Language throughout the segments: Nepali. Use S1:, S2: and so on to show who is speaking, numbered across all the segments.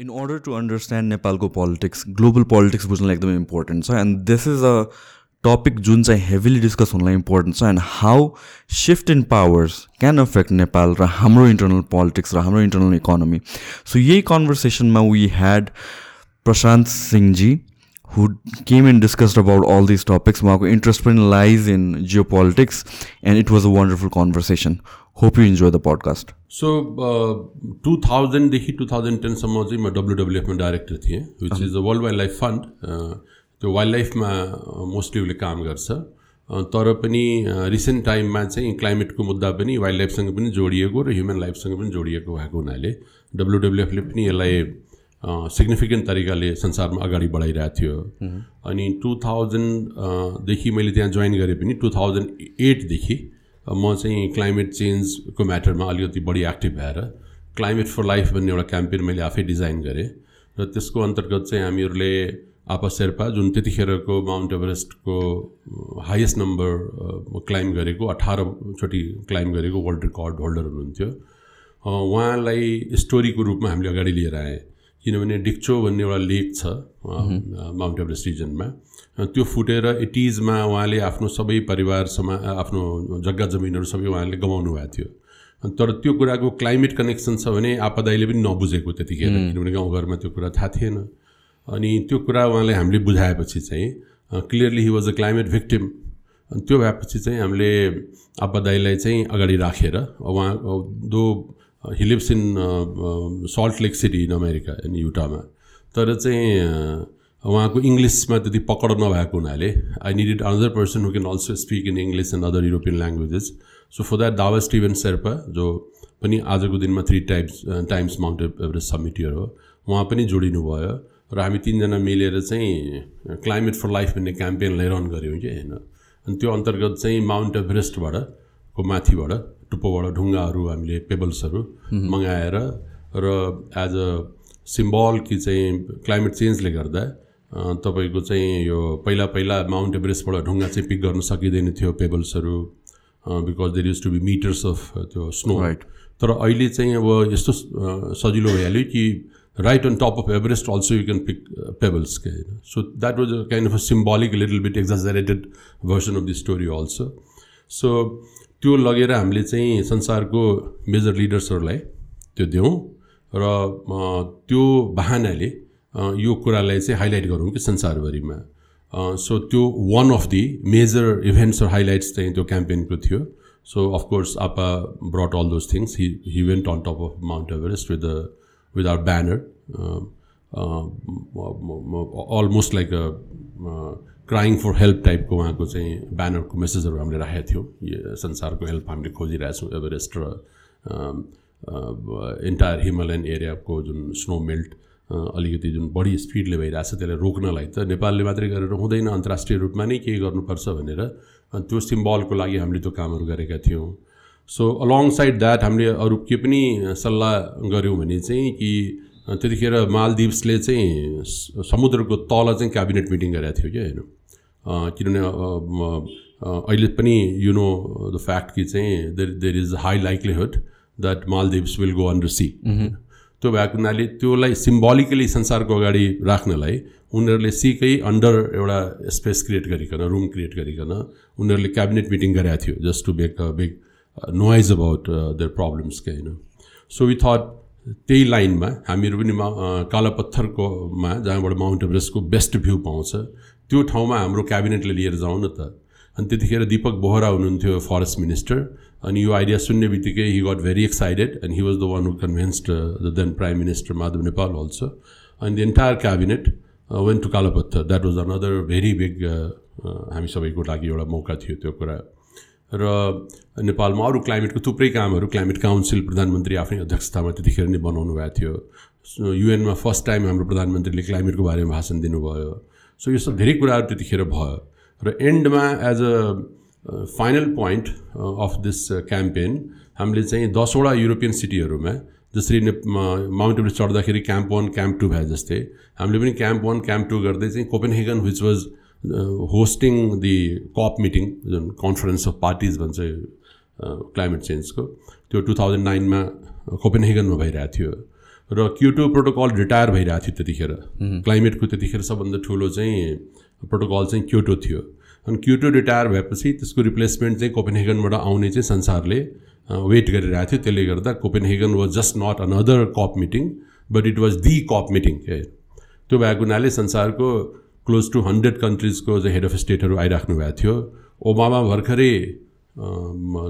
S1: इन अर्डर टु अन्डरस्ट्यान्ड नेपालको पोलिटिक्स ग्लोबल पोलिटिक्स बुझ्नलाई एकदमै इम्पोर्टेन्ट छ and this is a topic जुन चाहिँ हेभिली डिस्कस हुनलाई इम्पोर्टेन्ट छ and how shift in powers can affect Nepal र हाम्रो इन्टरनल पोलिटिक्स र हाम्रो इन्टरनल इकोनोमी सो यही कन्भर्सेसनमा we had Prashant Singhji who came and discussed about all these topics. Marco interest lies in geopolitics, and it was a wonderful conversation. Hope you enjoy the podcast.
S2: So, uh, 2000देखि 2010सम्म चाहिँ म डब्लुडब्लुएफमा डाइरेक्टर थिएँ which is a world wildlife fund त्यो वाइल्ड लाइफमा मोस्टली उसले काम गर्छ तर पनि रिसेन्ट टाइममा चाहिँ क्लाइमेटको मुद्दा पनि वाइल्ड लाइफसँग पनि जोडिएको र ह्युमन लाइफसँग पनि जोडिएको भएको हुनाले डब्लुडब्लुएफले पनि यसलाई सिग्निफिकेन्ट तरिकाले संसारमा अगाडि बढाइरहेको थियो अनि टु थाउजन्डदेखि मैले त्यहाँ जोइन गरेँ पनि टु थाउजन्ड एटदेखि म चाहिँ क्लाइमेट चेन्जको म्याटरमा अलिकति बढी एक्टिभ भएर क्लाइमेट फर लाइफ भन्ने एउटा क्याम्पेन मैले आफै डिजाइन गरेँ र त्यसको अन्तर्गत चाहिँ हामीहरूले आपा शेर्पा जुन त्यतिखेरको माउन्ट एभरेस्टको हाइएस्ट नम्बर क्लाइम गरेको अठारचोटि क्लाइम गरेको वर्ल्ड रेकर्ड होल्डर हुनुहुन्थ्यो। उहाँलाई स्टोरीको रूपमा हामीले अगाडि लिएर आएँ। किनभने डिक्चो भन्ने एउटा लेक छ माउन्ट एभरेस्ट रिजनमा त्यो फुटेर एटिजमा उहाँले आफ्नो सबै परिवार समा आफ्नो जग्गा जमिनहरू सबै उहाँले गमाउनु भएको थियो। तर त्यो कुराको क्लाइमेट कनेक्सन छ भने आपदाईले पनि नबुझेको त्यतिखेर किनभने गाउँघरमा त्यो कुरा थाहा थिएन। अनि त्यो कुरा उहाँले हामीले बुझाएपछि चाहिँ clearly he was a climate victim अनि त्यो भएपछि चाहिँ हामीले आपदाईलाई चाहिँ अगाडि राखेर उहाँ though he lives in Salt Lake City in America in युटामा तर चाहिँ उहाँको इङ्ग्लिसमा त्यति पकड नभएको हुनाले I needed another person who can also speak in English and other European languages so for that Dawa Steven Sherpa जो पनि आजको दिनमा three times times Mount Everest summiteer हो उहाँ पनि जोडिनु भयो र हामी तिनजना मिलेर चाहिँ क्लाइमेट फर लाइफ भन्ने क्याम्पेनलाई रन गऱ्यौँ कि होइन अनि त्यो अन्तर्गत चाहिँ माउन्ट एभरेस्टबाट को माथिबाट टुप्पोबाट ढुङ्गाहरू हामीले पेबल्सहरू मगाएर र एज अ सिम्बल कि चाहिँ क्लाइमेट चेन्जले गर्दा तपाईँको चाहिँ यो पहिला पहिला माउन्ट एभरेस्टबाट ढुङ्गा चाहिँ पिक गर्न सकिँदैन थियो पेबल्सहरू because there use to be metres of त्यो स्नो राइट तर अहिले चाहिँ अब यस्तो सजिलो भइहाल्यो कि right on top of Everest also you can pick pebbles के होइन। So that was a kind of a symbolic little bit exaggerated version of the story also so त्यो लगेर हामीले चाहिँ संसारको मेजर लिडर्सहरूलाई त्यो दिउँ र त्यो बाहनाले यो कुरालाई चाहिँ हाइलाइट गरौँ कि संसारभरिमा। सो त्यो one of the major events र हाइलाइट्स चाहिँ त्यो क्याम्पेनको थियो। So of course Apa brought all those things he he went on top of Mount Everest with the with our banner almost like crying for help टाइपको उहाँको चाहिँ ब्यानरको मेसेजहरू हामीले राखेका थियौँ। संसारको हेल्प हामीले खोजिरहेछौँ एभरेस्ट र इन्टायर हिमालयन एरियाको जुन स्नो मेल्ट अलिकति जुन बढी स्पिडले भइरहेछ त्यसलाई रोक्नलाई त नेपालले मात्रै गरेर हुँदैन। अन्तर्राष्ट्रिय रूपमा नै केही गर्नुपर्छ भनेर। त्यो सिम्बलको लागि हामीले त्यो कामहरू गरेका थियौँ। सो अलङ साइड द्याट हामीले अरू के पनि सल्लाह गऱ्यौँ भने चाहिँ कि त्यतिखेर मालदिप्सले चाहिँ समुद्रको तल चाहिँ क्याबिनेट मिटिङ गरेको थियो कि होइन किनभने अहिले पनि यु नो द फ्याक्ट कि चाहिँ there there is high likelihood that Maldives will go under sea त्यो भएको हुनाले त्योलाई सिम्बोलिकली संसारको अगाडि राख्नलाई उनीहरूले सिकै अन्डर एउटा स्पेस क्रिएट गरिकन रुम क्रिएट गरिकन उनीहरूले क्याबिनेट मिटिङ गरेको थियो just to make a big noise about their problems के होइन। सो वी थट त्यही लाइनमा हामीहरू पनि कालो पत्थरकोमा जहाँबाट माउन्ट एभरेस्टको बेस्ट भ्यू पाउँछ त्यो ठाउँमा हाम्रो क्याबिनेटले लिएर जाउँ न त। अनि त्यतिखेर दिपक बोहरा हुनुहुन्थ्यो फरेस्ट मिनिस्टर अनि यो आइडिया सुन्ने बित्तिकै he got very excited and he was the one who convinced the then prime minister Madhav Nepal also अनि the entire cabinet went to Kalapatthar that was another very big हामी सबैको लागि एउटा मौका थियो त्यो कुरा र नेपालमा अरू क्लाइमेटको थुप्रै कामहरू क्लाइमेट काउन्सिल प्रधानमन्त्री आफ्नै अध्यक्षतामा त्यतिखेर नै बनाउनु भएको थियो युएनमा फर्स्ट टाइम हाम्रो प्रधानमन्त्रीले क्लाइमेटको बारेमा भाषण दिनुभयो सो यो सब धेरै कुराहरू त्यतिखेर भयो र एन्डमा as a final point of this campaign हामीले चाहिँ दसवटा युरोपियन सिटीहरूमा जसरी ने माउन्ट एभरेस्ट चढ्दाखेरि क्याम्प वान क्याम्प टू भए जस्तै हामीले पनि क्याम्प वान क्याम्प टू गर्दै चाहिँ Copenhagen which was hosting the COP meeting जुन कन्फरेन्स अफ पार्टिज भन्छ क्लाइमेट चेन्जको त्यो टु थाउजन्ड नाइनमा कोपेनहेगनमा भइरहेको थियो। र क्युटो प्रोटोकल रिटायर भइरहेको थियो त्यतिखेर। क्लाइमेटको त्यतिखेर सबभन्दा ठुलो चाहिँ प्रोटोकल चाहिँ क्युटो थियो। अनि क्युटो रिटायर भएपछि त्यसको रिप्लेसमेन्ट चाहिँ कोपेनहेगनबाट आउने चाहिँ संसारले वेट गरिरहेको थियो। त्यसले गर्दा Copenhagen was just not another COP meeting but it was the COP meeting त्यो भएको हुनाले संसारको क्लोज टु हन्ड्रेड कन्ट्रिजको चाहिँ हेड अफ स्टेटहरू आइराख्नु भएको थियो। ओबामा भर्खरै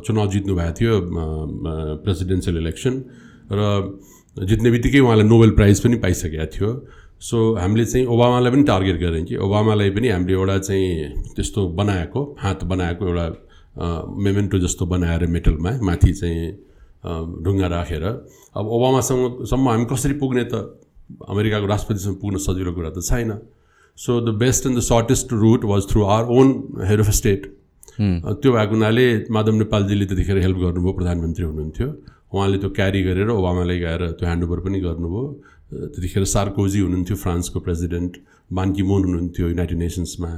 S2: चुनाव जित्नु भएको थियो प्रेसिडेन्सियल इलेक्सन र जित्ने बित्तिकै उहाँलाई नोबेल प्राइज पनि पाइसकेको थियो। सो हामीले चाहिँ ओबामालाई पनि टार्गेट गरेँ कि ओबामालाई पनि हामीले एउटा चाहिँ त्यस्तो बनाएको हात बनाएको एउटा मेमेन्टो जस्तो बनाएर मेटलमा माथि चाहिँ ढुङ्गा राखेर। अब ओबामासँग सम्म हामी कसरी पुग्ने त अमेरिकाको राष्ट्रपतिसँग पुग्न सजिलो कुरा त छैन। So the best and the shortest route was through our own head of state त्यो भएको हुनाले माधव नेपालजीले त्यतिखेर हेल्प गर्नुभयो प्रधानमन्त्री हुनुहुन्थ्यो। उहाँले त्यो क्यारी गरेर ओबामालाई गएर त्यो ह्यान्डओभर पनि गर्नुभयो। त्यतिखेर सार्कोजी हुनुहुन्थ्यो फ्रान्सको प्रेसिडेन्ट। बान्किमोन हुनुहुन्थ्यो युनाइटेड नेसन्समा।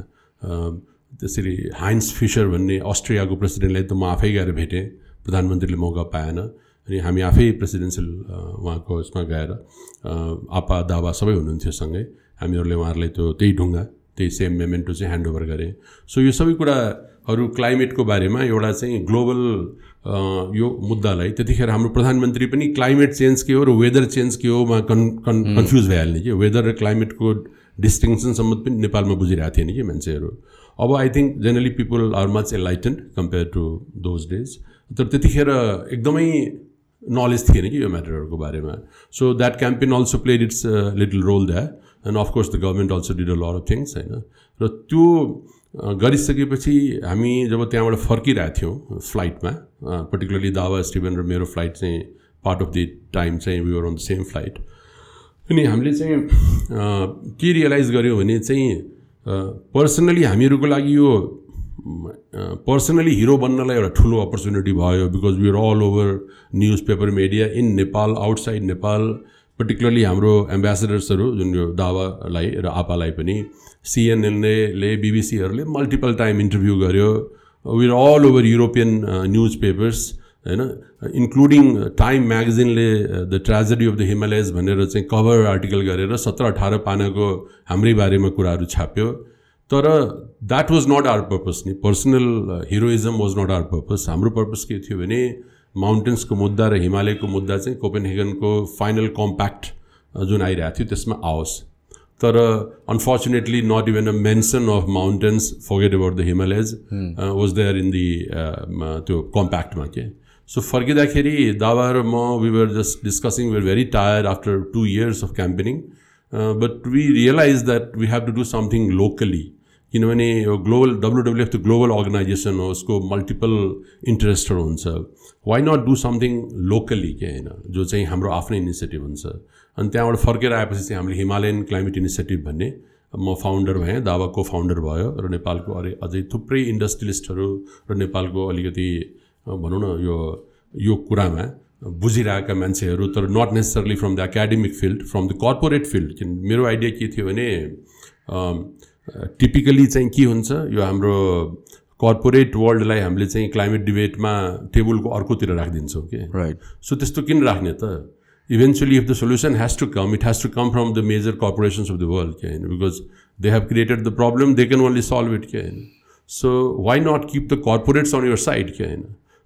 S2: त्यसरी हाइन्स फिसर भन्ने अस्ट्रेलियाको प्रेसिडेन्टलाई त म आफै गएर भेटेँ प्रधानमन्त्रीले मौका पाएन। अनि हामी आफै प्रेसिडेन्सियल उहाँको उसमा गएर आपा दावा सबै हुनुहुन्थ्यो सँगै। हामीहरूले उहाँहरूलाई त्यो त्यही ढुङ्गा त्यही सेम मेमेन्टो चाहिँ ह्यान्डओभर गरेँ। सो यो सबै कुराहरू क्लाइमेटको बारेमा एउटा चाहिँ ग्लोबल यो मुद्दालाई। त्यतिखेर हाम्रो प्रधानमन्त्री पनि क्लाइमेट चेन्ज के हो र वेदर चेन्ज के होमा कन् कन् कन्फ्युज भइहाल्ने कि। वेदर र क्लाइमेटको डिस्टिङसनसम्म पनि नेपालमा बुझिरहेको थिएन कि मान्छेहरू। अब I think generally people are much enlightened compared to those days तर त्यतिखेर एकदमै नलेज थिएन कि यो म्याटरहरूको बारेमा। So that campaign also played its little role there and of course the government also did a lot of things होइन। र त्यो गरिसकेपछि हामी जब त्यहाँबाट फर्किरहेको थियौँ फ्लाइटमा पर्टिकुलरली दावा स्टिभन र मेरो फ्लाइट चाहिँ पार्ट अफ द टाइम चाहिँ were on the same flight अनि हामीले चाहिँ के रियलाइज गऱ्यौँ भने चाहिँ पर्सनली हामीहरूको लागि यो पर्सनली हिरो बन्नलाई एउटा ठुलो अपर्च्युनिटी भयो because we are all over newspaper media in Nepal outside Nepal particularly हाम्रो एम्बेसेडर्सहरू जुन यो दावालाई र आपालाई पनि सिएनएनले बिबिसीहरूले मल्टिपल टाइम इन्टरभ्यू गर्यो। Were all over European newspapers होइन? Including Time म्यागजिनले the tragedy of the Himalayas भनेर चाहिँ कभर आर्टिकल गरेर सत्र अठार पानाको हाम्रै बारेमा कुराहरू छाप्यो। तर that was not our purpose नि। Personal heroism was not our purpose हाम्रो पर्पज के थियो भने माउन्टेन्सको मुद्दा र हिमालयको मुद्दा चाहिँ कोपेनहेगनको फाइनल कम्प्याक्ट जुन आइरहेको थियो त्यसमा आओस्। तर unfortunately not even a mention of mountains forget about the Himalayas was there in the त्यो कम्प्याक्टमा के। सो फर्किँदाखेरि दावा र म we were just discussing were very tired after two years of campaigning but we realise that we have to do something locally किनभने यो ग्लोबल डब्लुडब्लुएफ त ग्लोबल अर्गनाइजेसन हो उसको मल्टिपल इन्ट्रेस्टहरू हुन्छ why not do something locally के होइन जो चाहिँ हाम्रो आफ्नै इनिसिएटिभ हुन्छ अनि त्यहाँबाट फर्केर आएपछि चाहिँ हामीले हिमालयन क्लाइमेट इनिसिएटिभ भन्ने म फाउन्डर भएँ दावा को फाउन्डर भयो र नेपालको अरे अझै थुप्रै इन्डस्ट्रियलिस्टहरू र नेपालको अलिकति भनौँ न यो यो कुरामा बुझिरहेका मान्छेहरू तर not necessarily from the academic field from the corporate field मेरो आइडिया के थियो भने टिपिकली चाहिँ के हुन्छ यो हाम्रो कर्पोरेट वर्ल्डलाई हामीले चाहिँ क्लाइमेट डिबेटमा टेबलको अर्कोतिर राखिदिन्छौँ कि
S1: राइट
S2: सो त्यस्तो किन राख्ने त? Eventually if the solution has to come it has to come from the major corporations of the world के होइन because they have created the problem they can only solve it के होइन so why not keep the corporates on your side के होइन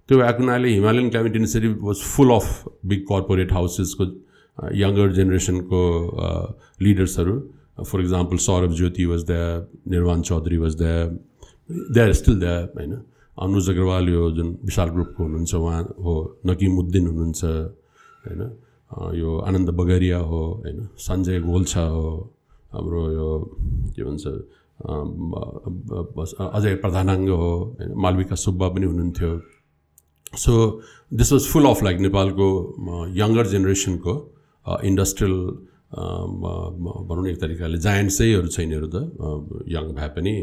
S2: त्यो भएको हुनाले Himalayan climate initiative was full of big corporate हाउसेसको younger जेनेरेसनको लिडर्सहरू for example Saurabh Jyoti was the Nirvana Chaudhary was the they are still there होइन अनुज अग्रवाल यो जुन विशाल ग्रुपको हुनुहुन्छ उहाँ हो नकिमुद्दिन हुनुहुन्छ होइन यो आनन्द बगरिया हो होइन सञ्जय गोल्छा हो हाम्रो यो के भन्छ अजय प्रधानाङ्ग हो होइन मालविका सुब्बा पनि हुनुहुन्थ्यो so this was full of like नेपालको यङ्गर जेनेरेसनको इन्डस्ट्रियल भनौँ न एक तरिकाले जायन्ट्सैहरू छ यिनीहरू त। यङ भए पनि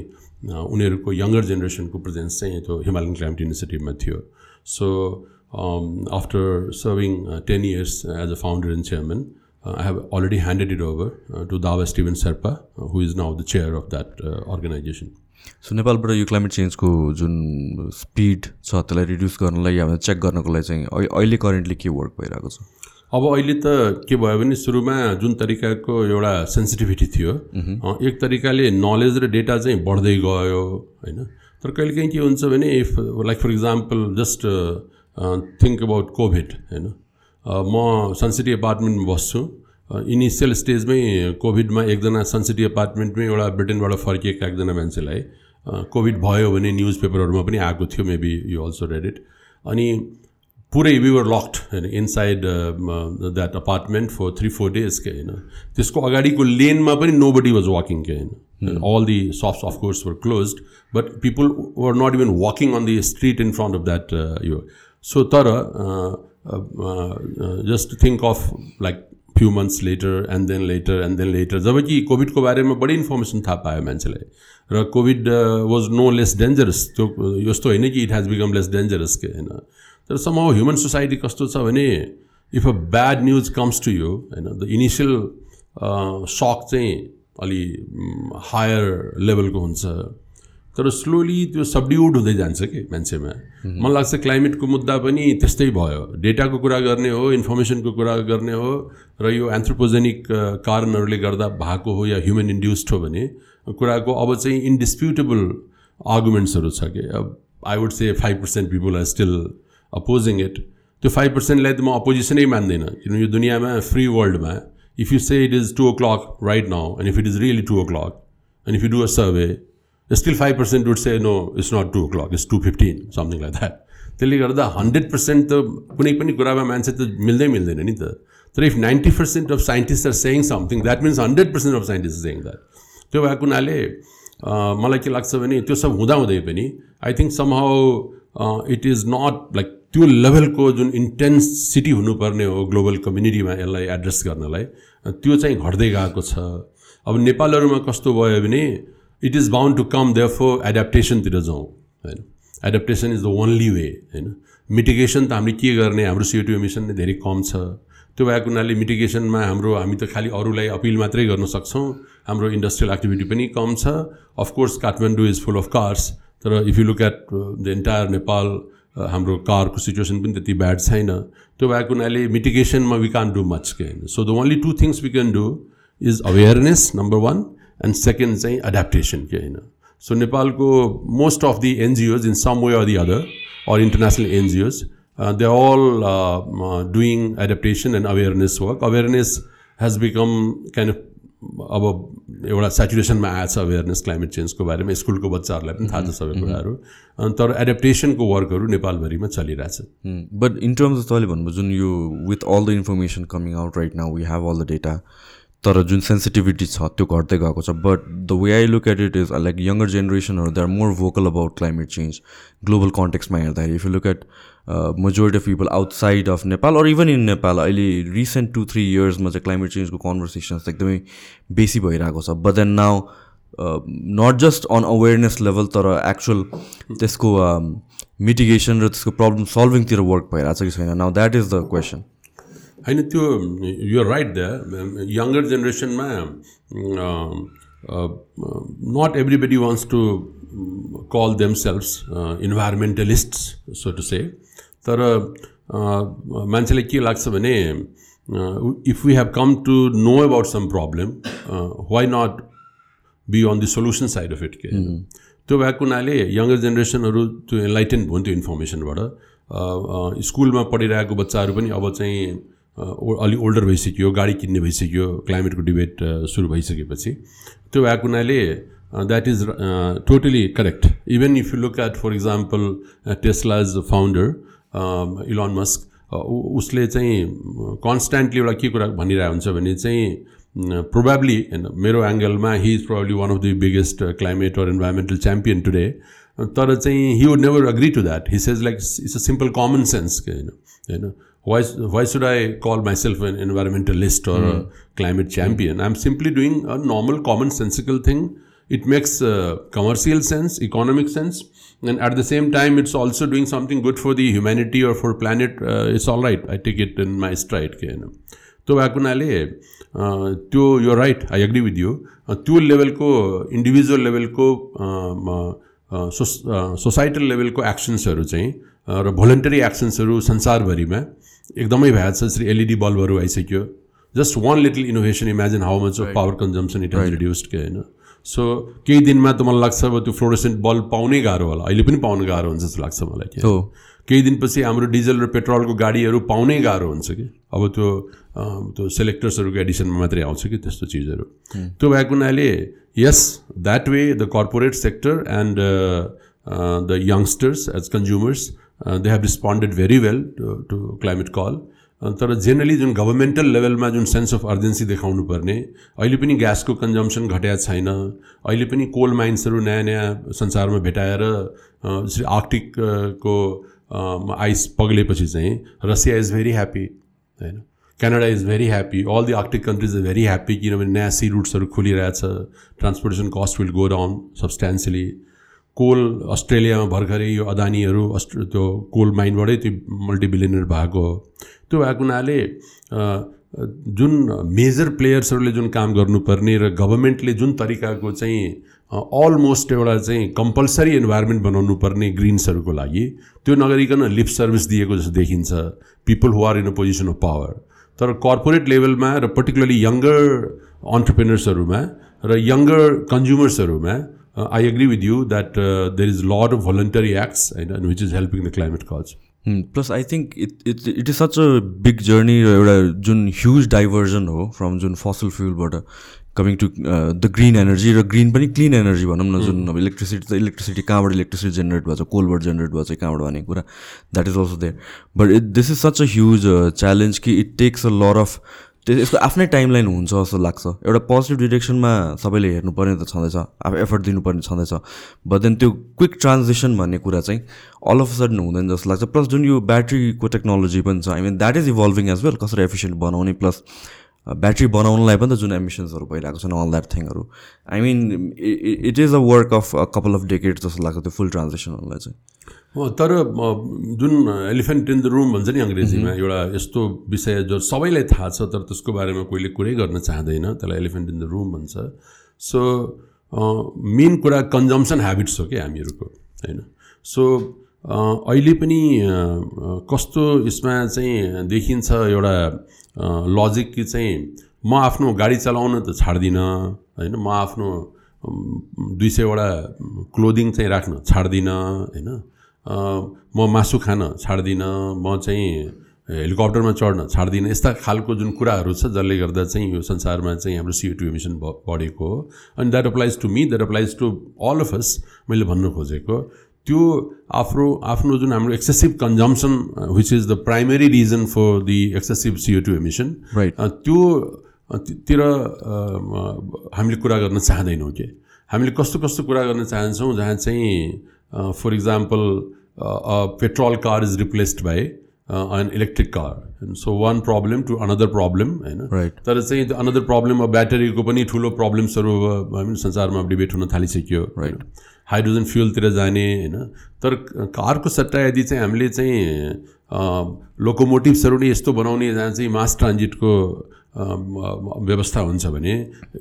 S2: उनीहरूको यङ्गर जेनेरेसनको प्रेजेन्स चाहिँ त्यो हिमालयन क्लाइमेट इनिसिएटिभमा थियो। So after serving ten years as a founder and chairman I have already handed it over to Dawa Steven Sherpa who is now the chair of that organisation
S1: so नेपालबाट यो क्लाइमेट चेन्जको जुन स्पिड छ त्यसलाई रिड्युस गर्नलाई या चेक गर्नको लागि चाहिँ अहिले करेन्टली के वर्क भइरहेको छ?
S2: अब अहिले त के भयो भने सुरुमा जुन तरिकाको एउटा सेन्सिटिभिटी थियो एक तरिकाले नलेज र डेटा चाहिँ बढ्दै गयो होइन? तर कहिलेकाहीँ के हुन्छ भने if like for example just think about COVID होइन? म सनसिटी अपार्टमेन्टमा बस्छु इनिसियल स्टेजमै कोभिडमा एकजना सनसिटी अपार्टमेन्टमै एउटा ब्रिटेनबाट फर्किएका एकजना मान्छेलाई कोभिड भयो भने न्युज पेपरहरूमा पनि आएको थियो maybe you also read it अनि पुरै वी वर लक्ड होइन inside that apartment for three four days के होइन त्यसको अगाडिको लेनमा पनि नो बडी वाज वाकिङ के होइन all the shops of course were close but people were not even walking on the street in front of that यो सो तर just think of like few months later and then later and then later जब कि कोभिडको बारेमा बढी इन्फर्मेसन थाहा पायो मान्छेलाई र COVID was no less dangerous त्यो यस्तो होइन कि it has become less dangerous के होइन। तर सम ह्युमन सोसाइटी कस्तो छ भने if a bad news comes to you होइन द इनिसियल सक चाहिँ अलि हायर लेभलको हुन्छ। तर स्लोली त्यो सबड्युड हुँदै जान्छ कि मान्छेमा। मलाई लाग्छ क्लाइमेटको मुद्दा पनि त्यस्तै भयो। डेटाको कुरा गर्ने हो इन्फर्मेसनको कुरा गर्ने हो र यो एन्थ्रोपोजेनिक कारणहरूले गर्दा भएको हो या ह्युमन इन्ड्युस्ड हो भने कुराको अब चाहिँ इन्डिस्प्युटेबल आर्गुमेन्ट्सहरू छ कि। अब I would say five percent people are still opposing it त्यो फाइभ पर्सेन्टलाई त म अपोजिसनै मान्दिनँ किनभने यो दुनियाँमा free world if you say it is two o'clock right now and if it is really two o'clock and if you do a survey still five percent would say no it's not two o'clock it's two fifteen something like that त्यसले गर्दा हन्ड्रेड पर्सेन्ट त कुनै पनि कुरामा मान्छे त मिल्दै मिल्दैन नि त तर if ninety percent of scientist are saying something that means hundred percent of scientist saying that त्यो भएको हुनाले मलाई के लाग्छ भने त्यो सब हुँदाहुँदै पनि I think somehow it is not like त्यो लेभलको जुन इन्टेन्सिटी हुनुपर्ने हो ग्लोबल कम्युनिटीमा यसलाई एड्रेस गर्नलाई त्यो चाहिँ घट्दै गएको छ अब नेपालहरूमा कस्तो भयो भने it is bound to come there for एड्याप्टेसनतिर जाउँ होइन adaptation is the only way होइन मिटिगेसन त हामीले के गर्ने हाम्रो सिओटी एमिसन नै धेरै कम छ। त्यो भएको हुनाले मिटिगेसनमा हाम्रो हामी त खालि अरूलाई अपिल मात्रै गर्न सक्छौँ। हाम्रो इन्डस्ट्रियल एक्टिभिटी पनि कम छ। Of course Kathmandu is full of cars तर if you look at the entire Nepal हाम्रो कारको सिचुएसन पनि त्यति ब्याड छैन। त्यो भएको हुनाले मिटिगेसनमा वी कान डु मच के होइन so the only two things we can do is awareness number one and second चाहिँ एड्याप्टेसन के होइन सो नेपालको most of the NGOs in some way or the other or international NGOs. They're all uh, uh, doing adaptation and awareness work. Awareness has become kind of अब एउटा सेचुरेसनमा आएछ अवेरनेस क्लाइमेट चेन्जको बारेमा स्कुलको बच्चाहरूलाई पनि थाहा छ सबै कुराहरू अनि तर एडेप्टेसनको वर्कहरू नेपालभरिमा चलिरहेछ
S1: बट इन टर्म्स अफ तपाईँले भन्नुभयो जुन यो with all the information coming out right now we have all the data तर जुन सेन्सिटिभिटी छ त्यो घट्दै गएको छ. But the way I look at it is like younger जेनेरेसनहरू they are more vocal about climate change global कन्टेक्समा हेर्दाखेरि. If you look at majority of people outside of Nepal or even in Nepal अहिले रिसेन्ट टु थ्री इयर्समा चाहिँ क्लाइमेट चेन्जको कन्भर्सेसन्स एकदमै बेसी भइरहेको छ. But then now not just on awareness level तर एक्चुअल त्यसको मिटिगेसन र त्यसको प्रब्लम सल्भिङतिर वर्क भइरहेको छ कि छैन. Now that is the question
S2: होइन त्यो युआर राइट द यङ्गर जेनेरेसनमा not everybody wants to call them self environmentalist so to say तर uh, मान्छेलाई के लाग्छ भने if we have come to know about some problem why not be on the solution side of it के त्यो भएको हुनाले यङ्गर जेनेरेसनहरू त्यो एनलाइटेन हुन्थ्यो इन्फर्मेसनबाट स्कुलमा पढिरहेको बच्चाहरू पनि अब चाहिँ अलि ओल्डर भइसक्यो गाडी किन्ने भइसक्यो क्लाइमेटको डिबेट सुरु भइसकेपछि। त्यो भएको हुनाले that is totally correct even if you look at for example Tesla's founder Elon Musk उसले चाहिँ कन्सट्यान्टली एउटा के कुरा भनिरहेको हुन्छ भने चाहिँ प्रोभाब्ली होइन मेरो एङ्गलमा he is probably one of the biggest climate or environmental champion today तर चाहिँ he would never agree to that he says like it's a simple common sense के होइन होइन why why should I call myself an environmentalist or a climate champion? I'm simply doing a normal, commonsensical thing. It makes uh, commercial sense, economic sense, and at the same time, it's also doing something good for the humanity or for planet. Uh, it's all right. I take it in my stride. के होइन त्यो भएको हुनाले त्यो यो right I agree with you त्यो लेभलको इन्डिभिजुअल लेभलको सोसाइटल लेभलको एक्सन्सहरू चाहिँ र भोलिन्टरी एक्सन्सहरू संसारभरिमा एकदमै भएछ जसरी एलइडी बल्बहरू आइसक्यो। Just one little innovation imagine how much of power consumption it has reduced के होइन? सो केही दिनमा त मलाई लाग्छ अब त्यो फ्लोरेसेन्ट बल्ब पाउनै गाह्रो होला। अहिले पनि पाउनु गाह्रो हुन्छ जस्तो लाग्छ मलाई कि
S1: हो।
S2: केही दिनपछि हाम्रो डिजल र पेट्रोलको गाडीहरू पाउनै गाह्रो हुन्छ कि? अब त्यो त्यो सेलेक्टर्सहरूको एडिसनमा मात्रै आउँछ कि त्यस्तो चिजहरू। त्यो भएको हुनाले yes that way the corporate sector and the youngsters as consumers they have responded very well to to climate call तर जेनरली जुन गभर्मेन्टल लेभलमा जुन सेन्स अफ अर्जेन्सी देखाउनु पर्ने अहिले पनि ग्यासको कन्जम्सन घटेको छैन अहिले पनि कोल माइन्सहरू नयाँ नयाँ संसारमा भेटाएर जसरी आर्क्टिकको आइस पग्लेपछि चाहिँ रसिया इज भेरी ह्याप्पी होइन? Canada is very happy all the Arctic countries is very happy किनभने नयाँ सी रुट्सहरू खोलिरहेछ transportation cost will go down substantially coal अस्ट्रेलियामा भर्खरै यो अदानीहरू अस्ट्रे त्यो कोल माइनबाटै त्यो मल्टिबिलियनर भएको हो। त्यो भएको हुनाले जुन मेजर प्लेयर्सहरूले जुन काम गर्नुपर्ने र गभर्मेन्टले जुन तरिकाको चाहिँ अलमोस्ट एउटा चाहिँ कम्पलसरी इन्भाइरोमेन्ट बनाउनु पर्ने ग्रिन्सहरूको लागि त्यो नगरिकन लिप सर्भिस दिएको जस्तो देखिन्छ। People who are in a position of power तर कर्पोरेट लेभलमा र पर्टिकुलरली यङ्गर अन्टरप्रेनर्सहरूमा र younger कन्ज्युमर्सहरूमा I agree with you that there is lot of voluntary acts होइन which is helping the climate cause
S1: plus I think it it it is such a big journey र एउटा जुन ह्युज डाइभर्जन हो फ्रम जुन fossil फ्युलबाट coming to the green energy र ग्रिन पनि क्लिन एनर्जी भनौँ न जुन अब इलेक्ट्रिसिटी त इलेक्ट्रिसिटी कहाँबाट इलेक्ट्रिसिटी जेनेरेट भएको छ कोलबाट जेनेरेट भएको छ कहाँबाट भन्ने कुरा that is also there but it this is such a huge challenge कि it takes a lot of त्यो यसको आफ्नै टाइमलाइन हुन्छ जस्तो लाग्छ। एउटा पोजिटिभ डिरेक्सनमा सबैले हेर्नुपर्ने त छँदैछ अब एफर्ट दिनुपर्ने छँदैछ। बट देन त्यो क्विक ट्रान्जेक्सन भन्ने कुरा चाहिँ अल अफ सडन हुँदैन जस्तो लाग्छ। प्लस जुन यो ब्याट्रीको टेक्नोलोजी पनि छ I mean that is evolving as well कसरी एफिसियन्ट बनाउने प्लस ब्याट्री बनाउनलाई पनि त जुन एमिसन्सहरू भइरहेको छन् all that थिङहरू I mean it is a work of couple of decade जस्तो लाग्छ त्यो फुल ट्रान्जेक्सनहरूलाई चाहिँ।
S2: तर जुन एलिफेन्ट इन द रुम भन्छ नि अङ्ग्रेजीमा एउटा यस्तो विषय जो सबैलाई थाहा छ तर त्यसको बारेमा कोहीले कुरै गर्न चाहँदैन त्यसलाई एलिफेन्ट इन द रुम भन्छ। सो मेन कुरा कन्जम्सन ह्याबिट्स हो क्या हामीहरूको होइन। सो अहिले पनि कस्तो यसमा चाहिँ देखिन्छ एउटा लजिक कि चाहिँ म आफ्नो गाडी चलाउन त छाड्दिनँ होइन। म आफ्नो दुई सयवटा क्लोदिङ चाहिँ राख्न छाड्दिनँ होइन। म मासु खान छाड्दिनँ म चाहिँ हेलिकप्टरमा चढ्न छाड्दिनँ यस्ता खालको जुन कुराहरू छ जसले गर्दा चाहिँ यो संसारमा चाहिँ हाम्रो सिओ टू इमिसन बढेको हो। अनि that applies to me that applies to all of us मैले भन्नु खोजेको। त्यो आफ्नो आफ्नो जुन हाम्रो excessive consumption which is the primary reason for the excessive CO two emission त्यो तिर हामीले कुरा गर्न चाहँदैनौँ कि? हामीले कस्तो कस्तो कुरा गर्न चाहन्छौँ जहाँ चाहिँ for example petrol car is replaced by an electric car so one problem to another problem होइन तर चाहिँ त्यो अनदर प्रब्लम ब्याट्रीको पनि ठुलो प्रब्लम्सहरू संसारमा डिबेट हुन थालिसक्यो
S1: राइट
S2: हाइड्रोजन फ्युलतिर जाने होइन तर कारको सट्टा यदि चाहिँ हामीले चाहिँ लोकोमोटिभ्सहरू नै यस्तो बनाउने जहाँ चाहिँ मास ट्रान्जिटको व्यवस्था हुन्छ भने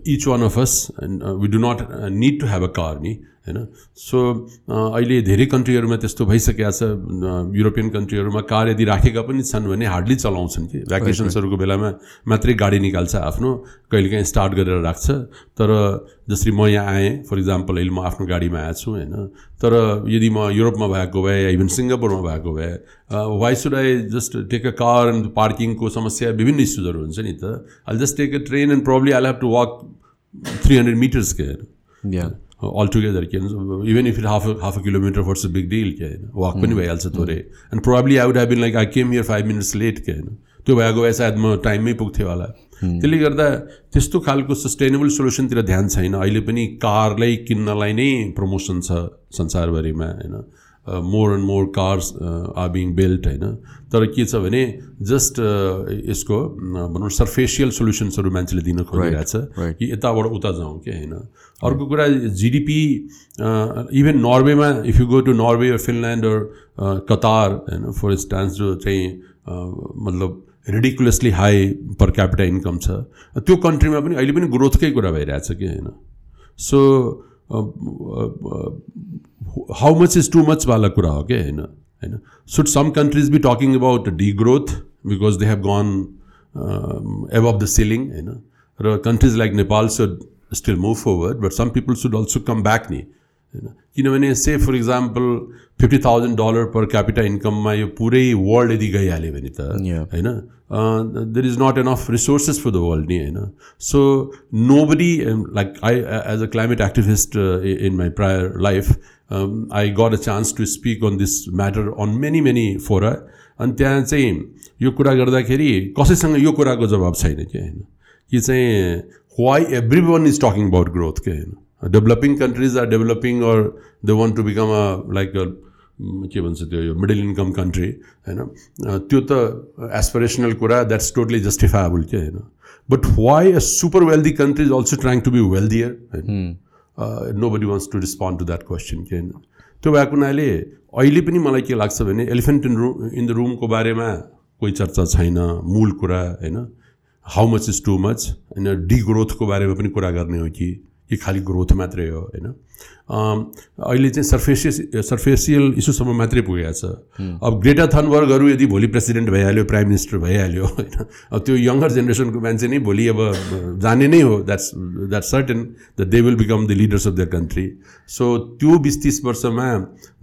S2: each one of us we do not need to have a car नि होइन? सो अहिले धेरै कन्ट्रीहरूमा त्यस्तो भइसकेको छ युरोपियन कन्ट्रीहरूमा कार यदि राखेका पनि छन् भने हार्डली चलाउँछन् कि। भ्याकेसन्सहरूको बेलामा मात्रै गाडी निकाल्छ आफ्नो कहिलेकाहीँ स्टार्ट गरेर राख्छ। तर जसरी म यहाँ आएँ फर इक्जाम्पल अहिले म आफ्नो गाडीमा आएको छु होइन? तर यदि म युरोपमा भएको भए या इभन सिङ्गापुरमा भएको भए why should I just take a car and पार्किङको समस्या विभिन्न इस्युजहरू हुन्छ नि त। I just take a train and probably I have to walk three hundred meters के अल टुगेदर के even if it half half a kilometer first big deal के होइन वाक पनि भइहाल्छ थोरै and probably I would have been like I came here five minutes late के होइन त्यो भएको भए सायद म टाइममै पुग्थेँ होला त्यसले गर्दा त्यस्तो खालको सस्टेनेबल सोल्युसनतिर ध्यान छैन अहिले पनि कारलाई किन्नलाई नै प्रमोसन छ संसारभरिमा होइन more and more cars are being built होइन तर के छ भने जस्ट यसको भनौँ सर्फेसियल सोल्युसन्सहरू मान्छेले दिन खोजिरहेछ कि यताबाट उता जाउँ क्या होइन अर्को कुरा GDP even नर्वेमा if you go to Norway Finland Qatar होइन फर इन्स्टान्स जो चाहिँ मतलब ridiculously high per capita income छ त्यो कन्ट्रीमा पनि अहिले पनि ग्रोथकै कुरा भइरहेछ कि होइन so how much is too much वाला कुरा हो क्या होइन होइन should some countries be talking about the growth because they have gone above the ceiling होइन र countries like Nepal should still move forward but some people should also come back नि किनभने say for example fifty thousand dollar per capital इन्कममा यो पुरै वर्ल्ड यदि गइहाल्यो भने त होइन there is not enough resources for the world नि? होइन so nobody like I as a climate activist in my prior life I got a chance to speak on this matter on many many fora अनि त्यहाँ चाहिँ यो कुरा गर्दाखेरि कसैसँग यो कुराको जवाब छैन कि होइन कि चाहिँ why every one is talking about growth के होइन developing countries are developing or they want to become a like a के भन्छ त्यो यो मिडल इन्कम कन्ट्री होइन त्यो त एसपिरेसनल कुरा द्याट्स टोटली जस्टिफाएबल के होइन but why a super wealthy country is also trying to be wealthier होइन nobody wants to respond to that question के होइन त्यो भएको हुनाले अहिले पनि मलाई के लाग्छ भने elephant in room in the रुमको बारेमा कोही चर्चा छैन मूल कुरा होइन how much is too much होइन डिग्रोथको बारेमा पनि कुरा गर्ने हो कि कि खालि ग्रोथ मात्रै हो होइन? अहिले चाहिँ सर्फेसियस सर्फेसियल इस्युसम्म मात्रै पुगेको छ। अब ग्रेटर थनवर्गहरू यदि भोलि प्रेसिडेन्ट भइहाल्यो प्राइम मिनिस्टर भइहाल्यो होइन? अब त्यो यङ्गर जेनेरेसनको मान्छे नै भोलि अब जाने नै हो। That's that's certain the they will become the leaders of the country so त्यो बिस तिस वर्षमा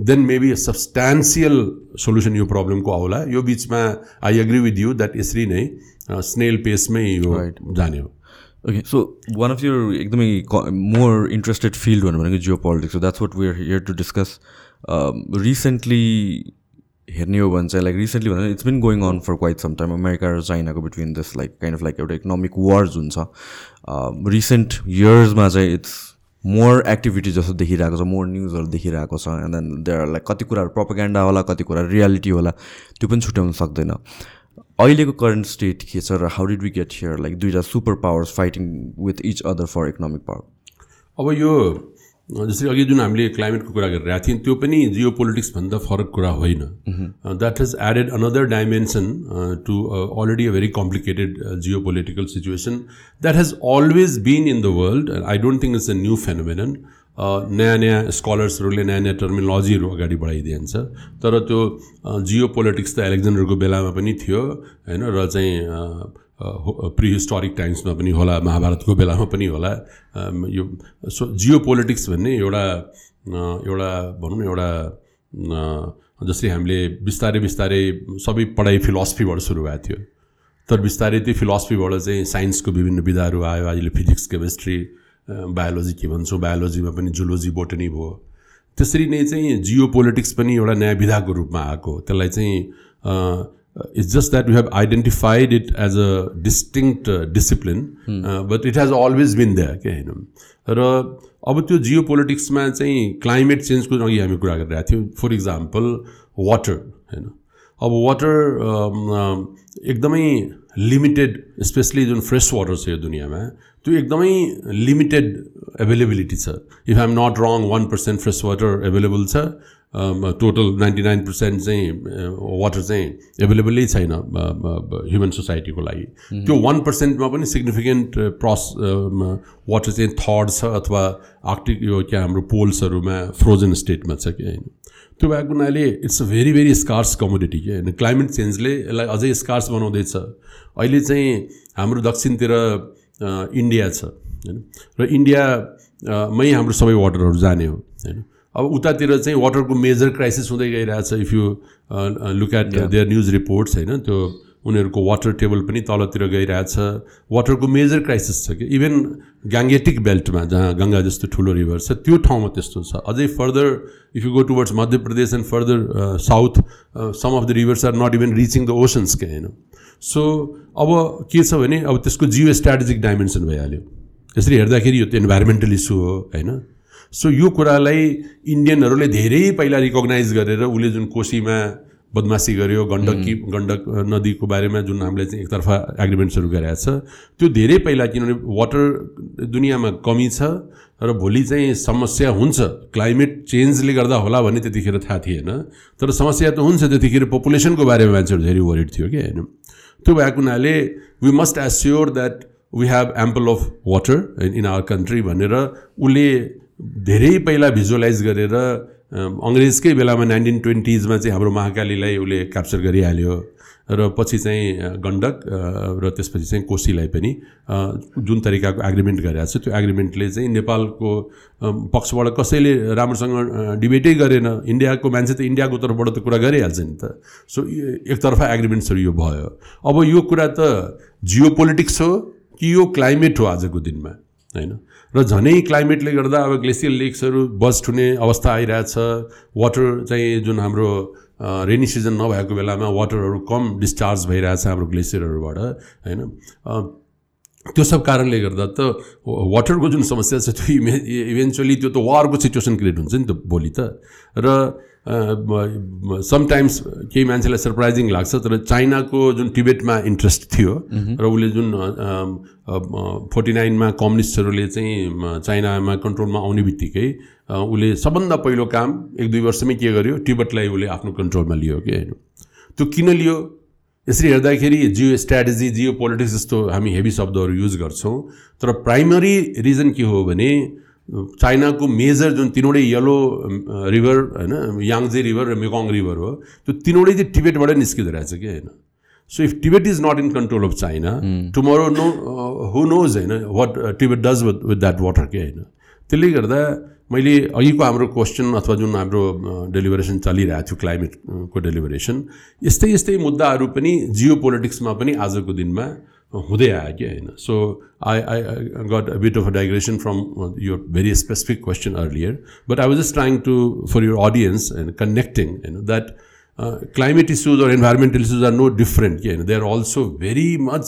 S2: देन मेबी सब्सटान्सियल सोल्युसन यो प्रब्लमको आउला यो बिचमा I agree with you that यसरी नै स्नेल पेसमै यो जाने हो।
S1: Okay so one of your एकदमै मोर इन्ट्रेस्टेड फिल्ड भनेको जियो पोलिटिक्स हो that's what we are here to discuss recently हेर्ने हो भने चाहिँ लाइक रिसेन्टली भन्दा it's been going on for quite some time America र चाइनाको between this like kind of like एउटा इकोनोमिक वार्स हुन्छ. रिसेन्ट इयर्समा चाहिँ इट्स मोर एक्टिभिटी जस्तो देखिरहेको छ मोर न्युजहरू देखिरहेको छ एन्ड देन देयर लाइक कति कुराहरू प्रोपोगेन्डा होला कति कुरा रियालिटी होला त्यो पनि छुट्याउन सक्दैन। अहिलेको करेन्ट स्टेट के छ र how did we get here like दुइटा super powers fighting with each other for economic power
S2: अब यो जस्तै अघि जुन हामीले क्लाइमेटको कुरा गरिरहेको थियौँ त्यो पनि जियो पोलिटिक्सभन्दा फरक कुरा होइन। That has added another dimension to already a very complicated geopolitical situation that has always been in the world I don't think it's a new phenomenon नयाँ नयाँ स्कलर्सहरूले नयाँ नयाँ टर्मिनोलोजीहरू अगाडि बढाइदिन्छ। तर त्यो जियो पोलिटिक्स त एलेक्जेन्डरको बेलामा पनि थियो होइन? र चाहिँ प्रि हिस्टोरिक टाइम्समा पनि होला महाभारतको बेलामा पनि होला। यो सो जियो पोलिटिक्स भन्ने एउटा एउटा भनौँ न एउटा जस्तै हामीले बिस्तारै बिस्तारै सबै पढाइ फिलोसफीबाट सुरु भएको थियो। तर बिस्तारै त्यो फिलोसफीबाट चाहिँ साइन्सको विभिन्न विधाहरू आयो अहिले फिजिक्स केमिस्ट्री बायोलोजी के भन्छौँ। बायोलोजीमा पनि जुलोजी बोटनी भयो। त्यसरी नै चाहिँ जियो पोलिटिक्स पनि एउटा नयाँ विधाको रूपमा आएको त्यसलाई चाहिँ it's just that you have identified it as a distinct discipline but it has always been that क्या होइन? र अब त्यो जियो पोलिटिक्समा चाहिँ क्लाइमेट चेन्जको अघि हामी कुरा गरिरहेको थियौँ। फर इक्जाम्पल वाटर होइन? अब वाटर एकदमै लिमिटेड स्पेसली जुन फ्रेस वाटर छ यो दुनियाँमा त्यो एकदमै लिमिटेड एभाइलेबिलिटी छ। If I'm not wrong one percent fresh water available छ टोटल नाइन्टी नाइन पर्सेन्ट चाहिँ वाटर चाहिँ एभाइलेबलै छैन ह्युमन सोसाइटीको लागि। त्यो वान पर्सेन्टमा पनि सिग्निफिकेन्ट प्रस वाटर चाहिँ थर्ड छ अथवा आर्टिक यो क्या हाम्रो पोल्सहरूमा फ्रोजन स्टेटमा छ कि होइन। त्यो भएको हुनाले it's a very very scarce commodity के? होइन क्लाइमेट चेन्जले यसलाई अझै स्कार्स बनाउँदैछ। अहिले चाहिँ हाम्रो दक्षिणतिर इन्डिया छ होइन? र इन्डियामै हाम्रो सबै वाटरहरू जाने हो होइन? अब उतातिर चाहिँ वाटरको मेजर क्राइसिस हुँदै गइरहेछ if you look at their news reports होइन? त्यो उनीहरूको वाटर टेबल पनि तलतिर गइरहेछ। वाटरको मेजर क्राइसिस छ कि? इभन ग्याङ्गेटिक बेल्टमा जहाँ गङ्गा जस्तो ठुलो रिभर छ त्यो ठाउँमा त्यस्तो छ। अझै further if you go towards Madhya Pradesh and further south some of the rivers are not even reaching the oceans के होइन सो अब के छ भने अब त्यसको जियो स्ट्राटेजिक डाइमेन्सन भइहाल्यो। यसरी हेर्दाखेरि यो त इन्भाइरोमेन्टल इस्यु हो होइन? सो यो कुरालाई इन्डियनहरूले धेरै पहिला रिकगनाइज गरेर उसले जुन कोसीमा बदमासी गर्यो गण्डकी गण्डक नदीको बारेमा जुन हामीले चाहिँ एकतर्फा एग्रिमेन्ट्सहरू गरेका छ त्यो धेरै पहिला किनभने वाटर दुनियाँमा कमी छ र भोलि चाहिँ समस्या हुन्छ। क्लाइमेट चेन्जले गर्दा होला भन्ने त्यतिखेर थाहा थिएन। तर समस्या त हुन्छ त्यतिखेर पपुलेसनको बारेमा मान्छेहरू धेरै वरिड थियो कि होइन? त्यो भएको हुनाले we must assure that we have ample of water in our country भनेर उसले धेरै पहिला भिजुअलाइज गरेर अङ्ग्रेजकै बेलामा नाइन्टिन ट्वेन्टिजमा चाहिँ हाम्रो महाकालीलाई उसले क्याप्चर गरिहाल्यो र पछि चाहिँ गण्डक र त्यसपछि चाहिँ कोसीलाई पनि जुन तरिकाको एग्रिमेन्ट गरेको छ त्यो एग्रिमेन्टले चाहिँ नेपालको पक्षबाट कसैले राम्रोसँग डिबेटै गरेन इन्डियाको मान्छे त इन्डियाको तर्फबाट त कुरा गरिहाल्छ नि त। सो एकतर्फा एग्रिमेन्ट्सहरू यो भयो। अब यो कुरा त जियो पोलिटिक्स हो कि यो क्लाइमेट हो आजको दिनमा होइन? र झनै क्लाइमेटले गर्दा अब ग्लेसियल लेक्सहरू बस्ट हुने अवस्था आइरहेछ। वाटर चाहिँ जुन हाम्रो रेनी सिजन नभएको बेलामा वाटरहरू कम डिस्चार्ज भइरहेछ हाम्रो ग्लेसियरहरूबाट होइन? त्यो सब कारणले गर्दा त वाटरको जुन समस्या छ त्यो इभे इभेन्चुली त्यो त वारको सिचुएसन क्रिएट हुन्छ नि त भोलि त। र समटाइम्स केही मान्छेलाई सरप्राइजिङ लाग्छ तर चाइनाको जुन टिबेटमा इन्ट्रेस्ट थियो र उसले जुन फोर्टी नाइनमा कम्युनिस्टहरूले चाहिँ चाइनामा कन्ट्रोलमा आउने बित्तिकै उसले सबभन्दा पहिलो काम एक दुई वर्षमै के गर्यो टिबेटलाई उसले आफ्नो कन्ट्रोलमा लियो कि होइन। त्यो किन लियो? यसरी हेर्दाखेरि जियो स्ट्राटेजी जियो पोलिटिक्स जस्तो हामी हेभी शब्दहरू युज गर्छौँ तर प्राइमरी रिजन के हो भने चाइनाको मेजर जुन तिनवटै यल्लो रिभर होइन याङजे रिभर र मेकङ रिभर हो त्यो तिनवटै चाहिँ टिबेटबाटै निस्किँदो रहेछ कि होइन? So if Tibet is not in control of China tomorrow no who knows होइन what Tibet does with with that water के होइन? त्यसले गर्दा मैले अघिको हाम्रो क्वेसन अथवा जुन हाम्रो डेलिभरेसन चलिरहेको थियो क्लाइमेटको डेलिभरेसन यस्तै यस्तै मुद्दाहरू पनि जियो पोलिटिक्समा पनि आजको दिनमा Hudaya again. So I, got a bit of a digression from your very specific question earlier, but I was just trying to, for your audience and connecting, that uh, climate issues or environmental issues are no different. They are also very much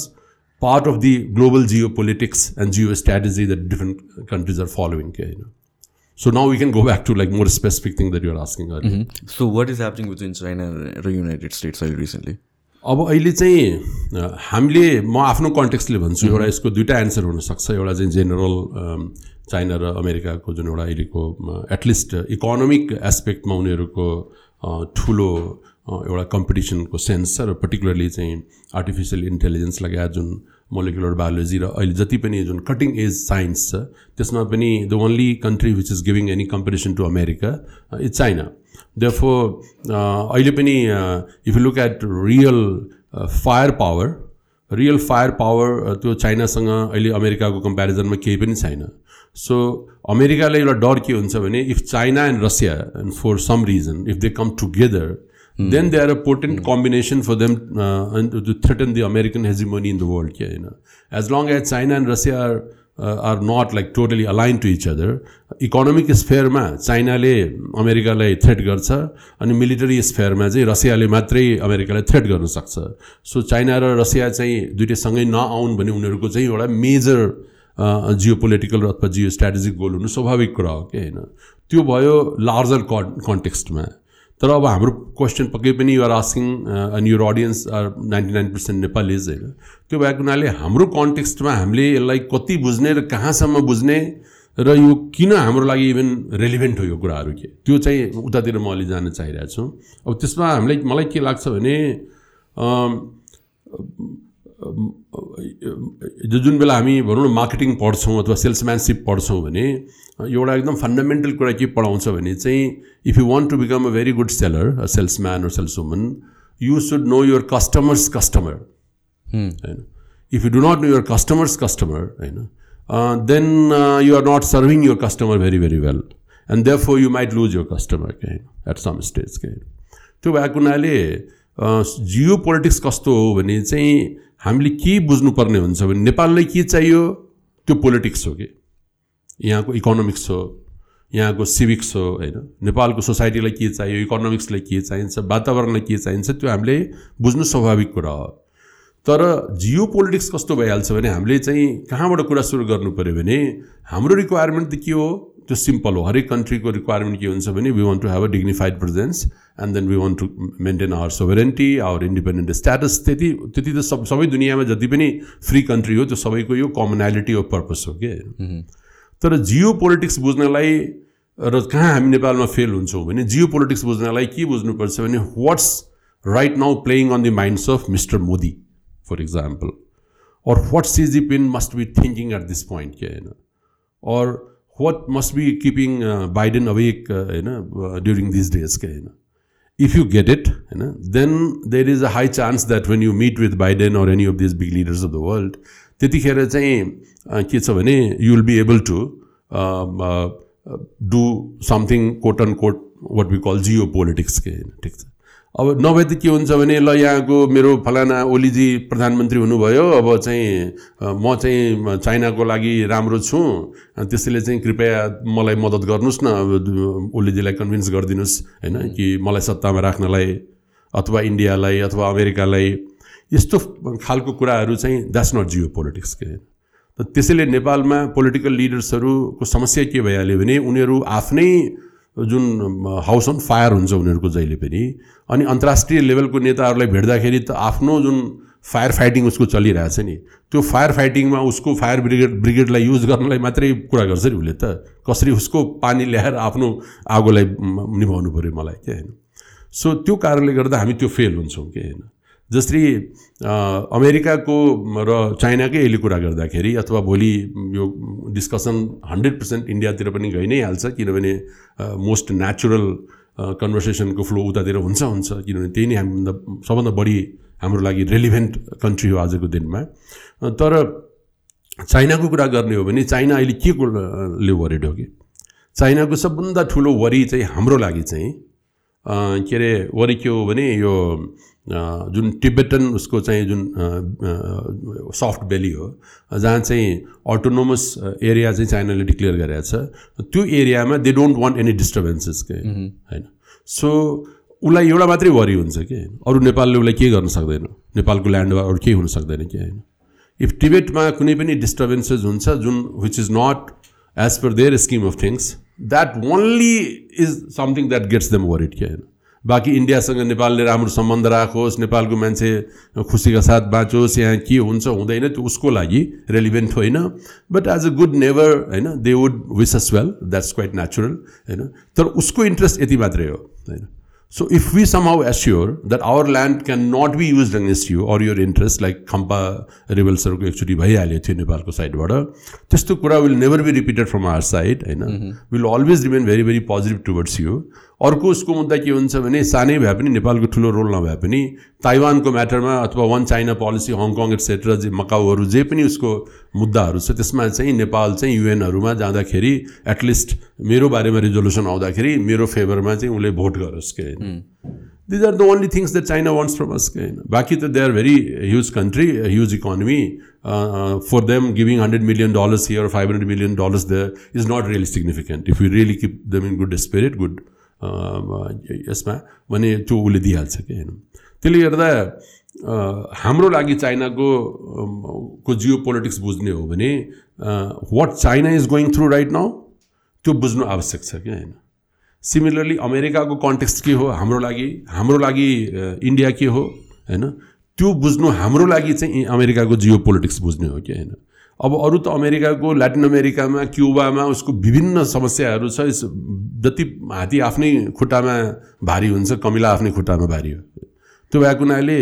S2: part of the global geopolitics and geostrategy that different countries are following. So now we can go back to like more specific thing that you are asking
S1: earlier. Mm-hmm. So what is happening between China and the United States recently?
S2: अब अहिले चाहिँ हामीले म आफ्नो कन्टेक्स्टले भन्छु एउटा यसको दुइटा एन्सर हुनसक्छ एउटा चाहिँ जेनरल चाइना र अमेरिकाको जुन एउटा अहिलेको एटलिस्ट इकोनोमिक एस्पेक्टमा उनीहरूको ठुलो एउटा कम्पिटिसनको सेन्स छ र पर्टिकुलरली चाहिँ आर्टिफिसियल इन्टेलिजेन्स लगायत जुन मोलिकुलर बायोलोजी र अहिले जति पनि जुन कटिङ एज साइन्स छ त्यसमा पनि the only country which is giving any competition to America is China Therefore, अहिले पनि if you look at real fire power real fire power त्यो चाइनासँग अहिले अमेरिकाको कम्पेरिजनमा केही पनि छैन। सो अमेरिकालाई एउटा डर के हुन्छ भने if China and Russia and for some reason if they come together then they are a potent combination for them to threaten the American hegemony in the world के होइन as long as China and Russia are are not like totally align to each other economic स्फेयरमा चाइनाले अमेरिकालाई थ्रेट गर्छ अनि मिलिटरी स्फेयरमा चाहिँ रसियाले मात्रै अमेरिकालाई थ्रेट गर्न सक्छ. सो चाइना र रसिया चाहिँ दुइटैसँगै नआउन् भने उनीहरूको चाहिँ एउटा मेजर जियो पोलिटिकल अथवा जियो स्ट्राटेजिक गोल हुनु स्वाभाविक कुरा हो कि होइन? त्यो भयो लार्जर कन् कन्टेक्स्टमा तर अब हाम्रो क्वेसन पक्कै पनि युआर आस्किङ अनि your audience are ninety nine percent Nepalese होइन त्यो भएको हुनाले हाम्रो कन्टेक्स्टमा हामीले यसलाई कति बुझ्ने र कहाँसम्म बुझ्ने र यो किन हाम्रो लागि इभन रेलिभेन्ट हो यो कुराहरू के? त्यो चाहिँ उतातिर म अलि जान चाहिरहेको छु। अब त्यसमा हामीलाई मलाई के लाग्छ भने जुन बेला हामी भनौँ न मार्केटिङ पढ्छौँ अथवा सेल्सम्यानसिप पढ्छौँ भने एउटा एकदम फन्डामेन्टल कुरा के पढाउँछ भने चाहिँ if you want to become a very good seller salesman र sales woman you should know your customers customer होइन if you do not know your customers customer होइन then you are not serving your customer very very well and therefore you might lose your customer के होइन एट सम स्टेज के त्यो भएको हुनाले जियो पोलिटिक्स कस्तो हो भने चाहिँ हामीले के बुझ्नुपर्ने हुन्छ भने नेपाललाई के चाहियो? त्यो पोलिटिक्स हो कि यहाँको इकोनोमिक्स हो यहाँको सिभिक्स हो होइन? नेपालको सोसाइटीलाई के चाहियो इकोनोमिक्सलाई के चाहिन्छ वातावरणलाई के चाहिन्छ त्यो हामीले बुझ्नु स्वाभाविक कुरा हो। तर जियो पोलिटिक्स कस्तो भइहाल्छ भने हामीले चाहिँ कहाँबाट कुरा सुरु गर्नु पऱ्यो भने हाम्रो रिक्वायरमेन्ट त के हो? त्यो सिम्पल हो। हरेक कन्ट्रीको रिक्वायरमेन्ट के हुन्छ भने we want to have a dignified presence and then we want to maintain our sovereignty our independent status त्यति त्यति त सब सबै दुनियाँमा जति पनि फ्री कन्ट्री हो त्यो सबैको यो कमनालिटी अफ पर्पज हो कि? तर जियो पोलिटिक्स बुझ्नलाई र कहाँ हामी नेपालमा फेल हुन्छौँ भने जियो पोलिटिक्स बुझ्नलाई के बुझ्नुपर्छ भने what's right now playing on the minds of mister Modi for example or what CG Ping must be thinking at this point, you know, or what must be keeping Biden awake होइन ड्युरिङ दिस डेज़ के होइन? इफ़ यु गेट इट होइन then there is a high chance that when you meet with Biden or any of this big leaders of the world त्यतिखेर चाहिँ के छ भने you will be able to do something quote and quote what we call geopolitics के होइन ठिक छ? अब नभए त के हुन्छ भने ल यहाँको मेरो फलाना ओलीजी प्रधानमन्त्री हुनुभयो अब चाहिँ म चाहिँ चाइनाको लागि राम्रो छु त्यसैले चाहिँ कृपया मलाई मद्दत गर्नुहोस् न ओलीजीलाई कन्भिन्स गरिदिनुहोस् होइन कि मलाई सत्तामा राख्नलाई अथवा इन्डियालाई अथवा अमेरिकालाई यस्तो खालको कुराहरू चाहिँ द्याट्स नट जियो पोलिटिक्स के त्यसैले नेपालमा पोलिटिकल लिडर्सहरूको समस्या के भइहाल्यो भने उनीहरू आफ्नै जुन हाउस अन फायर हुन्छ उनीहरूको जहिले पनि अनि अन्तर्राष्ट्रिय लेभलको नेताहरूलाई भेट्दाखेरि त आफ्नो जुन फायर फाइटिङ उसको चलिरहेछ नि त्यो फायर फाइटिङमा उसको फायर ब्रिगेड ब्रिगेडलाई युज गर्नलाई मात्रै कुरा गर्छ नि उसले त कसरी उसको पानी ल्याएर आफ्नो आगोलाई निभाउनु पऱ्यो मलाई के होइन? सो त्यो कारणले गर्दा हामी त्यो फेल हुन्छौँ कि होइन? जसरी अमेरिकाको र चाइनाकै अहिले कुरा गर्दाखेरि अथवा भोलि यो डिस्कसन हन्ड्रेड पर्सेन्ट इन्डियातिर पनि गइ नै हाल्छ किनभने मोस्ट नेचुरल कन्भर्सेसनको फ्लो उतातिर हुन्छ हुन्छ। किनभने त्यही नै हामीभन्दा सबभन्दा बढी हाम्रो लागि रेलिभेन्ट कन्ट्री हो आजको दिनमा। तर चाइनाको कुरा गर्ने हो भने चाइना अहिले के ले वरिड हो कि? चाइनाको सबभन्दा ठुलो वरि चाहिँ हाम्रो लागि चाहिँ के अरे वरि के हो भने यो जुन टिबेटन उसको चाहिँ जुन सफ्ट बेली हो जहाँ चाहिँ अटोनोमस एरिया चाहिँ चाइनाले डिक्लेयर गरेको छ। त्यो एरियामा they don't want any disturbances के होइन? सो उसलाई एउटा मात्रै वरि हुन्छ कि अरू नेपालले उसलाई के गर्न सक्दैन? नेपालको ल्यान्डमा अरू केही हुन सक्दैन कि होइन? इफ टिबेटमा कुनै पनि डिस्टर्बेन्सेस हुन्छ जुन which is not as per their scheme of things that only is something that gets them worried के होइन? बाँकी इन्डियासँग नेपालले राम्रो सम्बन्ध राखोस् नेपालको मान्छे खुसीका साथ बाँचोस् यहाँ के हुन्छ हुँदैन त्यो उसको लागि रेलिभेन्ट होइन। But as a good neighbour होइन they would wish us well that's quite natural होइन। तर उसको इन्ट्रेस्ट यति मात्रै हो होइन। So if we somehow assure that our land can not be use against you or your interest like Khampa रिभल्सहरूको एकचोटि भइहाल्यो थियो नेपालको साइडबाट त्यस्तो कुरा will never be repeated from our side होइन। Will always remain very very positive towards you अर्को उसको मुद्दा के हुन्छ भने सानै भए पनि नेपालको ठुलो रोल नभए पनि ताइवानको म्याटरमा अथवा one China policy Hong Kong etcetera जे मकाउहरू जे पनि उसको मुद्दाहरू छ त्यसमा चाहिँ नेपाल चाहिँ युएनहरूमा जाँदाखेरि एटलिस्ट मेरो बारेमा रिजोल्युसन आउँदाखेरि मेरो फेभरमा चाहिँ उसले भोट गरोस् के होइन। These are the only things the China wants from us के होइन। बाँकी त they are very huge country huge economy for them giving hundred million dollars here five hundred million dollars the is not really significant if you really keep them in good spirit good यसमा भने त्यो उसले दिइहाल्छ कि होइन त्यसले गर्दा हाम्रो लागि चाइनाको को जियो पोलिटिक्स बुझ्ने हो भने what China is going through right now त्यो बुझ्नु आवश्यक छ कि होइन सिमिलरली अमेरिकाको कन्टेक्स्ट के हो हाम्रो लागि हाम्रो लागि इन्डिया के हो होइन त्यो बुझ्नु हाम्रो लागि चाहिँ अमेरिकाको जियो पोलिटिक्स बुझ्ने हो कि होइन अब अरू त अमेरिकाको ल्याटिन अमेरिकामा क्युबामा उसको विभिन्न समस्याहरू छ। जति हात्ती आफ्नै खुट्टामा भारी हुन्छ कमिला आफ्नै खुट्टामा भारी हो। त्यो भएको हुनाले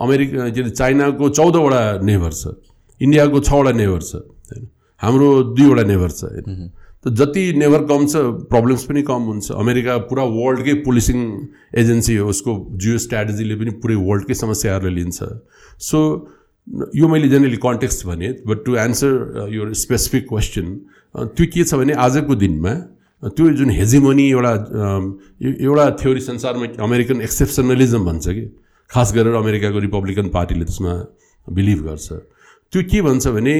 S2: अमेरिका के अरे चाइनाको चौधवटा नेभर छ। इन्डियाको छवटा नेभर छ होइन। हाम्रो दुईवटा नेभर छ होइन। त जति नेभर कम छ प्रब्लम्स पनि कम हुन्छ। अमेरिका पुरा वर्ल्डकै पुलिसिङ एजेन्सी हो। उसको जियो स्ट्राटेजीले पनि पुरै वर्ल्डकै समस्याहरूलाई लिन्छ। सो यो मैले जेनरली कन्टेक्स्ट भने बट टु एन्सर यो स्पेसिफिक क्वेसन त्यो के छ भने आजको दिनमा uh, त्यो जुन हेजिमोनी एउटा um, एउटा थ्योरी संसारमा अमेरिकन एक्सेप्सनलिजम भन्छ कि खास गरेर अमेरिकाको रिपब्लिकन पार्टीले त्यसमा बिलिभ गर्छ। त्यो के भन्छ भने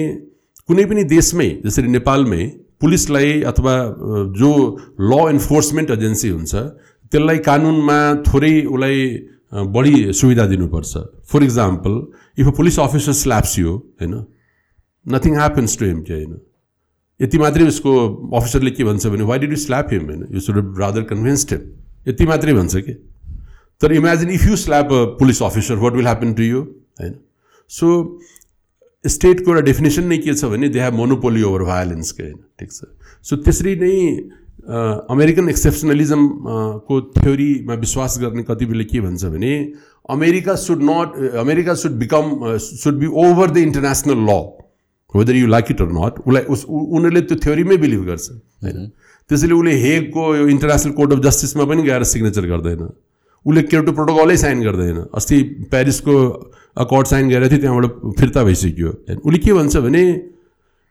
S2: कुनै पनि देशमै जसरी नेपालमै पुलिसलाई अथवा uh, जो ल इन्फोर्समेन्ट एजेन्सी हुन्छ त्यसलाई कानुनमा थोरै उसलाई बढी सुविधा दिनुपर्छ। For example if a police officer slaps you होइन नथिङ ह्यापन्स टु हिम के होइन। यति मात्रै उसको अफिसरले के भन्छ भने why did you slap him होइन। You should rather convinced him यति मात्रै भन्छ कि? तर imagine if you slap a police officer what will happen to you होइन। सो स्टेटको एउटा डेफिनेसन नै के छ भने दे हेभ मोनोपोली ओभर भायोलेन्सको होइन। ठिक छ। सो त्यसरी नै अमेरिकन एक्सेप्सनलिजमको थ्योरीमा विश्वास गर्ने कति बेला के भन्छ भने America should not America should become should be over the international law whether you like it or not उसलाई उस उनीहरूले त्यो थ्योरीमै बिलिभ गर्छ होइन? त्यसैले उसले हेगको यो इन्टरनेसनल कोर्ट अफ जस्टिसमा पनि गएर सिग्नेचर गर्दैन। उसले क्योटो प्रोटोकलै साइन गर्दैन। अस्ति प्यारिसको अकर्ड साइन गरेको थियो त्यहाँबाट फिर्ता भइसक्यो। उसले के भन्छ भने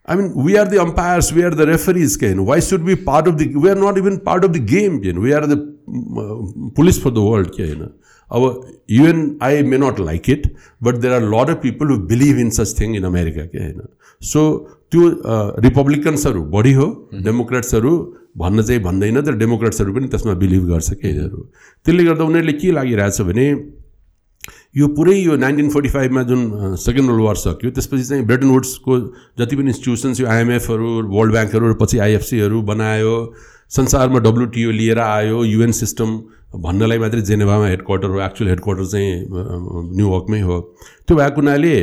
S2: I mean, we are the umpires, we are the referees, Ken. Why should we part of the? We are not even part of the game, Ken. We are the mm, uh, police for the world, Ken. Our you and I may not like it, but there are a lot of people who believe in such thing in America, Ken. So त्यो रिपब्लिकन्सहरू बढी हो डेमोक्रेट्सहरू भन्न चाहिँ भन्दैन तर डेमोक्रेट्सहरू पनि त्यसमा बिलिभ गर्छ केहीहरू त्यसले गर्दा उनीहरूले के लागिरहेछ भने यो पुरै यो नाइन्टिन फोर्टी फाइभमा जुन सेकेन्ड वर्ल्ड वार सक्यो त्यसपछि चाहिँ ब्रिटन वुड्सको जति पनि इन्स्टिट्युसन्स यो आइएमएफहरू वर्ल्ड ब्याङ्कहरू पछि आइएफसीहरू बनायो संसारमा डब्लुटिओ लिएर आयो युएन सिस्टम भन्नलाई मात्रै जेनेभामा हेड क्वार्टर हो एक्चुअल हेड क्वार्टर चाहिँ न्युयोर्कमै हो। त्यो भएको हुनाले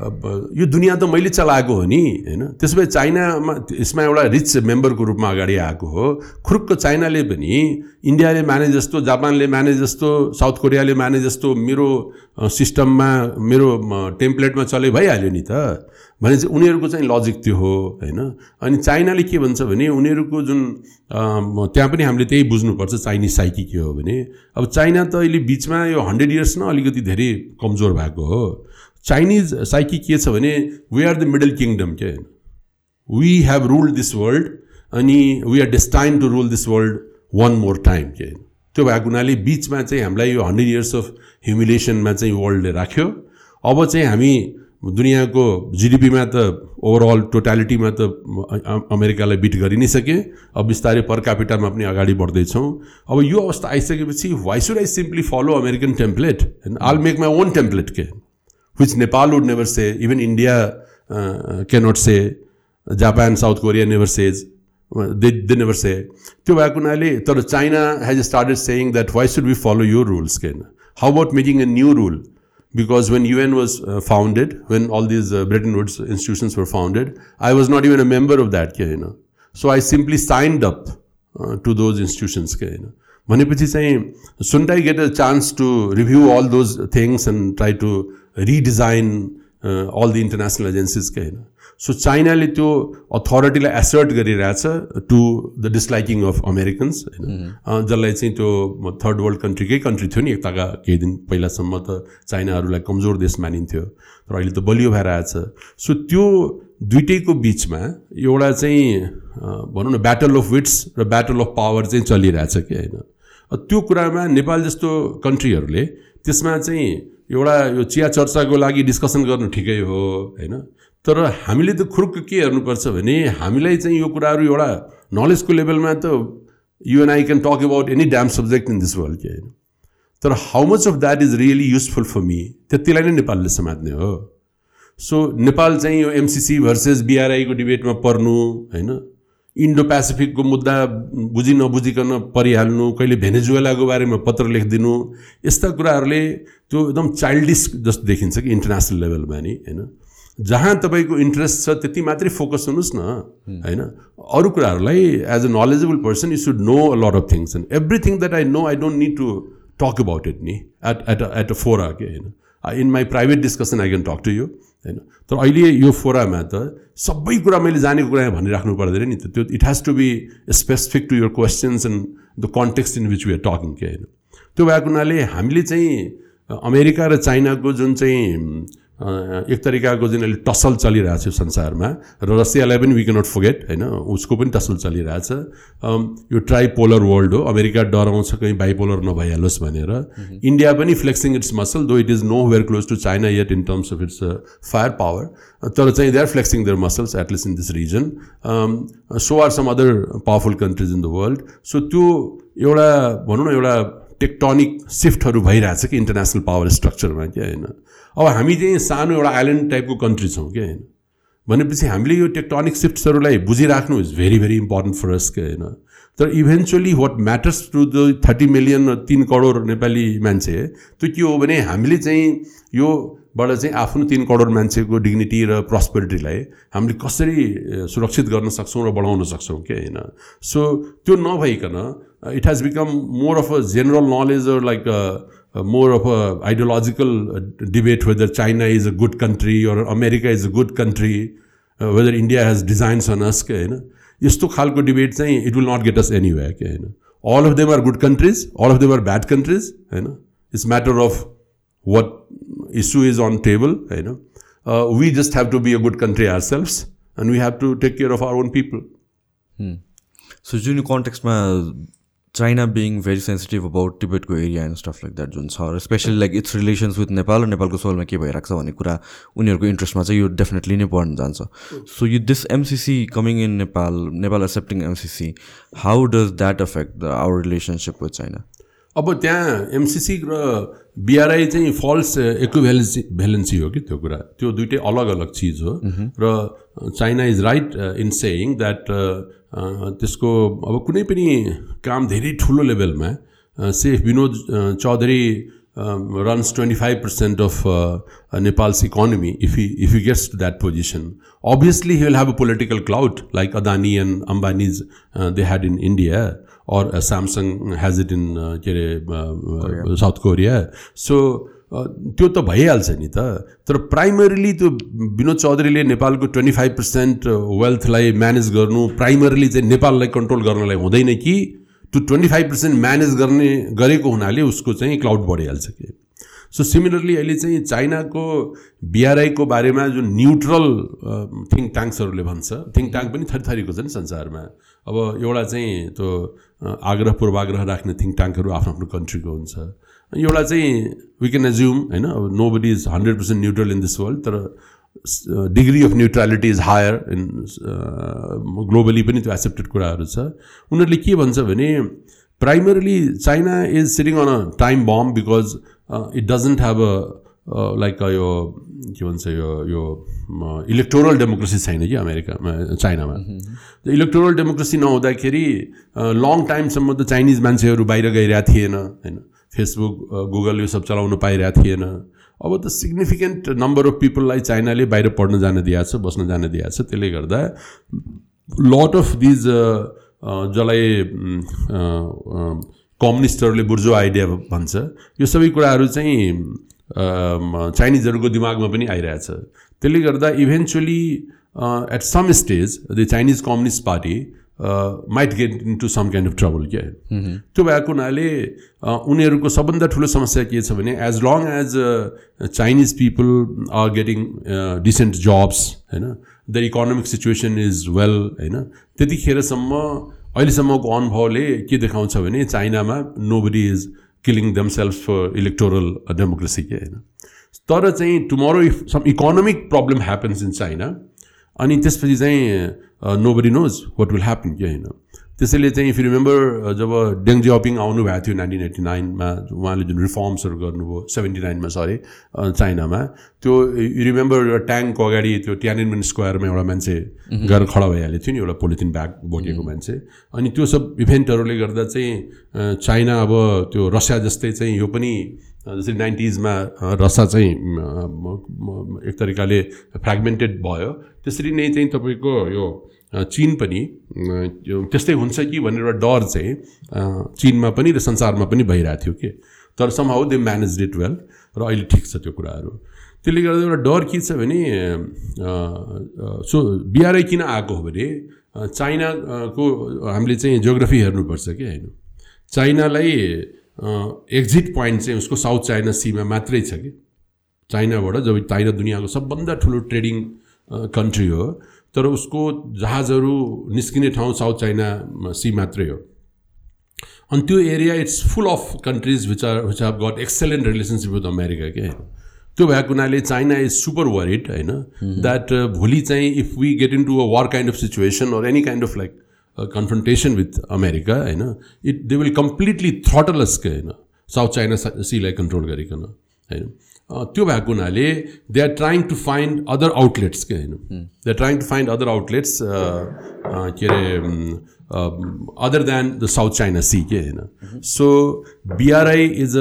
S2: यो दुनियाँ त मैले चलाएको हो नि होइन? त्यसो भए चाइनामा यसमा एउटा रिच मेम्बरको रूपमा अगाडि आएको हो। खुरुक्क चाइनाले पनि इन्डियाले माने जस्तो जापानले माने जस्तो साउथ कोरियाले माने जस्तो मेरो सिस्टममा मेरो टेम्प्लेटमा चले भइहाल्यो नि त। भने चाहिँ उनीहरूको चाहिँ लजिक त्यो हो होइन? अनि चाइनाले के भन्छ भने उनीहरूको जुन त्यहाँ पनि हामीले त्यही बुझ्नुपर्छ चाइनिज साइकी के हो भने। अब चाइना त अहिले बिचमा यो हन्ड्रेड इयर्स न अलिकति धेरै कमजोर भएको हो। चाइनिज साइकी के छ भने we are the middle kingdom के we have ruled this world अनि we are destine to rule this world one more time के त्यो भएको हुनाले बिचमा चाहिँ हामीलाई यो हन्ड्रेड इयर्स अफ ह्युमिलेसनमा चाहिँ वर्ल्डले राख्यो अब चाहिँ हामी दुनियाँको जिडिपीमा त ओभरअल टोटालिटीमा त अमेरिकालाई बिट गरि नै सके अब बिस्तारै पर क्यापिटामा पनि अगाडि बढ्दैछौँ अब यो अवस्था आइसकेपछि why should I simply follow American template and all make my own template के which Nepal would never say, even India uh, cannot say, Japan, South Korea never says, Well, they, they never say. त्यो भएको हुनाले तर China has started saying that why should we follow यो rules can how about making a new rule because when UN was uh, founded, when all these uh, Bretton Woods institutions were founded, I was not even a member of that, you know. So I simply signed up uh, to those institutions, you know. भनेपछि चाहिँ soon I get a chance to review all those things and try to redesign all the international agencies के होइन? सो चाइनाले त्यो अथोरिटीलाई एसर्ट गरिरहेछ to the disliking of Americans होइन? जसलाई चाहिँ त्यो थर्ड वर्ल्ड कन्ट्रीकै कन्ट्री थियो नि एकताका केही दिन पहिलासम्म त चाइनाहरूलाई कमजोर देश मानिन्थ्यो तर अहिले त बलियो भएर आएछ। सो त्यो दुइटैको बिचमा एउटा चाहिँ भनौँ न ब्याटल अफ विट्स र ब्याटल अफ पावर चाहिँ चलिरहेछ कि होइन? त्यो कुरामा नेपाल जस्तो कन्ट्रीहरूले त्यसमा चाहिँ एउटा यो चिया चर्चाको लागि डिस्कसन गर्नु ठिकै हो होइन? तर हामीले त खुरुक्क के हेर्नुपर्छ भने हामीलाई चाहिँ यो कुराहरू एउटा नलेजको लेभलमा त you and I can talk about any damn subject in this world के होइन? तर how much of that is really useful for me त्यतिलाई नै नेपालले समात्ने हो। सो नेपाल चाहिँ यो एमसिसी भर्सेस बिआरआईको डिबेटमा पर्नु होइन? इन्डो पेसिफिकको मुद्दा बुझि नबुझिकन परिहाल्नु कहिले भेनेजुएलाको बारेमा पत्र लेखिदिनु यस्ता कुराहरूले त्यो एकदम चाइल्डिस जस्तो देखिन्छ कि इन्टरनेसनल लेभलमा नि होइन? जहाँ तपाईँको इन्ट्रेस्ट छ त्यति मात्रै फोकस हुनुहोस् न होइन? अरू कुराहरूलाई as a knowledgeable person you should know a lot of things and everything that I know I don't need to talk about it नि? At at at a fora के होइन? In my private discussion I can talk to you होइन तर अहिले यो फोरामा त सबै कुरा मैले जानेको कुरा भनिराख्नु पर्दैन नि त त्यो it has to be specific to your questions and the context in which we are talking के होइन त्यो भएको हुनाले हामीले चाहिँ अमेरिका र चाइनाको जुन चाहिँ एक तरिकाको जुन अहिले टसल चलिरहेको छ संसारमा र रसियालाई पनि वी क्यानट फोगेट होइन? उसको पनि टसल चलिरहेछ। यो ट्राइपोलर वर्ल्ड हो। अमेरिका डराउँछ कहीँ बाइपोलर नभइहालोस् भनेर। इन्डिया पनि flexing its muscle though it is nowhere close to China yet in terms of its fire power तर चाहिँ they are flexing their muscles at least in this region so are some other powerful countries in the world so त्यो एउटा भनौँ न एउटा टेक्टोनिक सिफ्टहरू भइरहेछ कि इन्टरनेसनल पावर स्ट्रक्चरमा क्या होइन? अब हामी चाहिँ सानो एउटा आइल्यान्ड टाइपको कन्ट्री छौँ क्या होइन? भनेपछि हामीले यो टेक्टोनिक सिफ्ट्सहरूलाई बुझिराख्नु is very very important for us क्या होइन? तर eventually what matters to the thirty million तिन करोड नेपाली मान्छे त्यो के हो भने हामीले चाहिँ योबाट चाहिँ आफ्नो तिन करोड मान्छेको डिग्निटी र प्रस्पेरिटीलाई हामीले कसरी सुरक्षित गर्न सक्छौँ र बढाउन सक्छौँ क्या होइन? सो त्यो नभइकन it has become more of a general knowledge like more of a ideological uh, debate whether China is a good country or America is a good country, uh, whether India has designs on us के होइन यस्तो खालको डिबेट चाहिँ it will not get us anyway के होइन all of them are good countries all of them are bad countries होइन it's matter of what issue is on table होइन we just have to be a good country ourselves and we have to take care of our own people
S1: so जुन यो कन्टेक्समा China being very sensitive about टिबेटको area and stuff like that जुन छ र especially like its relations with Nepal र नेपालको सोलमा के भइरहेको छ भन्ने कुरा उनीहरूको इन्ट्रेस्टमा चाहिँ यो डेफिनेटली नै पढ्न जान्छ। सो यो this MCC coming in Nepal Nepal accepting MCC how does that affect our relationship with China
S2: अब त्यहाँ एमसिसी र बिआरआई चाहिँ फल्स इक्विभ्यालेन्सी भ्यालेन्सी हो कि त्यो कुरा? त्यो दुइटै अलग अलग चिज हो। र China is right in saying that त्यसको अब कुनै पनि काम धेरै ठुलो लेभलमा safe Vinod Chaudhary runs twenty five percent of नेपालकोनमी if if if you guest that position obviously you will have a political clout like Adani and Ambanis they had in India or Samsung has it in के अरे साउथ कोरिया सो त्यो त भइहाल्छ नि त। तर प्राइमरीली त्यो विनोद चौधरीले नेपालको ट्वेन्टी फाइभ पर्सेन्ट वेल्थलाई म्यानेज गर्नु प्राइमरीली चाहिँ नेपाललाई कन्ट्रोल गर्नलाई हुँदैन कि त्यो ट्वेन्टी फाइभ पर्सेन्ट म्यानेज गर्ने गरेको हुनाले उसको चाहिँ क्लाउड बढिहाल्छ कि। सो सिमिलरली अहिले चाहिँ चाइनाको बिआरआईको बारेमा जुन न्युट्रल थिङ्क ट्याङ्क्सहरूले भन्छ थिङ्क ट्याङ्क पनि थरी थरीको नि संसारमा। अब एउटा चाहिँ त्यो आग्रह पूर्वाग्रह राख्ने थिङ्क ट्याङ्कहरू आफ्नो आफ्नो कन्ट्रीको हुन्छ। एउटा चाहिँ वी क्यान एज्युम होइन अब nobody is hundred percent neutral in this world तर degree of neutrality is higher in globally पनि त्यो एक्सेप्टेड कुराहरू छ। उनीहरूले के भन्छ भने primarily China is sitting on a time bomb because it doesn't have a like यो के भन्छ यो यो इलेक्टोरल डेमोक्रेसी छैन कि अमेरिकामा चाइनामा इलेक्टोरल डेमोक्रेसी नहुँदाखेरि लङ टाइमसम्म त चाइनिज मान्छेहरू बाहिर गइरहेको थिएन होइन। फेसबुक गुगल यो सब चलाउनु पाइरहेको थिएन। अब त सिग्निफिकेन्ट नम्बर अफ पिपललाई चाइनाले बाहिर पढ्न जान दिएको छ बस्न जान दिएको छ। त्यसले गर्दा लट अफ दिज जसलाई कम्युनिस्टहरूले बुर्जो आइडिया भन्छ। यो सबै कुराहरू चाहिँ चाइनिजहरूको दिमागमा पनि आइरहेछ। त्यसले गर्दा eventually at some stage the Chinese Communist Party might get into some kind of trouble क्या त्यो भएको हुनाले उनीहरूको सबभन्दा ठुलो समस्या के छ भने as long as Chinese people are getting decent jobs होइन the economic situation is well होइन त्यतिखेरसम्म अहिलेसम्मको अनुभवले के देखाउँछ भने चाइनामा nobody is killing them self electoral democracy के होइन तर चाहिँ tomorrow if some economic problem happens in China अनि त्यसपछि चाहिँ nobody knows what will happen के होइन त्यसैले चाहिँ इफ यु रिमेम्बर जब डेङ जियापिङ आउनुभएको थियो नाइन्टिन एट्टी नाइनमा उहाँले जुन रिफर्म्सहरू गर्नुभयो सेभेन्टी नाइनमा सरी चाइनामा त्यो यु रिमेम्बर एउटा ट्याङ्कको अगाडि त्यो ट्यानिनमेन स्क्वायरमा एउटा मान्छे गएर खडा भइहालेको थियो नि एउटा पोलिथिन ब्याग बोकेको मान्छे। अनि त्यो सब इभेन्टहरूले गर्दा चाहिँ चाइना अब त्यो रसिया जस्तै चाहिँ यो पनि जस्तै नाइन्टिजमा रसा चाहिँ एक तरिकाले फ्रेगमेन्टेड भयो। त्यसरी नै चाहिँ तपाईँको यो चिन पनि त्यस्तै हुन्छ कि भनेर एउटा डर चाहिँ चिनमा पनि र संसारमा पनि भइरहेको थियो कि। तर somehow they manage it well र अहिले ठिक छ त्यो कुराहरू। त्यसले गर्दा एउटा डर के छ भने सो बिआरआई किन आएको हो भने चाइनाको हामीले चाहिँ जियोग्राफी हेर्नुपर्छ कि होइन चाइनालाई एक्जिट पोइन्ट चाहिँ उसको साउथ चाइना सीमा मात्रै छ कि। चाइनाबाट जब चाइना दुनियाँको सबभन्दा ठुलो ट्रेडिङ कन्ट्री हो तर उसको जहाजहरू निस्किने ठाउँ साउथ चाइना सी मात्रै हो। अनि त्यो area it's full of countries which are which have got excellent relationship with America के? त्यो भएको हुनाले चाइना इज सुपर वरिड होइन? द्याट भोलि चाहिँ if we get into a war kind of situation or any kind of like confrontation with America होइन? It they will completely throttle us के होइन? साउथ चाइना सीलाई कन्ट्रोल गरिकन होइन? त्यो भएको हुनाले they are trying to find other outlets के होइन। They are trying to find other outlets के अरे other than the South China Sea के होइन। So BRI is a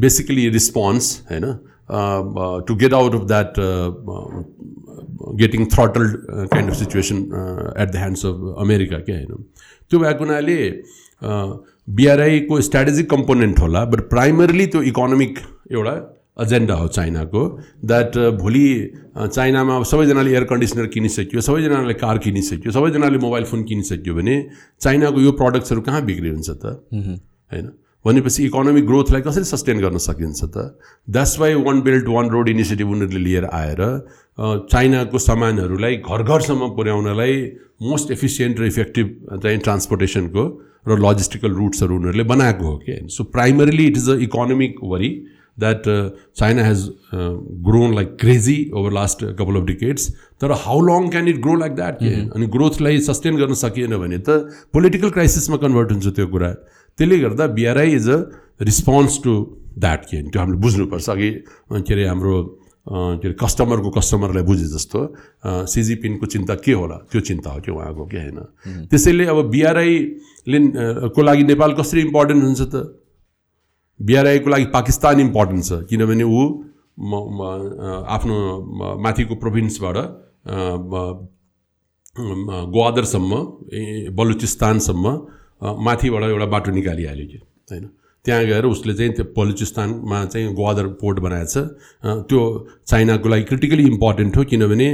S2: basically response होइन। To get out of that getting throttled kind of situation at the hands of America के होइन। त्यो भएको हुनाले बिआरआईको स्ट्राटेजिक कम्पोनेन्ट होला बट प्राइमरली त्यो इकोनोमिक एउटा एजेन्डा हो चाइनाको द्याट भोलि चाइनामा अब सबैजनाले एयर कन्डिसनर किनिसक्यो सबैजनाले कार किनिसक्यो सबैजनाले मोबाइल फोन किनिसक्यो भने चाइनाको यो प्रडक्ट्सहरू कहाँ बिक्री हुन्छ त होइन भनेपछि इकोनोमिक ग्रोथलाई कसरी सस्टेन गर्न सकिन्छ त that's why one belt one road initiative उनीहरूले लिएर आएर चाइनाको सामानहरूलाई घर घरसम्म पुर्याउनलाई मोस्ट एफिसियन्ट र इफेक्टिभ चाहिँ ट्रान्सपोर्टेसनको र लजिस्टिकल रुट्सहरू उनीहरूले बनाएको हो कि so primarily it is a economic worry that China has grown like crazy over last couple of decades तर how long can it grow like that के अनि ग्रोथलाई सस्टेन गर्न सकिएन भने त पोलिटिकल क्राइसिसमा कन्भर्ट हुन्छ त्यो कुरा त्यसले गर्दा BRI is a response to that के त्यो हामीले बुझ्नुपर्छ अघि के अरे हाम्रो के अरे कस्टमरको कस्टमरलाई बुझे जस्तो सिजिपिनको चिन्ता के होला त्यो चिन्ता हो कि उहाँको के होइन त्यसैले अब बिआरआईले को लागि नेपाल कसरी इम्पोर्टेन्ट हुन्छ त बिआरआईको लागि पाकिस्तान इम्पोर्टेन्ट छ। किनभने ऊ आफ्नो माथिको प्रोभिन्सबाट ग्वादरसम्म बलुचिस्तानसम्म माथिबाट एउटा बाटो निकालिहाल्यो कि होइन। त्यहाँ गएर उसले चाहिँ त्यो बलुचिस्तानमा चाहिँ ग्वादर पोर्ट बनाएछ त्यो चाइनाको लागि क्रिटिकली इम्पोर्टेन्ट हो किनभने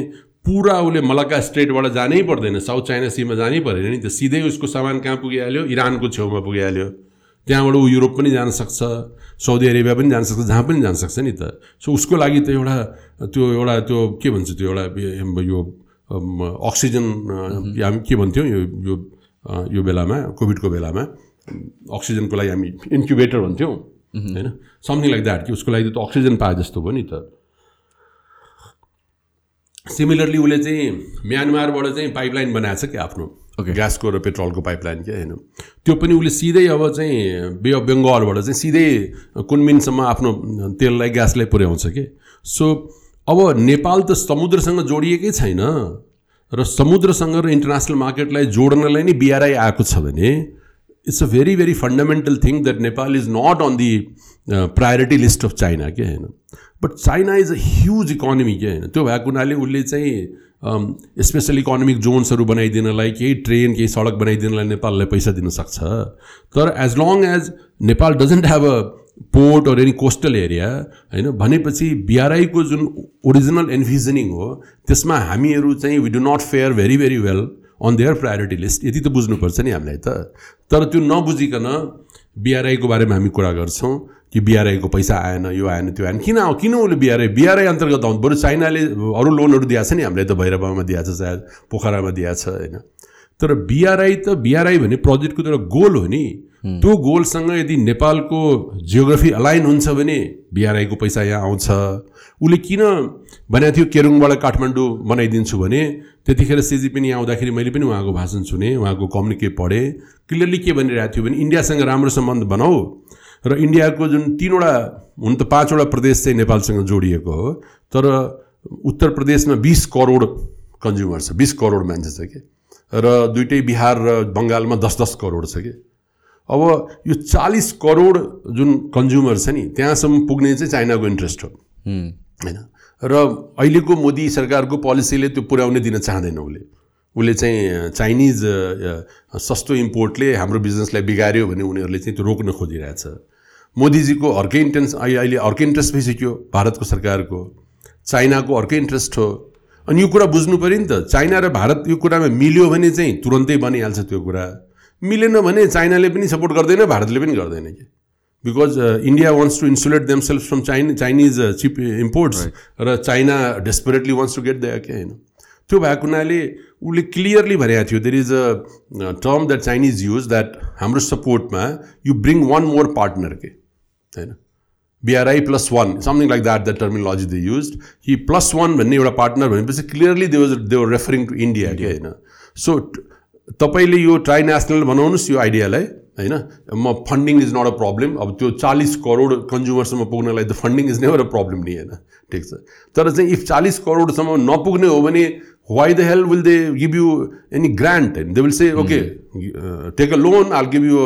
S2: पुरा उसले मलक्का स्ट्रेटबाट जानै पर्दैन साउथ चाइना सीमा जानै परेन नि त। सिधै उसको सामान कहाँ पुगिहाल्यो? इरानको छेउमा पुगिहाल्यो। त्यहाँबाट ऊ युरोप पनि जान सक्छ साउदी अरेबिया पनि जान सक्छ जहाँ पनि जान सक्छ नि त। सो उसको लागि त एउटा त्यो एउटा त्यो के भन्छ त्यो एउटा यो अक्सिजन हामी के भन्थ्यौँ यो यो यो बेलामा कोभिडको बेलामा अक्सिजनको लागि हामी इन्क्युबेटर भन्थ्यौँ होइन? समथिङ लाइक द्याट कि उसको लागि त अक्सिजन पाए जस्तो भयो नि त। सिमिलरली उसले चाहिँ म्यानमारबाट चाहिँ पाइपलाइन बनाएको छ क्या आफ्नो। ग्यासको र पेट्रोलको पाइपलाइन क्या होइन त्यो पनि उसले सिधै अब चाहिँ बे अफ बेङ्गलबाट चाहिँ सिधै कुनमिनसम्म आफ्नो तेललाई ग्यासलाई पुर्याउँछ कि। सो अब नेपाल त समुद्रसँग जोडिएकै छैन र समुद्रसँग र इन्टरनेसनल मार्केटलाई जोड्नलाई नै बिआरआई आएको छ भने it's a very very fundamental thing that Nepal is not on the priority list of China के होइन but China is a huge economy के होइन त्यो भएको हुनाले उसले चाहिँ स्पेसल इकोनोमिक जोन्सहरू बनाइदिनलाई केही ट्रेन केही सडक बनाइदिनलाई नेपाललाई पैसा दिन सक्छ। तर as long as Nepal doesn't have a port or any coastal area होइन भनेपछि बिआरआईको जुन ओरिजिनल एन्भिजनिङ हो त्यसमा हामीहरू चाहिँ we do not fare very very well on their priority list यति त बुझ्नुपर्छ नि हामीलाई त। तर त्यो नबुझिकन बिआरआईको बारेमा हामी कुरा गर्छौँ। कि बिआरआईको पैसा आएन यो आएन त्यो आएन। किन किन उसले बिआरआई बिआरआई अन्तर्गत आउनु बरु चाइनाले अरू लोनहरू दिएको छ नि हामीलाई त भैरवामा दिएको छ सायद पोखरामा दिएको छ होइन। तर बिआरआई त बिआरआई भन्ने प्रोजेक्टको त एउटा गोल हो नि। त्यो गोलसँग यदि नेपालको जियोग्राफी अलाइन हुन्छ भने बिआरआईको पैसा यहाँ आउँछ। उसले किन भनेको थियो केरुङबाट काठमाडौँ बनाइदिन्छु भने त्यतिखेर सिजी पनि यहाँ आउँदाखेरि मैले पनि उहाँको भाषण सुनेँ उहाँको कम्युनिकेट पढेँ। क्लियरली के भनिरहेको थियो भने इन्डियासँग राम्रो सम्बन्ध बनाऊ। र इन्डियाको जुन तिनवटा हुन त पाँचवटा प्रदेश चाहिँ नेपालसँग जोडिएको हो तर उत्तर प्रदेशमा बिस करोड कन्ज्युमर छ बिस करोड मान्छे छ कि? र दुइटै बिहार र बङ्गालमा दस दस करोड छ कि? अब यो चालिस करोड जुन कन्ज्युमर छ नि त्यहाँसम्म पुग्ने चाहिँ चाइनाको इन्ट्रेस्ट हो। होइन? र अहिलेको मोदी सरकारको पोलिसीले त्यो पुर्याउनै दिन चाहँदैन उसले। उसले चाहिँ चाइनिज सस्तो इम्पोर्टले हाम्रो बिजनेसलाई बिगाऱ्यो भने उनीहरूले चाहिँ त्यो रोक्न खोजिरहेछ। मोदीजीको अर्कै इन्टेन्स अहिले अहिले अर्कै इन्ट्रेस्ट भइसक्यो भारतको सरकारको। चाइनाको अर्कै इन्ट्रेस्ट हो। अनि यो कुरा बुझ्नु पऱ्यो नि त। चाइना र भारत यो कुरामा मिल्यो भने चाहिँ तुरन्तै बनिहाल्छ त्यो कुरा। मिलेन भने चाइनाले पनि सपोर्ट गर्दैन भारतले पनि गर्दैन कि। Because India wants to insulate themselves from chine Chinese chip imports र China desperately wants to get the के होइन त्यो भएको हुनाले उसले क्लियरली भनेको थियो. There is a term that Chinese use that हाम्रो सपोर्टमा you bring one more partner के होइन? BRI plus one something like that the terminology they use कि प्लस वान भन्ने एउटा पार्टनर भनेपछि clearly they was they were referring to India कि होइन? सो तपाईँले यो ट्राई नेसनल बनाउनुहोस् यो आइडियालाई होइन? म funding is not a problem अब त्यो चालिस करोड कन्ज्युमरसम्म पुग्नलाई त funding is never a problem नि होइन? ठिक छ। तर चाहिँ इफ चालिस करोडसम्म नपुग्ने हो भने why the hell will they give you any grant and they will say okay take a loan I'll give you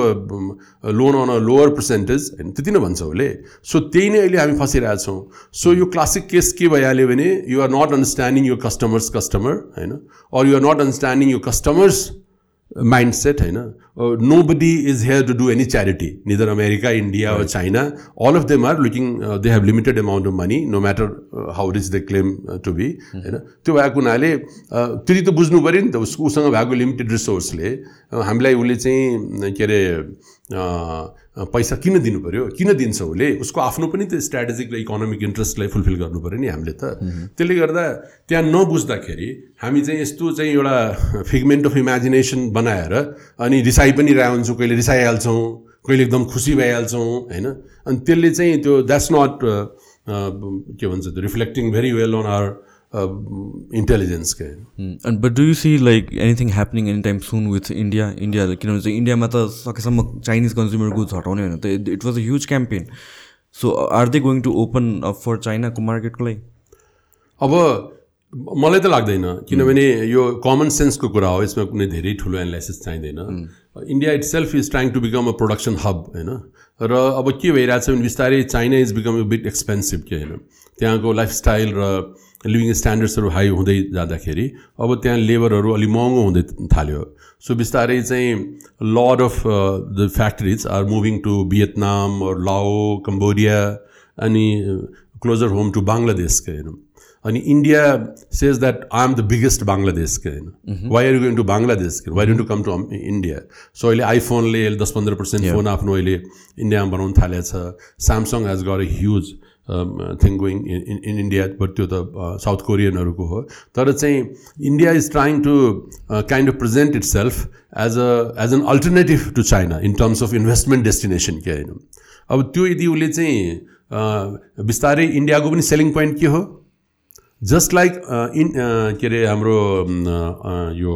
S2: loan on a lower percentage होइन त्यति नै भन्छ उसले। सो त्यही नै अहिले हामी फसिरहेछौँ सो यो क्लासिक केस के भइहाल्यो भने यु आर नट अन्डरस्ट्यान्डिङ यो कस्टमर्स कस्टमर होइन? Or you are not understanding यो कस्टमर्स माइन्ड सेट होइन? Nobody is here to do any charity neither America India China all of them are looking they have limited amount of money no matter how rich they claim to be होइन त्यो भएको हुनाले त्यति त बुझ्नु पऱ्यो नि त उसको उसँग भएको लिमिटेड रिसोर्सले हामीलाई उसले चाहिँ के अरे पैसा किन दिनु पऱ्यो किन दिन्छ उसले उसको आफ्नो पनि त स्ट्राटेजिक र इकोनोमिक इन्ट्रेस्टलाई फुलफिल गर्नु पऱ्यो नि हामीले त। त्यसले गर्दा त्यहाँ नबुझ्दाखेरि हामी चाहिँ यस्तो चाहिँ एउटा फिगमेन्ट अफ इमेजिनेसन बनाएर अनि रिसाइ पनि रह हुन्छौँ कहिले रिसाइहाल्छौँ कहिले एकदम खुसी भइहाल्छौँ होइन? अनि त्यसले चाहिँ त्यो द्याट्स नट के भन्छ त्यो reflecting very well on our intelligence के
S1: and but do you see like anything happening any time soon with India India किनभने चाहिँ इन्डियामा त सकेसम्म चाइनिज कन्ज्युमर गुड्स हटाउने होइन। त it was a huge campaign so are they going to open up for चाइनाको मार्केटको लागि?
S2: अब मलाई त लाग्दैन। किनभने यो कमन सेन्सको कुरा हो यसमा कुनै धेरै ठुलो एनालाइसिस चाहिँदैन। India itself is trying to become a production hub होइन र अब के भइरहेछ भने बिस्तारै China is become a bit expensive के होइन त्यहाँको लाइफस्टाइल र लिभिङ स्ट्यान्डर्ड्सहरू हाई हुँदै जाँदाखेरि अब त्यहाँ लेबरहरू अलिक महँगो हुँदै थाल्यो। सो बिस्तारै चाहिँ lot of the factories are moving to Vietnam Lao Cambodia अनि क्लोजर होम टु बङ्गलादेशको होइन अनि India says that I am the biggest बङ्गलादेशको होइन why are going to Bangladesh why don't to come to India so अहिले आइफोनले अहिले दस पन्ध्र पर्सेन्ट फोन आफ्नो अहिले इन्डियामा बनाउनु थालेको छ। Samsung has got a huge thing going in in India but त्यो त साउथ कोरियनहरूको हो। तर चाहिँ India is trying to kind of present itself as a as an alternative to China in terms of investment destination के होइन अब त्यो यदि उसले चाहिँ बिस्तारै इन्डियाको पनि सेलिङ पोइन्ट के हो? जस्ट लाइक इन के अरे हाम्रो यो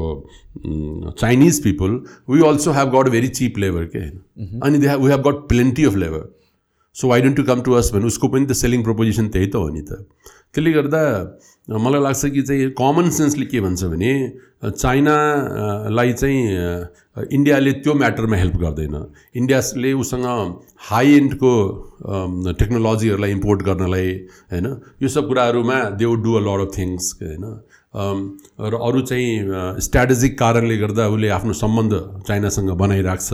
S2: Chinese people we also have got very cheap labour के होइन अनि they we have got plenty of labour so why don't to come to us भने उसको पनि त सेलिङ प्रपोजिसन त्यही त हो नि त त्यसले गर्दा मलाई लाग्छ कि चाहिँ कमन सेन्सले के भन्छ भने चाइनालाई चाहिँ इन्डियाले त्यो म्याटरमा हेल्प गर्दैन। इन्डियाले उसँग हाई एन्डको टेक्नोलोजीहरूलाई इम्पोर्ट गर्नलाई होइन? यो सब कुराहरूमा they would do a lot of things होइन? र अरू चाहिँ स्ट्राटेजिक कारणले गर्दा उसले आफ्नो सम्बन्ध चाइनासँग बनाइराख्छ।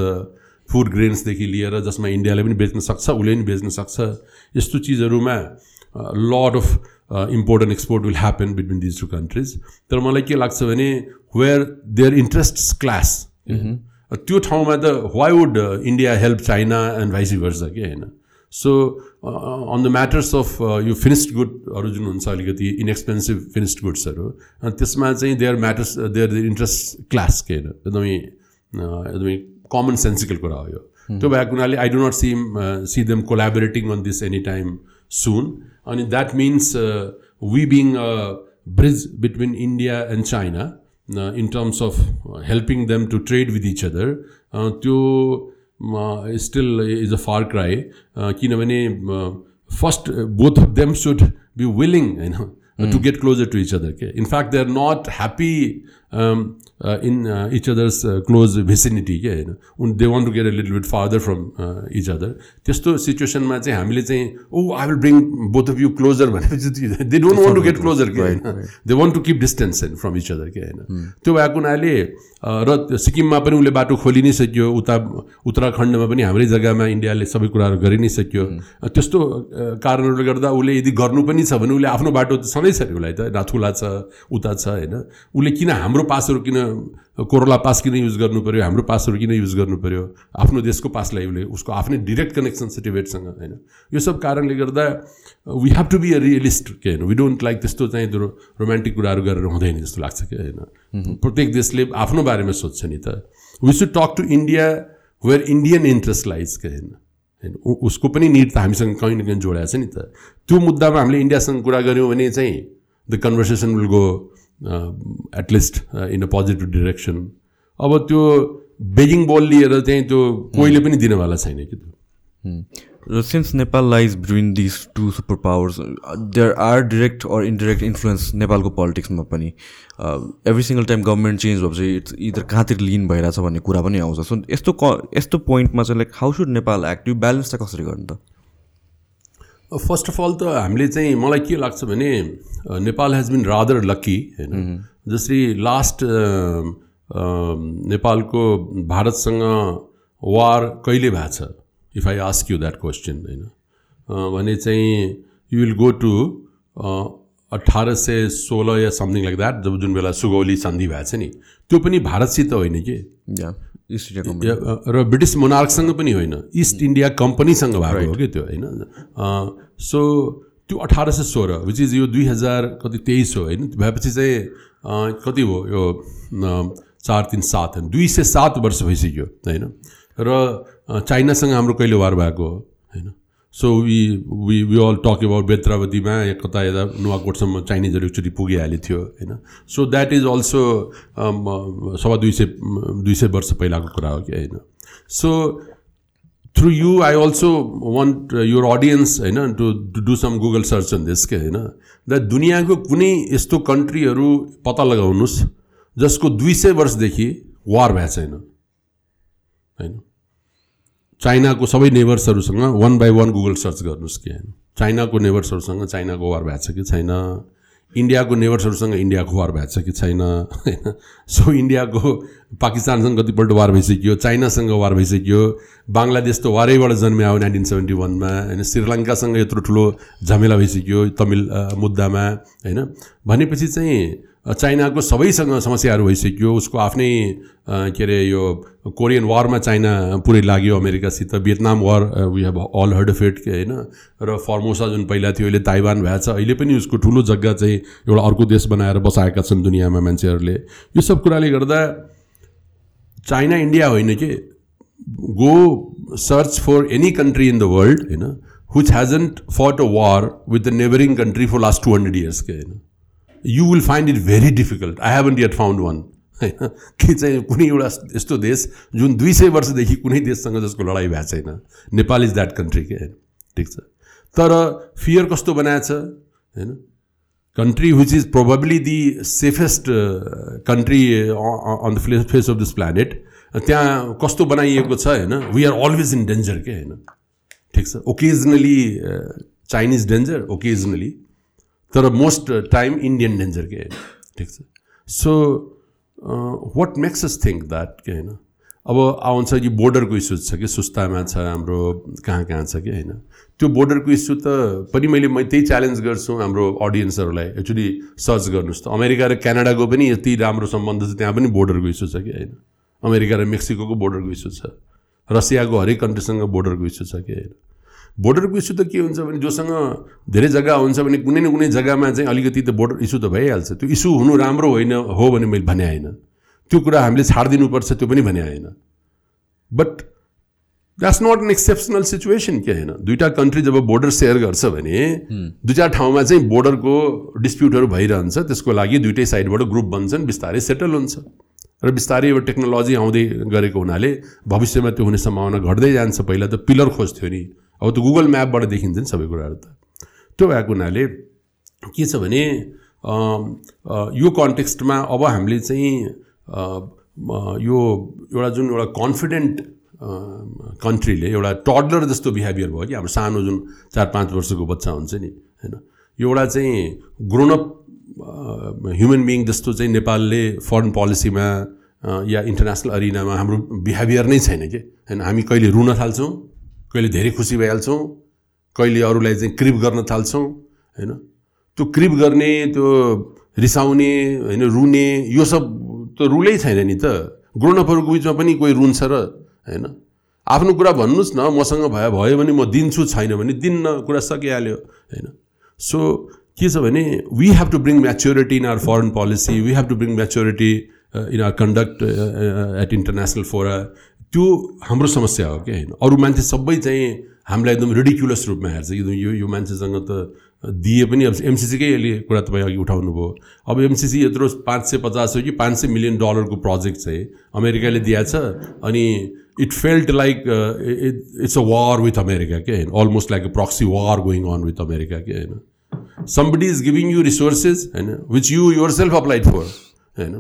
S2: फुड ग्रेन्सदेखि लिएर जसमा इन्डियाले पनि बेच्न सक्छ उसले पनि बेच्न सक्छ। यस्तो चिजहरूमा lot of import and export will happen between these two countries तर मलाई के लाग्छ भने वेयर देयर इन्ट्रेस्ट क्लास त्यो ठाउँमा त why would India help China and vice versa के होइन? So on the matters of यो फिनिस्ड गुडहरू जुन हुन्छ अलिकति इनएक्सपेन्सिभ फिनिस्ड गुड्सहरू त्यसमा चाहिँ their matters their interest clash के होइन? एकदमै एकदमै कमन सेन्सिकल कुरा हो यो। त्यो भएको हुनाले I do not see see them collaborating on this any time soon and that means uh, we being a bridge between India and China uh, in terms of uh, helping them to trade with each other. to still is a far cry. Uh, first, both of them should be willing, you know. Hmm. To get closer to each other. In fact, they're not happy in each others close vicinity के होइन उन they want to get a little bit farther from each other त्यस्तो सिचुएसनमा चाहिँ हामीले चाहिँ ओ I will bring both of you closer भनेपछि they don't want to get closer के होइन they want to keep distance from each other के होइन त्यो भएको हुनाले र सिक्किममा पनि उसले बाटो खोलि नै सक्यो उता उत्तराखण्डमा पनि हाम्रै जग्गामा इन्डियाले सबै कुराहरू गरि नै सक्यो। त्यस्तो कारणहरूले गर्दा उसले यदि गर्नु पनि छ भने उसले आफ्नो बाटो त सधैँ छ उसलाई त नाथुला छ उता छ होइन। उसले किन हाम्रो पासहरू किन कोरोला पास किन युज गर्नु पऱ्यो हाम्रो पासहरू किन युज गर्नु पऱ्यो आफ्नो देशको पासलाई उसले उसको आफ्नै डिरेक्ट कनेक्सन छ टिबेटसँग होइन? यो सब कारणले गर्दा we have to be a realist के होइन? वी डोन्ट लाइक त्यस्तो चाहिँ त्यो रोमान्टिक कुराहरू गरेर हुँदैन जस्तो लाग्छ कि होइन? प्रत्येक देशले आफ्नो बारेमा सोध्छ नि त। We should talk to India where Indian interest lies के होइन? होइन उसको पनि निड त हामीसँग कहीँ न कहीँ जोडाएको छ नि त। त्यो मुद्दामा हामीले इन्डियासँग कुरा गऱ्यौँ भने चाहिँ the conversation will go at least in a positive direction अब त्यो बेगिङ बल लिएर चाहिँ त्यो कोहीले पनि दिनवाला छैन कि त्यो?
S1: र since Nepal lies between this two super powers there are direct or indirect influence नेपालको पोलिटिक्समा पनि. Every single time government change भएपछि इट्स इदर कहाँतिर लिन भइरहेछ भन्ने कुरा पनि आउँछ। सो यस्तो क यस्तो पोइन्टमा चाहिँ like how should Nepal act यो ब्यालेन्स चाहिँ कसरी गर्नु त?
S2: फर्स्ट अफ अल त हामीले चाहिँ मलाई के लाग्छ भने Nepal has been rather lucky होइन। जसरी लास्ट नेपालको भारतसँग वार कहिले भएको छ? If I ask you that question होइन। भने चाहिँ यु विल गो टु अठार सय सोह्र या समथिङ लाइक द्याट जब जुन बेला सुगौली सन्धि भएको छ नि त्यो पनि भारतसित होइन कि? र ब्रिटिस मोनार्कसँग पनि होइन। इस्ट इन्डिया कम्पनीसँग भएको हो कि त्यो होइन? सो त्यो अठार सय सोह्र विच इज यो दुई हजार कति तेइस हो होइन? भएपछि चाहिँ कति हो? यो चार तिन सात होइन? दुई सय सात वर्ष भइसक्यो होइन? र चाइनासँग हाम्रो कहिले वार भएको हो होइन? So we we we all talk about बेत्रावतीमा या कता यता नुवाकोटसम्म चाइनिजहरू एकचोटि पुगिहालेको थियो होइन? सो द्याट इज अल्सो सवा दुई सय दुई सय वर्ष पहिलाको कुरा हो कि होइन? So through you I also want your audience होइन to do some Google search on this के होइन. द दुनियाँको कुनै यस्तो कन्ट्रीहरू पत्ता लगाउनुहोस् जसको दुई सय वर्षदेखि वार भएको छैन होइन. चाइनाको सबै नेबर्सहरूसँग one by one Google search गर्नुहोस् कि होइन चाइनाको नेबर्सहरूसँग चाइनाको वार भएको छ कि छैन इन्डियाको नेबर्सहरूसँग इन्डियाको वार भएको छ कि छैन? होइन। सो इन्डियाको पाकिस्तानसँग कतिपल्ट वार भइसक्यो चाइनासँग वार भइसक्यो। बङ्गलादेश त वारैबाट जन्मियो हो नाइन्टिन सेभेन्टी वानमा। होइन श्रीलङ्कासँग यत्रो ठुलो झमेला भइसक्यो तमिल मुद्दामा। होइन। भनेपछि चाहिँ चाइनाको सबैसँग समस्याहरू भइसक्यो। उसको आफ्नै के अरे यो कोरियन वारमा चाइना पुरै लाग्यो अमेरिकासित। Vietnam war we have all heard of it होइन? र फर्मोसा जुन पहिला थियो अहिले ताइवान भएको छ। अहिले पनि उसको ठुलो जग्गा चाहिँ एउटा अर्को देश बनाएर बसाएका छन् दुनियाँमा मान्छेहरूले। यो सब कुराले गर्दा चाइना इन्डिया होइन कि? Go search for any country in the world होइन? Which hasn't fought a war with the neighbouring country for last two hundred years के होइन? You will find it very difficult I haven't yet found one होइन के चाहिँ कुनै एउटा यस्तो देश जुन दुई सय वर्षदेखि कुनै देशसँग जसको लडाइँ भएको छैन। नेपाल इज द्याट कन्ट्री के? होइन ठिक छ। तर फियर कस्तो बनाएको छ होइन country which is probably the safest country on the face of this planet त्यहाँ कस्तो बनाइएको छ होइन? We are always in danger के? होइन? ठिक छ। ओकेजनली चाइनिज डेन्जर ओकेजनली तर मोस्ट टाइम इन्डियन डेन्जर के होइन ठिक छ? So what makes us think that के होइन? अब आउँछ कि बोर्डरको इस्यु छ कि सुस्तामा छ हाम्रो कहाँ कहाँ छ कि होइन? त्यो बोर्डरको इस्यु त पनि मैले म त्यही च्यालेन्ज गर्छु हाम्रो अडियन्सहरूलाई एक्चुली सर्च गर्नुहोस् त। अमेरिका र क्यानाडाको पनि यति राम्रो सम्बन्ध छ त्यहाँ पनि बोर्डरको इस्यु छ कि होइन? अमेरिका र मेक्सिको बोर्डरको इस्यु छ। रसियाको हरेक कन्ट्रीसँग बोर्डरको इस्यु छ कि होइन? बोर्डरको इस्यु त के हुन्छ भने जोसँग धेरै जग्गा हुन्छ भने कुनै न कुनै जग्गामा चाहिँ अलिकति त बोर्डर इस्यु त भइहाल्छ। त्यो इस्यु हुनु राम्रो होइन हो भने मैले भने होइन। त्यो कुरा हामीले छाडिदिनुपर्छ त्यो पनि भने होइन। But that's not an exceptional situation के होइन? दुइटा कन्ट्री जब बोर्डर सेयर गर्छ भने दुई चार ठाउँमा चाहिँ बोर्डरको डिस्प्युटहरू भइरहन्छ। त्यसको लागि दुइटै साइडबाट ग्रुप बन्छन् बिस्तारै सेटल हुन्छ। र बिस्तारै अब टेक्नोलोजी आउँदै गरेको हुनाले भविष्यमा त्यो हुने सम्भावना घट्दै जान्छ। पहिला त पिलर खोज्थ्यो नि। अब त्यो गुगल म्यापबाट देखिन्छ नि सबै कुराहरू त। त्यो भएको हुनाले के छ भने यो कन्टेक्स्टमा अब हामीले चाहिँ यो एउटा जुन एउटा कन्फिडेन्ट कन्ट्रीले एउटा टडलर जस्तो बिहेभियर भयो कि हाम्रो सानो जुन चार पाँच वर्षको बच्चा हुन्छ नि होइन एउटा चाहिँ ग्रोनअप ह्युमन बिङ जस्तो चाहिँ नेपालले फरेन पोलिसीमा या इन्टरनेसनल अरिनामा हाम्रो बिहेभियर नै छैन कि होइन हामी कहिले रुन थाल्छौँ? कहिले धेरै खुसी भइहाल्छौँ कहिले अरूलाई चाहिँ क्रिप गर्न थाल्छौँ होइन? त्यो क्रिप गर्ने त्यो रिसाउने होइन रुने यो सब त रुलै छैन नि त। ग्रोनअपहरूको बिचमा पनि कोही रुन्छ र होइन? आफ्नो कुरा भन्नुहोस् न मसँग भयो भयो भने म दिन्छु छैन भने दिन्न कुरा सकिहाल्यो होइन? सो के छ भने we have to bring maturity in our foreign policy we have to bring maturity in our conduct at international fora त्यो हाम्रो समस्या हो क्या होइन? अरू मान्छे सबै चाहिँ हामीलाई एकदम रिडिक्युलस रूपमा हेर्छ एकदम यो यो मान्छेसँग त दिए पनि अब एमसिसीकै यसले कुरा तपाईँ अघि उठाउनु भयो अब एमसिसी यत्रो पाँच सय पचास हो कि पाँच सय मिलियन डलरको प्रोजेक्ट चाहिँ अमेरिकाले दिएछ अनि it felt like it's a war with America के होइन? Almost like a proxy war going on with America के होइन? Somebody is giving you resources होइन which you yourself applied for होइन?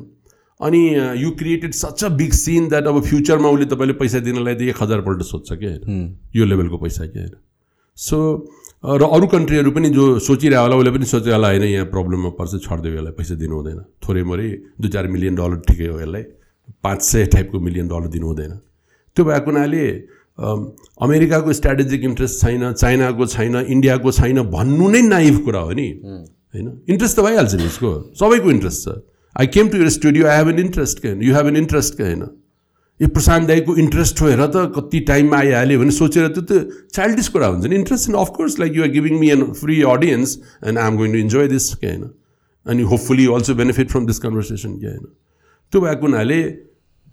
S2: अनि you created such a big sin that अब फ्युचरमा उसले तपाईँले पैसा दिनलाई त एक हजारपल्ट सोध्छ क्या होइन? यो लेभलको पैसा क्या होइन? सो र अरू कन्ट्रीहरू पनि जो सोचिरह होला उसले पनि सोच्यो होला होइन यहाँ प्रब्लममा पर्छ छडिदियो यसलाई पैसा दिनु हुँदैन। थोरै मोरै दुई चार मिलियन डलर ठिकै हो यसलाई पाँच सय टाइपको मिलियन डलर दिनु हुँदैन। त्यो भएको हुनाले अम, अमेरिकाको स्ट्राटेजिक इन्ट्रेस्ट छैन चाइनाको छैन इन्डियाको छैन भन्नु नै नाइभ कुरा हो नि। होइन? इन्ट्रेस्ट त भइहाल्छ नि उसको सबैको इन्ट्रेस्ट छ। I came to your studio I have an interest के होइन यु हेभ एन इन्ट्रेस्ट के होइन ए प्रशान्त दाईको इन्ट्रेस्ट हेर त कति टाइममा आइहाल्यो भने सोचेर त्यो त चाइल्डिस कुरा हुन्छ नि interest in of course like you're giving me an free audience and I am going to enjoy this के होइन अनि hopefully also benefit from this conversation के होइन त्यो भएको हुनाले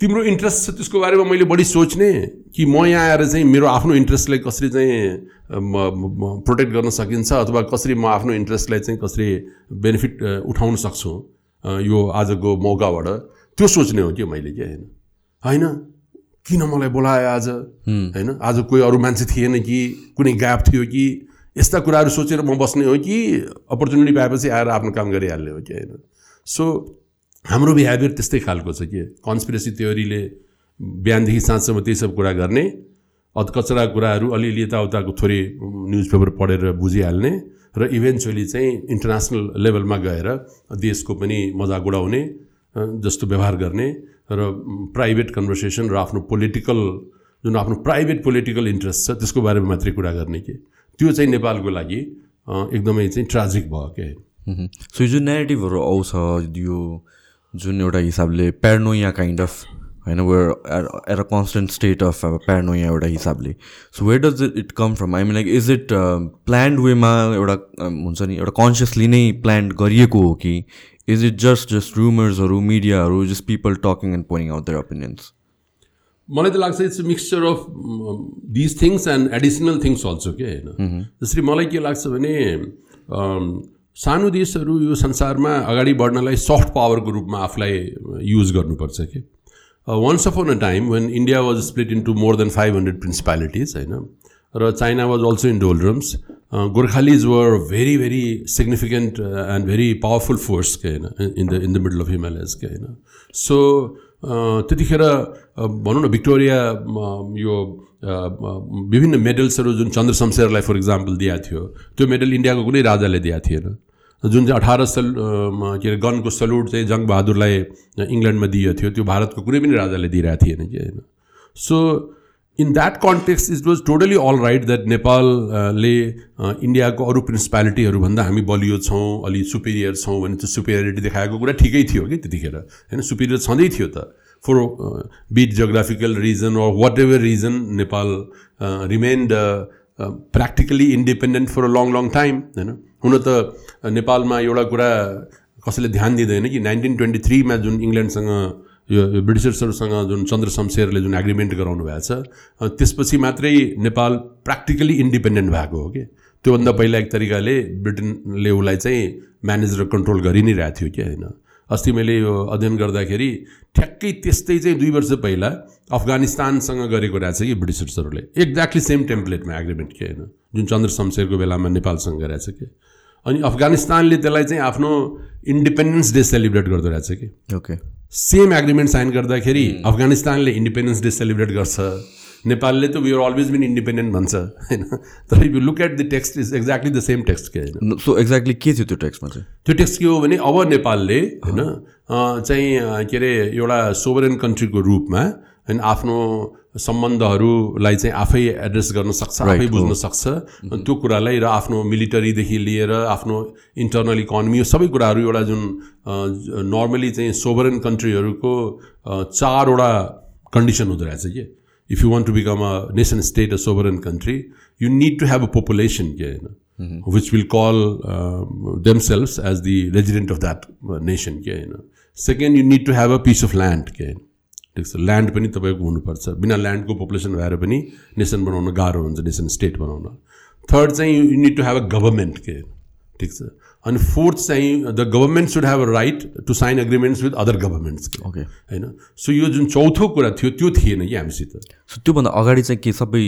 S2: तिम्रो इन्ट्रेस्ट छ त्यसको बारेमा मैले बढी सोच्ने। कि म यहाँ आएर चाहिँ मेरो आफ्नो इन्ट्रेस्टलाई कसरी चाहिँ प्रोटेक्ट गर्न सकिन्छ अथवा कसरी म आफ्नो इन्ट्रेस्टलाई चाहिँ कसरी बेनिफिट उठाउन सक्छु? यो आजको मौकाबाट त्यो सोच्ने हो कि मैले कि होइन? होइन? किन मलाई बोलायो आज? होइन? आज कोही अरू मान्छे थिएन कि? कुनै ग्याप थियो कि? यस्ता कुराहरू सोचेर म बस्ने हो कि? अपर्च्युनिटी पाएपछि आएर आफ्नो काम गरिहाल्ने हो कि होइन? सो हाम्रो बिहेभियर त्यस्तै खालको छ कि? कन्सपिरेसी थ्योरीले बिहानदेखि साँझसम्म त्यही सब कुरा गर्ने अधकचरा कुराहरू अलिअलि यताउताको थोरै न्युज पेपर पढेर बुझिहाल्ने र इभेन्चुअली चाहिँ इन्टरनेसनल लेभलमा गएर देशको पनि मजाक उडाउने जस्तो व्यवहार गर्ने र प्राइभेट कन्भर्सेसन र आफ्नो पोलिटिकल जुन आफ्नो प्राइभेट पोलिटिकल इन्ट्रेस्ट छ त्यसको बारेमा मात्रै कुरा गर्ने कि त्यो चाहिँ नेपालको लागि एकदमै चाहिँ ट्राजिक भयो
S1: मह्म। सो यो जुन नेगेटिभहरू आउँछ यो जुन एउटा हिसाबले प्यारनोया काइन्ड अफ होइन we're at a constant state of अब प्यारनोया एउटा हिसाबले so where does it it come from I mean like is it planned वेमा एउटा हुन्छ नि एउटा कन्सियसली नै प्लान गरिएको हो कि इज इट जस्ट जस्ट रुमर्सहरू मिडियाहरू just people talking and pouring out their opinions
S2: मलाई त लाग्छ it's mixture of these things and additional things also के होइन जसरी मलाई के लाग्छ भने सानो देशहरू यो संसारमा अगाडि बढ्नलाई सफ्ट पावरको रूपमा आफूलाई युज गर्नुपर्छ कि once of on a time when India was split into more than five hundred principalities होइन र China was also in doldrums Gorkhalis were very very significant and very powerful force के होइन in the in the middle of Himalayas के होइन सो त्यतिखेर भनौँ न भिक्टोरिया यो विभिन्न मेडल्सहरू जुन चन्द्र शमशेरलाई फर इक्जाम्पल दिएको थियो त्यो मेडल इन्डियाको कुनै राजाले दिएको थिएन जुन चाहिँ अठार सल के अरे गनको सल्युट चाहिँ जङ्गबहादुरलाई इङ्ल्यान्डमा दिएको थियो त्यो भारतको कुनै पनि राजाले दिइरहेको थिएन कि होइन। So in that context it was totally all right that नेपालले इन्डियाको अरू प्रिन्सिपालिटीहरूभन्दा हामी बलियो छौँ अलि सुपेरियर छौँ भने त्यो सुपेरियरिटी देखाएको कुरा ठिकै थियो कि त्यतिखेर। होइन सुपेरियर छँदै थियो त। For bit geographical reason or whatever reason Nepal remained practically independent for a long long time होइन। हुन त नेपालमा एउटा कुरा कसैले ध्यान दिँदैन कि नाइन्टिन ट्वेन्टी थ्रीमा जुन इङ्ल्यान्डसँग यो ब्रिटिसर्सहरूसँग जुन चन्द्र शमशेरले जुन एग्रिमेन्ट गराउनु भएको छ त्यसपछि मात्रै नेपाल प्र्याक्टिकली इन्डिपेन्डेन्ट भएको हो कि? त्योभन्दा पहिला एक तरिकाले ब्रिटेनले उसलाई चाहिँ म्यानेज र कन्ट्रोल गरि नै रहेको थियो कि होइन? अस्ति मैले यो अध्ययन गर्दाखेरि ठ्याक्कै त्यस्तै चाहिँ दुई वर्ष पहिला अफगानिस्तानसँग गरेको रहेछ कि ब्रिटिसर्सहरूले एक्ज्याक्टली सेम टेम्प्लेटमा एग्रिमेन्ट के होइन? जुन चन्द्र शमशेरको बेलामा नेपालसँग गरेछ कि? अनि अफगानिस्तानले त्यसलाई चाहिँ आफ्नो इन्डिपेन्डेन्स डे सेलिब्रेट गर्दो रहेछ कि?
S1: ओके
S2: सेम एग्रिमेन्ट साइन गर्दाखेरि अफगानिस्तानले इन्डिपेन्डेन्स डे सेलिब्रेट गर्छ। नेपालले त we are always been independent भन्छ होइन? तर you look at the text is exactly the same text के होइन?
S1: सो एक्ज्याक्टली के थियो त्यो टेक्स्टमा चाहिँ?
S2: त्यो टेक्स्ट के हो भने अब नेपालले होइन चाहिँ के अरे एउटा सोभरेन कन्ट्रीको रूपमा होइन आफ्नो सम्बन्धहरूलाई चाहिँ आफै एड्रेस गर्न सक्छ आफै बुझ्न सक्छ। त्यो कुरालाई र आफ्नो मिलिटरीदेखि लिएर आफ्नो इन्टरनल इकोनोमी यो सबै कुराहरू एउटा जुन नर्मली चाहिँ सोभरेन कन्ट्रीहरूको चारवटा कन्डिसन हुँदो रहेछ कि। If you want to become a nation state a sovereign country you need to have a population के होइन। Which will call themselves as the resident of that nation के होइन। Second you need to have a piece of land के होइन। ठिक छ। ल्यान्ड पनि तपाईँको हुनुपर्छ। बिना ल्यान्डको पपुलेसन भएर पनि नेसन बनाउन गाह्रो हुन्छ नेसन स्टेट बनाउन। थर्ड चाहिँ you need to have a government के? ठिक छ। अनि फोर्थ चाहिँ the government should have a right to sign agreements with other governments
S1: okay
S2: होइन? सो यो जुन चौथो कुरा थियो त्यो थिएन कि हामीसित।
S1: सो त्योभन्दा अगाडि चाहिँ के सबै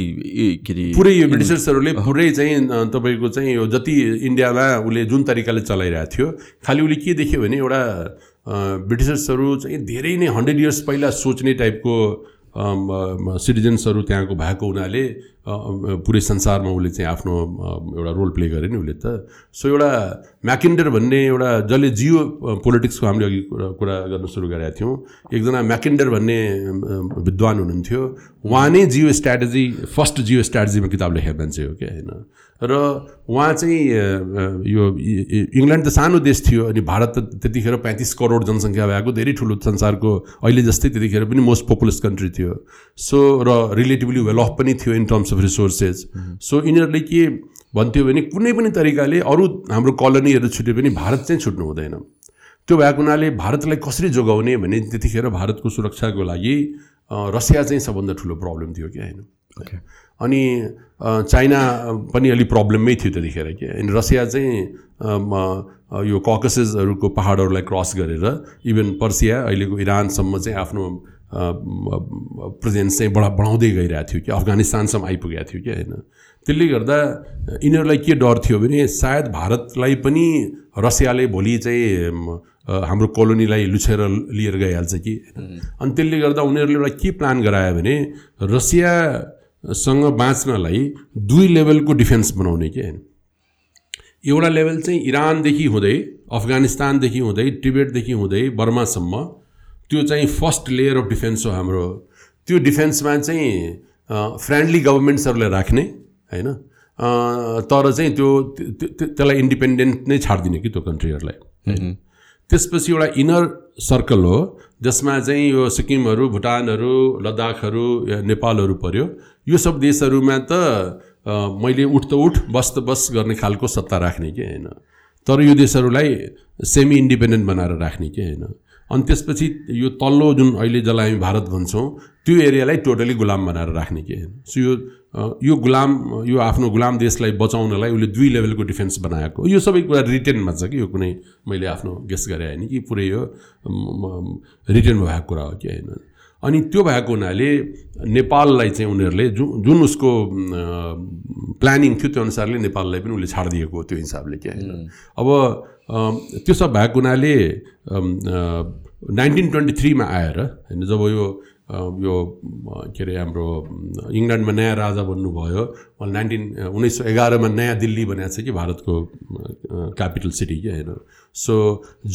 S1: के अरे
S2: पुरै यो ब्रिटिसर्सहरूले पुरै चाहिँ तपाईँको चाहिँ यो जति इन्डियामा उसले जुन तरिकाले चलाइरहेको थियो खालि उसले के देख्यो भने एउटा ब्रिटिसर्सहरू चाहिँ धेरै नै हन्ड्रेड इयर्स पहिला सोच्ने टाइपको सिटिजन्सहरू त्यहाँको भएको हुनाले पुरै संसारमा उसले चाहिँ आफ्नो एउटा रोल प्ले गरे नि उसले त। सो एउटा म्याकिन्डर भन्ने एउटा जसले जियो पोलिटिक्सको हामीले अघि कुरा कुरा गर्न सुरु गरेका थियौँ। एकजना म्याकिन्डर भन्ने विद्वान हुनुहुन्थ्यो। उहाँ नै जियो स्ट्राटेजी फर्स्ट जियो स्ट्राटेजीमा किताब लेखेको मान्छे हो क्या होइन? र उहाँ चाहिँ यो इङ्ल्यान्ड त सानो देश थियो अनि भारत त त्यतिखेर पैँतिस करोड जनसङ्ख्या भएको धेरै ठुलो संसारको अहिले जस्तै त्यतिखेर पनि मोस्ट पपुलस कन्ट्री थियो। सो र रिलेटिभली वेल अफ पनि थियो in terms of resources so यिनीहरूले के भन्थ्यो भने कुनै पनि तरिकाले अरू हाम्रो कलोनीहरू छुट्यो भने भारत चाहिँ छुट्नु हुँदैन। त्यो भएको हुनाले भारतलाई कसरी जोगाउने भने त्यतिखेर भारतको सुरक्षाको लागि रसिया चाहिँ सबभन्दा ठुलो प्रब्लम थियो क्या होइन? अनि चाइना पनि अलिक प्रब्लममै थियो त्यतिखेर कि। अनि रसिया चाहिँ यो ककसेसहरूको पाहाडहरूलाई क्रस गरेर इभन पर्सिया अहिलेको इरानसम्म चाहिँ आफ्नो प्रेजेन्स चाहिँ बढा बढाउँदै गइरहेको थियो कि। अफगानिस्तानसम्म आइपुगेको थियो कि होइन। त्यसले गर्दा यिनीहरूलाई के डर थियो भने सायद भारतलाई पनि रसियाले भोलि चाहिँ हाम्रो कोलोनीलाई लुछेर लिएर गइहाल्छ कि अनि त्यसले गर्दा उनीहरूले एउटा के प्लान गरायो भने रसिया सँग बाँच्नलाई दुई लेभलको डिफेन्स बनाउने के होइन? एउटा लेभल चाहिँ इरानदेखि हुँदै अफगानिस्तानदेखि हुँदै टिबेटदेखि हुँदै बर्मासम्म त्यो चाहिँ फर्स्ट लेयर अफ डिफेन्स हो हाम्रो। त्यो डिफेन्समा चाहिँ फ्रेन्डली गभर्मेन्ट्सहरूलाई राख्ने होइन? तर चाहिँ त्यो त्यसलाई इन्डिपेन्डेन्ट नै छाडिदिने कि त्यो कन्ट्रीहरूलाई। त्यसपछि एउटा इनर सर्कल हो जसमा चाहिँ यो सिक्किमहरू भुटानहरू लद्दाखहरू नेपालहरू पऱ्यो यो सब देशहरूमा त मैले उठ त उठ बस त बस गर्ने खालको सत्ता राख्ने कि होइन? तर यो देशहरूलाई सेमी इन्डिपेन्डेन्ट बनाएर राख्ने कि होइन? अनि त्यसपछि यो तल्लो जुन अहिले जसलाई हामी भारत भन्छौँ त्यो एरियालाई टोटली गुलाम बनाएर राख्ने कि होइन? सो यो यो गुलाम यो आफ्नो गुलाम देशलाई बचाउनलाई उसले दुई लेभलको डिफेन्स बनाएको। यो सबै कुरा रिटेनमा छ कि यो कुनै मैले आफ्नो गेस गरे होइन कि पुरै यो रिटेनमा भएको कुरा हो कि होइन? अनि त्यो भएको हुनाले नेपाललाई चाहिँ उनीहरूले जुन जुन उसको प्लानिङ थियो त्यो अनुसारले नेपाललाई पनि उसले छाडिदिएको त्यो हिसाबले क्या होइन। अब त्यो सब भएको हुनाले नाइन्टिन ट्वेन्टी थ्रीमा आएर होइन जब यो यो के अरे हाम्रो इङ्ल्यान्डमा नयाँ राजा बन्नुभयो उहाँले नाइन्टिन उन्नाइस सौ एघारमा नयाँ दिल्ली बनाएको छ कि भारतको क्यापिटल सिटी क्या होइन। सो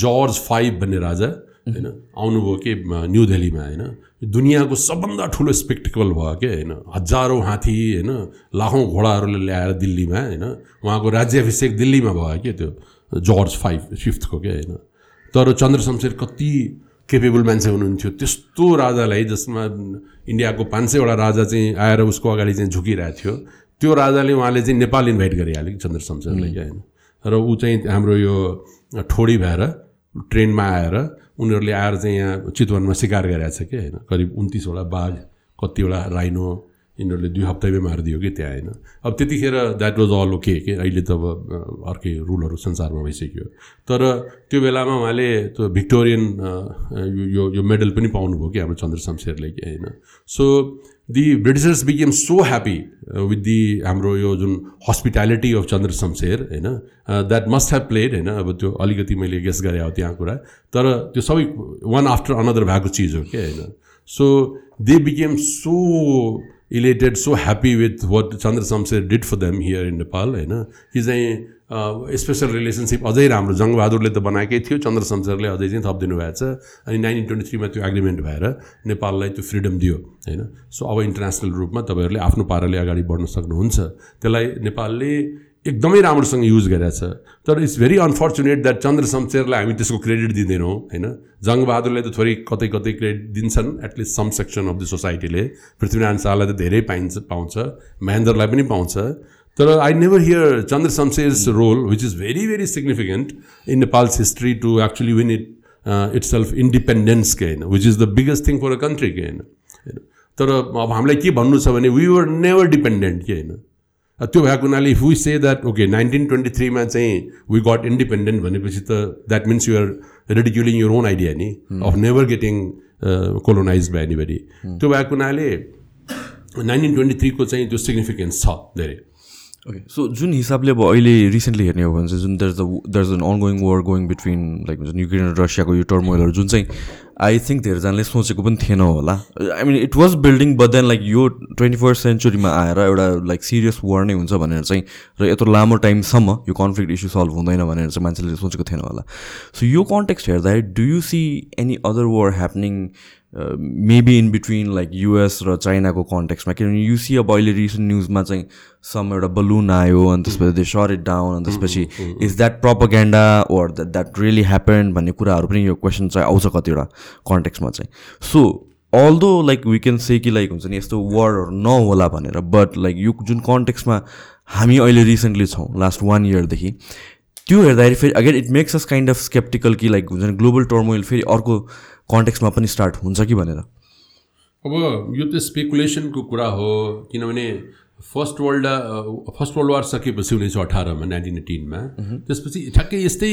S2: जर्ज फाइभ भन्ने राजा होइन? आउनुभयो कि न्यु दिल्लीमा होइन? दुनियाँको सबभन्दा ठुलो स्पेक्टिकल भयो क्या होइन? हजारौँ हात्ती होइन? लाखौँ घोडाहरूले ल्याएर दिल्लीमा होइन? उहाँको राज्याभिषेक दिल्लीमा भयो क्या त्यो? जर्ज फाइभ फिफ्थको क्या होइन? तर चन्द्र शमशेर कति केपेबल मान्छे हुनुहुन्थ्यो? त्यस्तो राजालाई जसमा इन्डियाको पाँच सयवटा राजा चाहिँ आएर उसको अगाडि चाहिँ झुकिरहेको थियो। त्यो राजाले उहाँले चाहिँ नेपाल इन्भाइट गरिहाल्यो कि चन्द्र शमशेरलाई क्या होइन? र ऊ चाहिँ हाम्रो यो ठोडी भएर ट्रेनमा आएर उनीहरूले आएर चाहिँ यहाँ चितवनमा शिकार गरिरहेको छ कि होइन? करिब उन्तिसवटा बाघ कतिवटा राइनो यिनीहरूले दुई हप्तामै मारिदियो कि त्यहाँ होइन? अब त्यतिखेर द्याट वाज अल ओके के? अहिले त अब अर्कै रुलहरू संसारमा भइसक्यो। तर त्यो बेलामा उहाँले त्यो भिक्टोरियन यो यो मेडल पनि पाउनुभयो कि हाम्रो चन्द्र शमशेरले कि होइन? So the Britishers became so happy with the हाम्रो यो जुन हस्पिटालिटी अफ चन्द्र शमशेर होइन द्याट मस्ट हेभ प्लेड होइन अब त्यो अलिकति मैले गेस गरेँ हो त्यहाँ कुरा। तर त्यो सबै वान आफ्टर अनदर भएको चिज हो क्या होइन so they became so elated so happy with what Chandra Shamsher did for them here in Nepal होइन? कि चाहिँ स्पेसल रिलेसनसिप अझै राम्रो। जङ्गबहादुरले त बनाएकै थियो चन्द्र शमशेरले अझै चाहिँ थपिदिनु भएको छ। अनि नाइन्टिन ट्वेन्टी थ्रीमा त्यो एग्रिमेन्ट भएर नेपाललाई त्यो फ्रिडम दियो होइन? सो अब इन्टरनेसनल रूपमा तपाईँहरूले आफ्नो पाराले अगाडि बढ्न सक्नुहुन्छ। त्यसलाई नेपालले एकदमै राम्रोसँग युज गरेछ तर it's very unfortunate that Chandra शमशेरलाई हामी त्यसको क्रेडिट दिँदैनौँ होइन? जङ्गबहादुरले त थोरै कतै कतै क्रेडिट दिन्छन् at least some section of the सोसाइटीले Prithvinarayan शाहलाई त धेरै पाइन्छ पाउँछ महेन्द्रलाई पनि पाउँछ। तर I never hear Chandra Shamsher's role which is very very significant in Nepal's history to actually win it itself independence के होइन which is the biggest thing for a country के होइन तर अब हामीलाई के भन्नु छ भने वी वर नेभर डिपेन्डेन्ट के होइन त्यो भएको हुनाले if we say that okay nineteen twenty थ्रीमा चाहिँ वी गट इन्डिपेन्डेन्ट भनेपछि त that means you're ridiculing your own idea नि of never getting colonise by anybody त्यो भएको हुनाले नाइन्टिन ट्वेन्टी थ्रीको चाहिँ त्यो सिग्निफिकेन्स छ धेरै।
S1: ओके सो जुन हिसाबले अब अहिले रिसेन्टली हेर्ने हो भने चाहिँ जुन there the there is an ongoing war going between like हुन्छ युक्रेन र रसियाको यो टर्मोइलहरू जुन चाहिँ आई थिङ्क धेरैजनाले सोचेको पनि थिएन होला I mean it was building but then like यो ट्वेन्टी फर्स्ट सेन्चुरीमा आएर एउटा लाइक सिरियस वार नै हुन्छ भनेर चाहिँ र यत्रो लामो टाइमसम्म यो कन्फ्लिक्ट इस्यु सल्भ हुँदैन भनेर चाहिँ मान्छेले सोचेको थिएन होला। सो यो कन्टेक्स्ट हेर्दाखेरि do you see any other war happening maybe in between like US र चाइनाको कन्टेक्समा किनभने युसी अब अहिले रिसेन्ट न्युजमा चाहिँ सम एउटा बलुन आयो अनि त्यसपछि दे सर इट डाउन अनि त्यसपछि is that propaganda or that that really happen भन्ने कुराहरू पनि यो क्वेसन चाहिँ आउँछ कतिवटा कन्टेक्समा चाहिँ. So although like we can say कि लाइक हुन्छ नि यस्तो वर्डहरू नहोला भनेर बट लाइक यो जुन कन्टेक्समा हामी अहिले रिसेन्टली छौँ लास्ट वान इयरदेखि त्यो हेर्दाखेरि फेरि again it makes us kind of sceptical कि लाइक हुन्छ नि ग्लोबल टर्मोइल फेरि अर्को कन्टेक्समा पनि स्टार्ट हुन्छ कि भनेर?
S2: अब यो त स्पेकुलेसनको कुरा हो किनभने first world first world war सकेपछि उन्नाइस सय अठारमा नाइन्टिन एटिनमा। त्यसपछि ठ्याक्कै यस्तै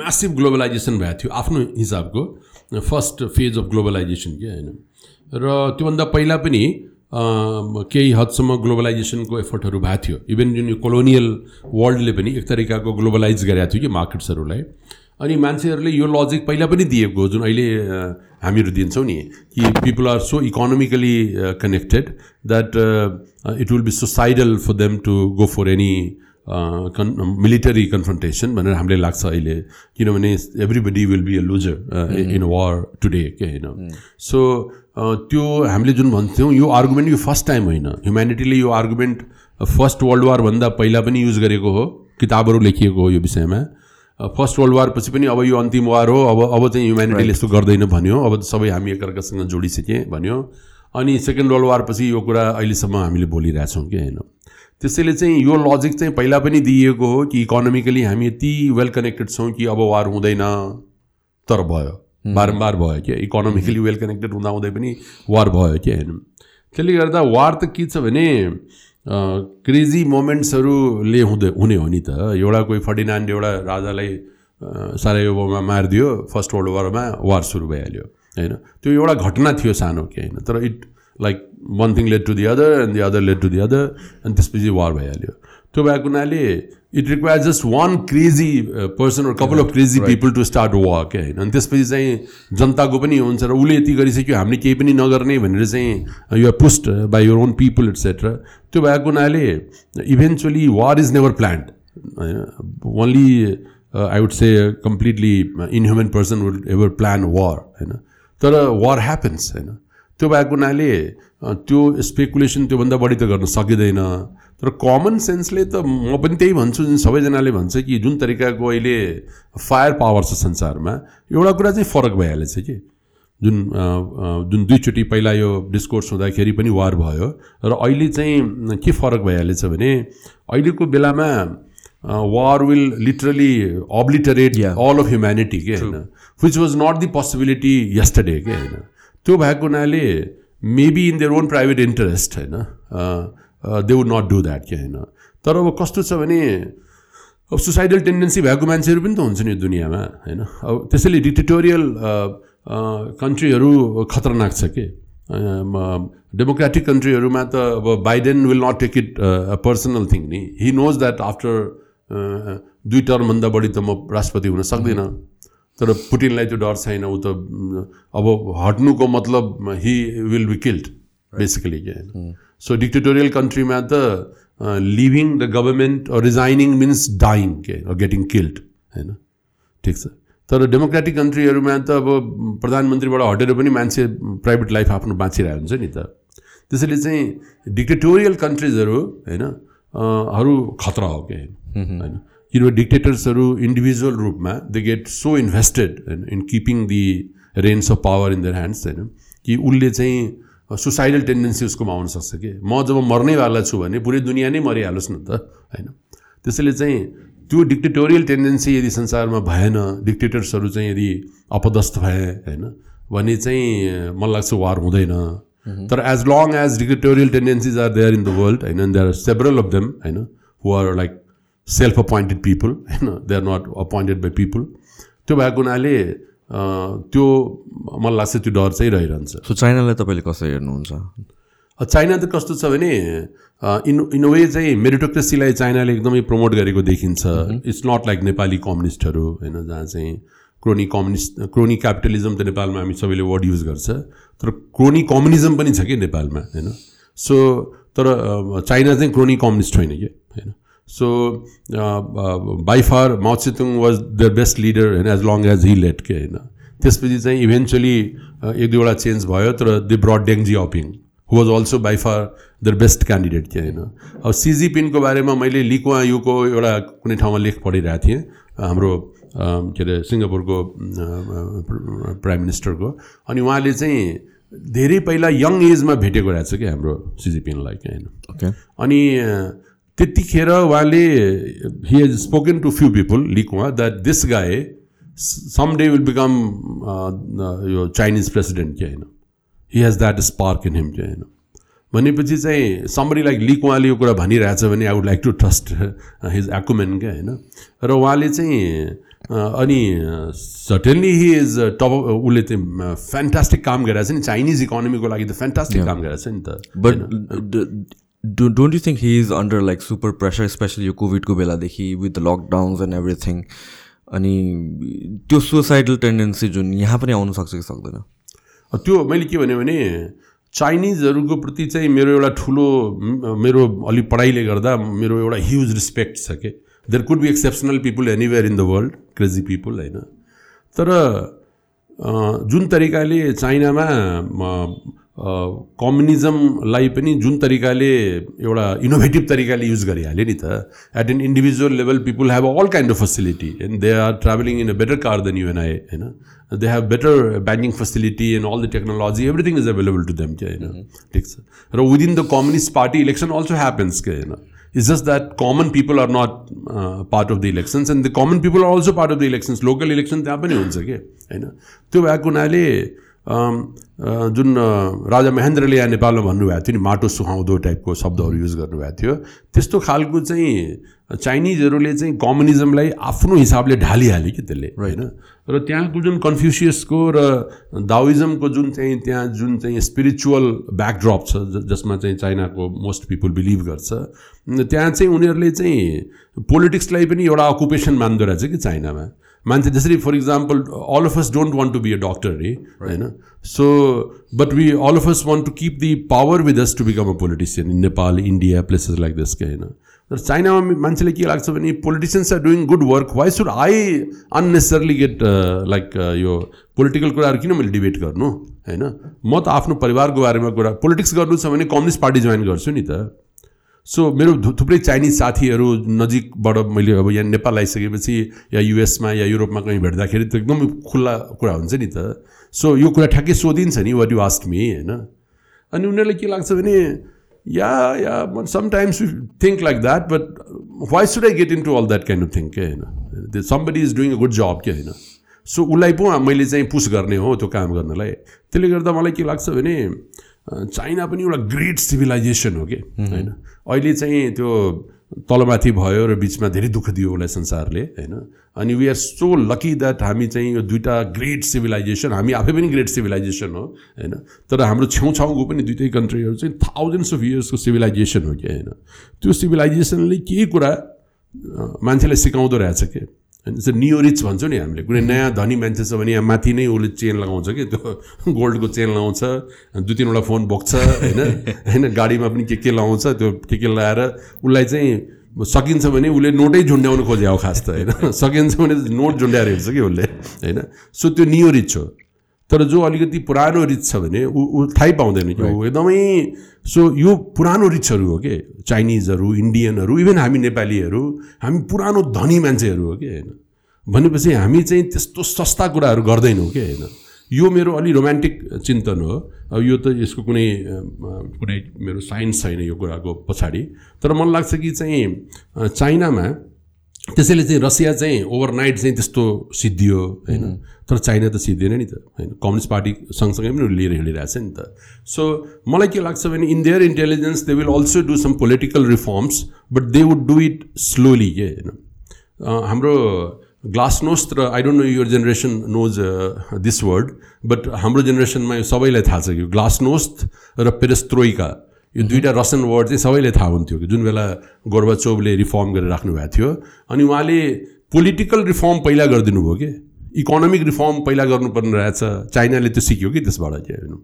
S2: म्यासिभ ग्लोबलाइजेसन भएको थियो आफ्नो हिसाबको फर्स्ट फेज अफ ग्लोबलाइजेसन के होइन? र त्योभन्दा पहिला पनि केही हदसम्म ग्लोबलाइजेसनको एफर्टहरू भएको थियो। इभन जुन यो कोलोनियल वर्ल्डले पनि एक तरिकाको ग्लोबलाइज गरेको थियो कि मार्केट्सहरूलाई अनि मान्छेहरूले यो लजिक पहिला पनि दिएको जुन अहिले हामीहरू दिन्छौँ नि कि people are so economically connected that it will be suicidal for them to go for any con military confrontation भनेर हामीलाई लाग्छ अहिले। किनभने everybody will be a loser in war today के होइन सो त्यो हामीले जुन भन्छौँ यो आर्गुमेन्ट यो फर्स्ट टाइम होइन। ह्युमेनिटीले यो आर्गुमेन्ट फर्स्ट वर्ल्ड वारभन्दा पहिला पनि युज गरेको हो किताबहरू लेखिएको हो यो विषयमा। फर्स्ट वर्ल्ड वार पछि पनि अब यो अन्तिम वार हो अब अब चाहिँ ह्युमेनिटीले यस्तो गर्दैन भन्यो। अब सबै हामी एकअर्कासँग जोडिसकेँ भन्यो। अनि सेकेन्ड वर्ल्ड वार पछि यो कुरा अहिलेसम्म हामीले बोलिरहेछौँ कि होइन? त्यसैले चाहिँ यो लजिक चाहिँ पहिला पनि दिइएको हो कि इकोनोमिकली हामी यति वेल कनेक्टेड छौँ कि अब वार हुँदैन। तर भयो। बारम्बार भयो क्या इकोनोमिकली वेल कनेक्टेड हुँदा हुँदै पनि वार भयो क्या होइन? त्यसले गर्दा वार त के छ भने क्रेजी मोमेन्ट्सहरूले हुँदै हुने हो नि त। एउटा कोही फर्डिनान्ड एउटा राजालाई सारायोमा मारिदियो फर्स्ट वर्ल्ड वारमा वार सुरु भइहाल्यो होइन? त्यो एउटा घटना थियो सानो कि होइन? तर it like one thing led to the other and the other led to the other अनि त्यसपछि वार भइहाल्यो। त्यो भएको हुनाले it require just one crazy person couple of crazy people to start work होइन अनि त्यसपछि चाहिँ जनताको पनि हुन्छ र उसले यति गरिसक्यो हामीले केही पनि नगर्ने भनेर चाहिँ you're pushed by your own people etcetera त्यो भएको हुनाले eventually war is never planned होइन only I would say completely inhuman person would ever plan war होइन तर वार ह्यापन्स होइन त्यो भएको हुनाले त्यो स्पेकुलेसन त्योभन्दा बढी त गर्न सकिँदैन। तर कमन सेन्सले त म पनि त्यही भन्छु जुन सबैजनाले भन्छ कि जुन तरिकाको अहिले फायर पावर छ संसारमा एउटा कुरा चाहिँ फरक भइहालेछ कि। जुन जुन दुईचोटि पहिला यो डिस्कोर्स हुँदाखेरि पनि वार भयो र अहिले चाहिँ के फरक भइहालेछ भने अहिलेको बेलामा war will literally obliterate all of humanity के होइन। Which was not the possibility yesterday के होइन। त्यो भएको हुनाले maybe in their own private interest होइन। They would not do that के होइन तर अब कस्तो छ भने अब सुसाइडल टेन्डेन्सी भएको मान्छेहरू पनि त हुन्छ नि दुनियाँमा होइन अब त्यसैले डिक्टेटोरियल कन्ट्रीहरू खतरनाक छ के डेमोक्रेटिक कन्ट्रीहरूमा त अब Biden will not take it personal thing नि हि नोज द्याट आफ्टर दुई टर्मभन्दा बढी त म राष्ट्रपति हुन सक्दिनँ तर पुटिनलाई त्यो डर छैन ऊ त अब हट्नुको मतलब he will be killed basically के होइन सो डिक्टेटोरियल कन्ट्रीमा त leaving the government resigning means dying के गेटिङ किल्ड होइन ठिक छ तर डेमोक्रेटिक कन्ट्रीहरूमा त अब प्रधानमन्त्रीबाट हटेर पनि मान्छे प्राइभेट लाइफ आफ्नो बाँचिरहेको हुन्छ नि त त्यसैले चाहिँ डिक्टेटोरियल कन्ट्रिजहरू होइन हरू खतरा हो क्या होइन किनभने डिक्टेटर्सहरू इन्डिभिजुअल रूपमा दे गेट सो इन्भेस्टेड होइन in keeping the reins of power in their hands होइन कि उसले चाहिँ सुसाइडल टेन्डेन्सी उसकोमा आउनसक्छ कि? म जब मर्नैवाला छु भने पुरै दुनियाँ नै मरिहालोस् न त होइन? त्यसैले चाहिँ त्यो डिक्टेटोरियल टेन्डेन्सी यदि संसारमा भएन डिक्टेटर्सहरू चाहिँ यदि अपदस्थ भए होइन? भने चाहिँ मलाई लाग्छ वार हुँदैन। तर as long as dictatorial tendencies are there in the world होइन there are several of them होइन who are like self appointed people होइन? They are not appointed by people त्यो भएको हुनाले त्यो मलाई लाग्छ त्यो डर चाहिँ रहिरहन्छ।
S1: सो चाइनालाई तपाईँले कसरी हेर्नुहुन्छ?
S2: चाइना त कस्तो छ भने इन इन वे चाहिँ मेरिटोक्रेसीलाई चाइनाले एकदमै प्रमोट गरेको देखिन्छ। इट्स नट लाइक नेपाली कम्युनिस्टहरू होइन जहाँ चाहिँ क्रोनी कम्युनिस्ट क्रोनी क्यापिटलिजम त नेपालमा हामी सबैले वर्ड युज गर्छ तर क्रोनी कम्युनिजम पनि छ कि नेपालमा होइन? सो तर चाइना चाहिँ क्रोनी कम्युनिस्ट होइन कि होइन? So by far Mao Tsetung was the best leader होइन as long as he let के होइन त्यसपछि चाहिँ इभेन्चुली एक दुईवटा चेन्ज भयो तर they brought Deng Xiaoping who was also by far the best candidate के होइन अब सिजिपिनको बारेमा मैले लिकुवा युको एउटा कुनै ठाउँमा लेख पढिरहेको थिएँ हाम्रो के अरे सिङ्गापुरको प्राइम मिनिस्टरको अनि उहाँले चाहिँ धेरै पहिला यङ एजमा भेटेको रहेछ कि हाम्रो सिजिपिनलाई क्या होइन अनि त्यतिखेर उहाँले he has spoken to few people Lee Kuan that this guy some day will become यो चाइनिज प्रेसिडेन्ट क्या होइन he has that spark in him क्या होइन भनेपछि चाहिँ समरी लाइक लिक उहाँले यो कुरा भनिरहेछ भने I would like to trust his acumen क्या होइन र उहाँले चाहिँ अनि सर्टेनली हि इज टप उसले चाहिँ फ्यान्टास्टिक काम गरिरहेछ नि चाइनिज इकोनोमीको लागि त फ्यान्टास्टिक काम गरिरहेछ नि त
S1: but don't you think he is under like super pressure especially यो कोभिडको बेलादेखि विथ लकडाउन्स एन्ड एभ्रिथिङ अनि त्यो सुसाइडल टेन्डेन्सी जुन यहाँ पनि आउनु सक्छ कि सक्दैन
S2: त्यो मैले के भने चाइनिजहरूको प्रति चाहिँ मेरो एउटा ठुलो मेरो अलिक पढाइले गर्दा मेरो एउटा ह्युज रिस्पेक्ट छ कि there could be exceptional people anywhere in the world crazy people होइन तर जुन तरिकाले चाइनामा कम्युनिजमलाई पनि जुन तरिकाले एउटा इनोभेटिभ तरिकाले युज गरिहाल्यो नि त at an individual level people have all kind of facility and they are travelling in a better car than you and I होइन they have better banking facility and all the technology everything is available to them के होइन ठिक छ र within the communist party election also happens के होइन it's just that common people are not part of the elections and the common people are also part of the elections local election त्यहाँ पनि हुन्छ कि होइन त्यो भएको हुनाले जुन राजा महेन्द्रले यहाँ नेपालमा भन्नुभएको थियो नि माटो सुहाउँदो टाइपको शब्दहरू युज गर्नुभएको थियो त्यस्तो खालको चाहिँ चाइनिजहरूले चाहिँ कम्युनिजमलाई आफ्नो हिसाबले ढालिहाल्यो कि त्यसले होइन? र त्यहाँको जुन कन्फ्युसियसको र दाविजमको जुन चाहिँ त्यहाँ जुन चाहिँ स्पिरिचुअल ब्याकड्रप छ जसमा चाहिँ चाइनाको मोस्ट पिपुल बिलिभ गर्छ त्यहाँ चाहिँ उनीहरूले चाहिँ पोलिटिक्सलाई पनि एउटा अकुपेसन मान्दो रहेछ कि चाइनामा मान्छे जसरी for example all of us don't want to be a doctor रे होइन so but we all of us want to keep the power with us to become a politician in Nepal India places like this के होइन तर चाइनामा मान्छेले के लाग्छ भने politicians are doing good work why should I unnecessarily get like यो पोलिटिकल कुराहरू किन मैले डिबेट गर्नु होइन म त आफ्नो परिवारको बारेमा कुरा पोलिटिक्स गर्नु छ भने कम्युनिस्ट पार्टी जोइन गर्छु नि त सो मेरो थुप्रै चाइनिज साथीहरू नजिकबाट मैले अब यहाँ नेपाल आइसकेपछि या युएसमा या युरोपमा कहीँ भेट्दाखेरि त एकदमै खुल्ला कुरा हुन्छ नि त। सो यो कुरा ठ्याक्कै सोधिन्छ नि वाट यु आस्ट मी होइन? अनि उनीहरूलाई के लाग्छ भने yeah yeah sometimes you think like that but why should I get into all that kind of think के होइन? Somebody is doing a good job के होइन? सो उसलाई पो मैले चाहिँ पुस गर्ने हो त्यो काम गर्नलाई। त्यसले गर्दा मलाई के लाग्छ भने चाइना पनि एउटा ग्रेट सिभिलाइजेसन हो कि होइन? अहिले चाहिँ त्यो तलमाथि भयो र बिचमा धेरै दुःख दियो उसलाई संसारले होइन? अनि we are so lucky that हामी चाहिँ यो दुइटा ग्रेट सिभिलाइजेसन हामी आफै पनि ग्रेट सिभिलाइजेसन हो होइन? तर हाम्रो छेउछाउको पनि दुइटै कन्ट्रीहरू चाहिँ थाउजन्ड्स अफ इयर्सको सिभिलाइजेसन हो कि होइन? त्यो सिभिलाइजेसनले केही कुरा मान्छेलाई सिकाउँदो रहेछ कि? होइन चाहिँ नियो रिच भन्छौँ नि हामीले। कुनै नयाँ धनी मान्छे छ भने यहाँ माथि नै उसले चेन लगाउँछ कि? त्यो गोल्डको चेन लगाउँछ दुई तिनवटा फोन बोक्छ होइन? होइन? गाडीमा पनि के के लगाउँछ त्यो के के लगाएर उसलाई चाहिँ सकिन्छ भने उसले नोटै झुन्ड्याउनु खोजे हो खास त होइन? सकिन्छ भने नोट झुन्ड्याएर हिँड्छ कि उसले होइन? सो त्यो नियो रिच हो तर जो अलिकति पुरानो रिच छ भने ऊ ऊ थाहै पाउँदैन कि। ऊ एकदमै सो यो पुरानो रिचहरू हो कि? चाइनिजहरू इन्डियनहरू इभन हामी नेपालीहरू हामी पुरानो धनी मान्छेहरू हो कि? होइन। भनेपछि हामी चाहिँ त्यस्तो सस्ता कुराहरू गर्दैनौँ कि? होइन। यो मेरो अलि रोमान्टिक चिन्तन हो। अब यो त यसको कुनै कुनै मेरो साइन्स छैन यो कुराको पछाडि। तर मलाई लाग्छ कि चाहिँ चाइनामा त्यसैले चाहिँ रसिया चाहिँ ओभरनाइट चाहिँ त्यस्तो सिद्धियो होइन? तर चाइना त सिद्धिएन नि त होइन? कम्युनिस्ट पार्टी सँगसँगै पनि लिएर हिँडिरहेछ नि त। सो मलाई के लाग्छ भने in their intelligence they will also do some political reforms but they would do it slowly के होइन हाम्रो ग्लासनोस्ट र I don't know your generation knows this word but हाम्रो जेनेरेसनमा यो सबैलाई थाहा छ कि ग्लासनोस्ट र पेरेस्त्रोइका यो दुइटा रसन वर्ड चाहिँ सबैले थाहा हुन्थ्यो कि जुन बेला गोर्बाचोभले रिफर्म गरेर राख्नु भएको थियो। अनि उहाँले पोलिटिकल रिफर्म पहिला गरिदिनु भयो कि? इकोनोमिक रिफर्म पहिला गर्नुपर्ने रहेछ। चाइनाले त्यो सिक्यो कि त्यसबाट के होइन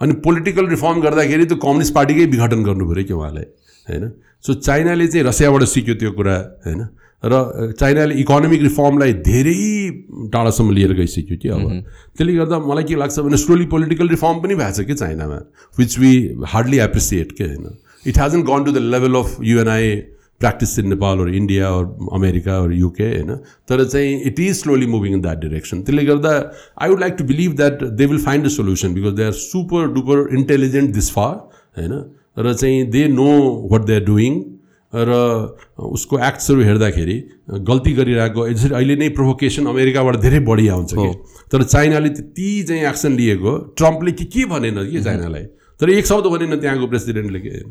S2: अनि पोलिटिकल रिफर्म गर्दाखेरि त्यो कम्युनिस्ट पार्टीकै विघटन गर्नु पऱ्यो कि उहाँलाई होइन? सो चाइनाले चाहिँ रसियाबाट सिक्यो त्यो कुरा होइन? र चाइनाले इकोनोमिक रिफर्मलाई धेरै टाढासम्म लिएर गइसक्यो कि अब। त्यसले गर्दा मलाई के लाग्छ भने स्लोली पोलिटिकल रिफर्म पनि भएको छ कि चाइनामा विच वी हार्डली एप्रिसिएट के होइन। It hasn't gone to the level of UNI practice in Nepal or India or America or UK होइन। तर चाहिँ it is slowly moving in that direction त्यसले गर्दा I would like to believe that they will find a solution because they are super duper intelligent this far होइन। र चाहिँ they know what they are doing र उसको एक्ट्सहरू हेर्दाखेरि गल्ती गरिरहेको यसरी अहिले नै प्रोभोकेसन अमेरिकाबाट धेरै बढी आउँछ कि। तर चाइनाले त्यति चाहिँ एक्सन लिएको ट्रम्पले के के भनेन कि चाइनालाई? तर एक शब्द भनेन त्यहाँको प्रेसिडेन्टले के।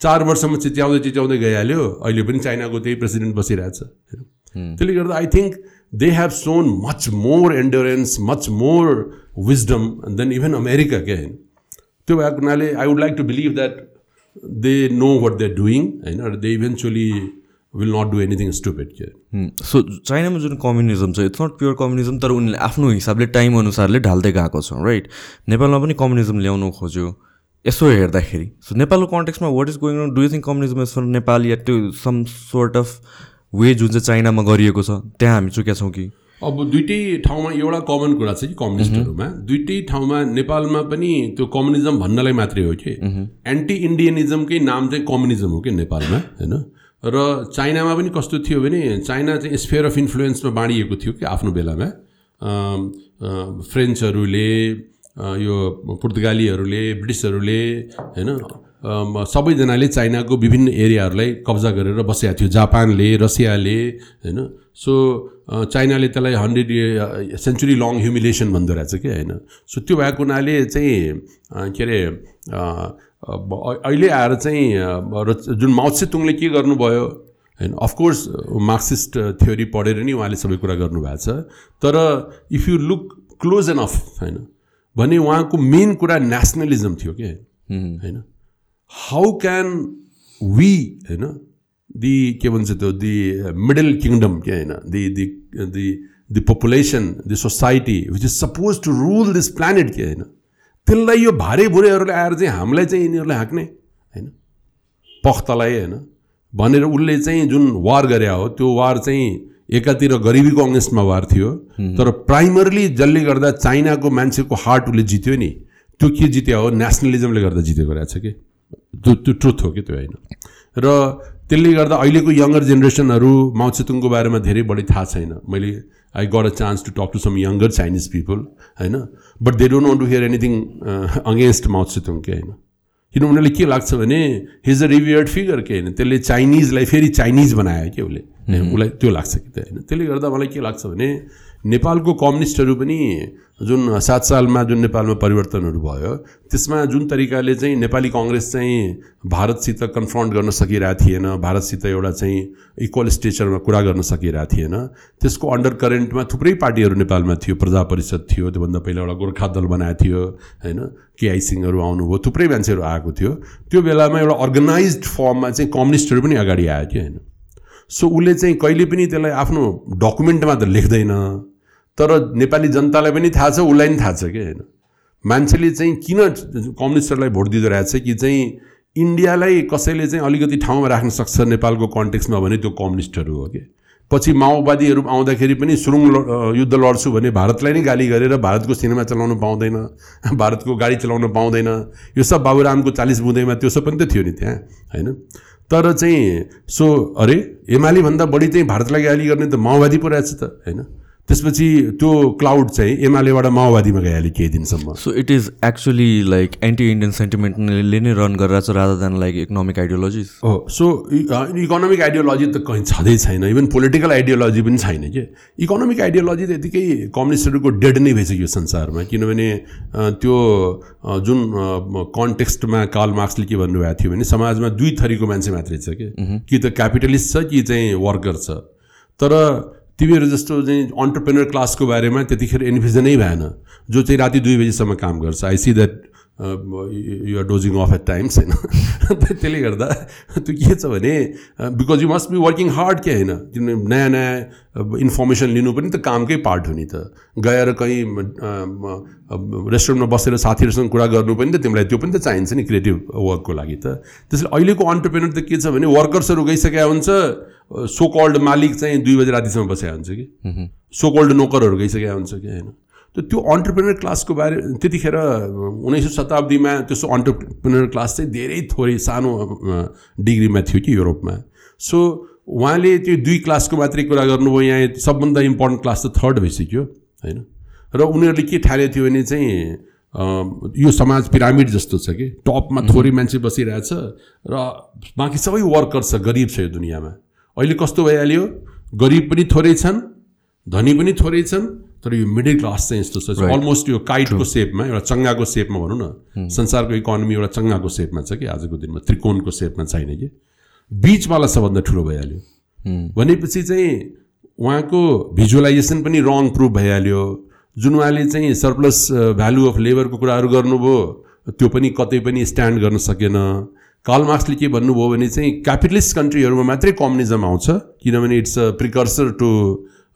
S2: चार वर्षमा चिच्याउँदै चिच्याउँदै गइहाल्यो अहिले पनि चाइनाको त्यही प्रेसिडेन्ट बसिरहेछ। त्यसले गर्दा I think they have shown much more endurance much more wisdom than even America क्या होइन त्यो भएको हुनाले I would like to believe that they know what they doing होइन they eventually will not do anything stupid के
S1: सो चाइनामा जुन कम्युनिजम छ इट्स नट प्योर कम्युनिजम तर उनीहरूले आफ्नो हिसाबले टाइम अनुसारले ढाल्दै गएको छ राइट नेपालमा पनि कम्युनिजम ल्याउनु खोज्यो यसो हेर्दाखेरि। सो नेपालको कन्टेक्समा what is going do you think communism is for Nepal या त्यो सम सोर्ट अफ वे जुन चाहिँ चाइनामा गरिएको छ? त्यहाँ हामी चुकेका छौँ कि?
S2: अब दुइटै ठाउँमा एउटा कमन कुरा छ कि कम्युनिस्टहरूमा दुइटै ठाउँमा नेपालमा पनि त्यो कम्युनिजम भन्नलाई मात्रै हो कि। एन्टी इन्डियनिजमकै नाम चाहिँ कम्युनिजम हो कि नेपालमा होइन? र चाइनामा पनि कस्तो थियो भने चाइना चाहिँ स्फेयर अफ इन्फ्लुएन्समा बाँडिएको थियो कि आफ्नो बेलामा। फ्रेन्चहरूले यो पुर्तगालीहरूले ब्रिटिसहरूले होइन? सबैजनाले चाइनाको विभिन्न एरियाहरूलाई कब्जा गरेर बसेका थियो। जापानले रसियाले होइन? सो चाइनाले त्यसलाई हन्ड्रेड सेन्चुरी लङ ह्युमिलेसन भन्दो रहेछ कि होइन? सो त्यो भएको हुनाले चाहिँ के अरे अहिले आएर चाहिँ जुन माउसेतुङले के गर्नुभयो होइन? अफकोर्स मार्क्सिस्ट थ्योरी पढेर नि उहाँले सबै कुरा गर्नुभएको छ। तर if you look close enough होइन? भने उहाँको मेन कुरा नेसनलिजम थियो कि होइन? हाउ क्यान वी होइन? दि के भन्छ त्यो दि मिडल किङडम के होइन the the the the population the society which is suppose to rule this planet के होइन त्यसलाई यो भारे भुरेहरूले आएर चाहिँ हामीलाई चाहिँ यिनीहरूलाई हाँक्ने होइन पख्तलाई होइन भनेर उसले चाहिँ जुन वार गरे हो त्यो वार चाहिँ एकातिर गरिबीको अङ्गेस्टमा वार थियो तर प्राइमरली जसले गर्दा चाइनाको मान्छेको हार्ट उसले जित्यो नि त्यो के जित्यो हो नेसनलिजमले गर्दा जितेको रहेछ कि त्यो त्यो ट्रुथ हो कि त्यो होइन र त्यसले गर्दा अहिलेको यङ्गर जेनेरेसनहरू माउसेतुङको बारेमा धेरै बढी थाहा छैन। मैले I got a chance to talk to some younger Chinese people होइन? But they don't want to hear anything against Mao Zedong के होइन? किन उनीहरूले के लाग्छ भने हिज अ रिभियर्ड फिगर के होइन? त्यसले चाइनिजलाई फेरि चाइनिज बनायो कि उसले? उसलाई त्यो लाग्छ कि त होइन? त्यसले गर्दा मलाई के लाग्छ भने नेपालको कम्युनिस्टहरू पनि जुन सात सालमा जुन नेपालमा परिवर्तनहरू भयो त्यसमा जुन तरिकाले चाहिँ नेपाली कङ्ग्रेस चाहिँ भारतसित कन्फ्रन्ट गर्न सकिरहेको थिएन भारतसित एउटा चाहिँ इक्वल स्टेचरमा कुरा गर्न सकिरहेको थिएन त्यसको अन्डर करेन्टमा थुप्रै पार्टीहरू नेपालमा थियो प्रजा परिषद थियो त्योभन्दा पहिला एउटा गोर्खा दल बनाएको थियो होइन केआई सिंहहरू आउनुभयो थुप्रै मान्छेहरू आएको थियो त्यो बेलामा एउटा अर्गनाइज फर्ममा चाहिँ कम्युनिस्टहरू पनि अगाडि आयो थियो होइन। सो उसले चाहिँ कहिले पनि त्यसलाई आफ्नो डकुमेन्टमा त लेख्दैन तर नेपाली जनतालाई पनि थाहा छ उसलाई पनि थाहा छ कि होइन? मान्छेले चाहिँ किन कम्युनिस्टहरूलाई भोट दिँदो रहेछ कि चाहिँ इन्डियालाई कसैले चाहिँ अलिकति ठाउँमा राख्न सक्छ नेपालको कन्टेक्समा भने त्यो कम्युनिस्टहरू हो कि? पछि माओवादीहरू आउँदाखेरि पनि सुरुङ युद्ध लड्छु भने भारतलाई नै गाली गरेर भारतको सिनेमा चलाउनु पाउँदैन भारतको गाडी चलाउन पाउँदैन। यो सब बाबुरामको चालिस बुँदैमा त्यो सब पनि त थियो नि त्यहाँ होइन? तर चाहिँ सो अरे एमालेभन्दा बढी चाहिँ भारतलाई गाली गर्ने त माओवादी पो रहेछ त होइन? त्यसपछि त्यो क्लाउड चाहिँ एमालेबाट माओवादीमा गइहाल्यो केही दिनसम्म।
S1: So it is actually like anti Indian सेन्टिमेन्टले नै रन गरिरहेको छ rather than like economic ideology
S2: हो सो इकोनोमिक आइडियोलोजी त कहीँ छँदै छैन इभन पोलिटिकल आइडियोलोजी पनि छैन कि? इकोनोमिक आइडियोलोजी त यतिकै कम्युनिस्टहरूको डेड नै भइसक्यो संसारमा किनभने त्यो जुन कन्टेक्स्टमा कार्ल मार्क्सले के भन्नुभएको थियो भने समाजमा दुई थरीको मान्छे मात्रै छ कि? कि त क्यापिटलिस्ट छ कि चाहिँ वर्कर छ। तर तिमीहरू जस्तो चाहिँ अन्टरप्रेनर क्लासको बारेमा त्यतिखेर इन्भिजनै भएन। जो चाहिँ राति दुई बजीसम्म काम गर्छ। I see that you're dozing off at times होइन त्यसले गर्दा त्यो के छ भने because you must be working hard के होइन किनभने नयाँ नयाँ इन्फर्मेसन लिनु पनि त कामकै पार्ट हो नि त गएर कहीँ रेस्टुरेन्टमा बसेर साथीहरूसँग कुरा गर्नु पनि त तिमीलाई त्यो पनि त चाहिन्छ नि क्रिएटिभ वर्कको लागि त त्यसले अहिलेको अन्टरप्रेनर त के छ भने वर्कर्सहरू गइसकेका हुन्छ सो कल्ड मालिक चाहिँ दुई बजी रातिसम्म बसेका हुन्छ कि सो कल्ड नोकरहरू गइसकेका हुन्छ कि होइन त त्यो अन्टरप्रेनर क्लासको बारे त्यतिखेर उन्नाइसौँ शताब्दीमा त्यस्तो अन्टरप्रेनर क्लास चाहिँ धेरै थोरै सानो डिग्रीमा थियो कि युरोपमा। सो उहाँले त्यो दुई क्लासको मात्रै कुरा गर्नुभयो यहाँ सबभन्दा इम्पोर्टेन्ट क्लास त थर्ड भइसक्यो होइन? र उनीहरूले के ठालेको थियो भने चाहिँ यो समाज पिरामिड जस्तो छ कि? टपमा थोरै मान्छे बसिरहेछ र बाँकी सबै वर्कर छ गरिब छ यो दुनियाँमा। अहिले कस्तो भइहाल्यो? गरिब पनि थोरै छन् धनी पनि थोरै छन् तर यो मिडल क्लास चाहिँ यस्तो छ। अलमोस्ट यो काइटको सेपमा एउटा चङ्गाको सेपमा भनौँ न। संसारको इकोनोमी एउटा चङ्गाको सेपमा छ कि आजको दिनमा त्रिकोणको सेपमा छैन कि। बिचवाला सबभन्दा ठुलो भइहाल्यो। भनेपछि चाहिँ उहाँको भिजुअलाइजेसन पनि रङ प्रुफ भइहाल्यो। जुन उहाँले चाहिँ सरप्लस भ्यालु अफ लेबरको कुराहरू गर्नुभयो त्यो पनि कतै पनि स्ट्यान्ड गर्न सकेन। कार्ल मार्क्सले के भन्नुभयो भने चाहिँ क्यापिटलिस्ट कन्ट्रीहरूमा मात्रै कम्युनिजम आउँछ किनभने it's a precursor to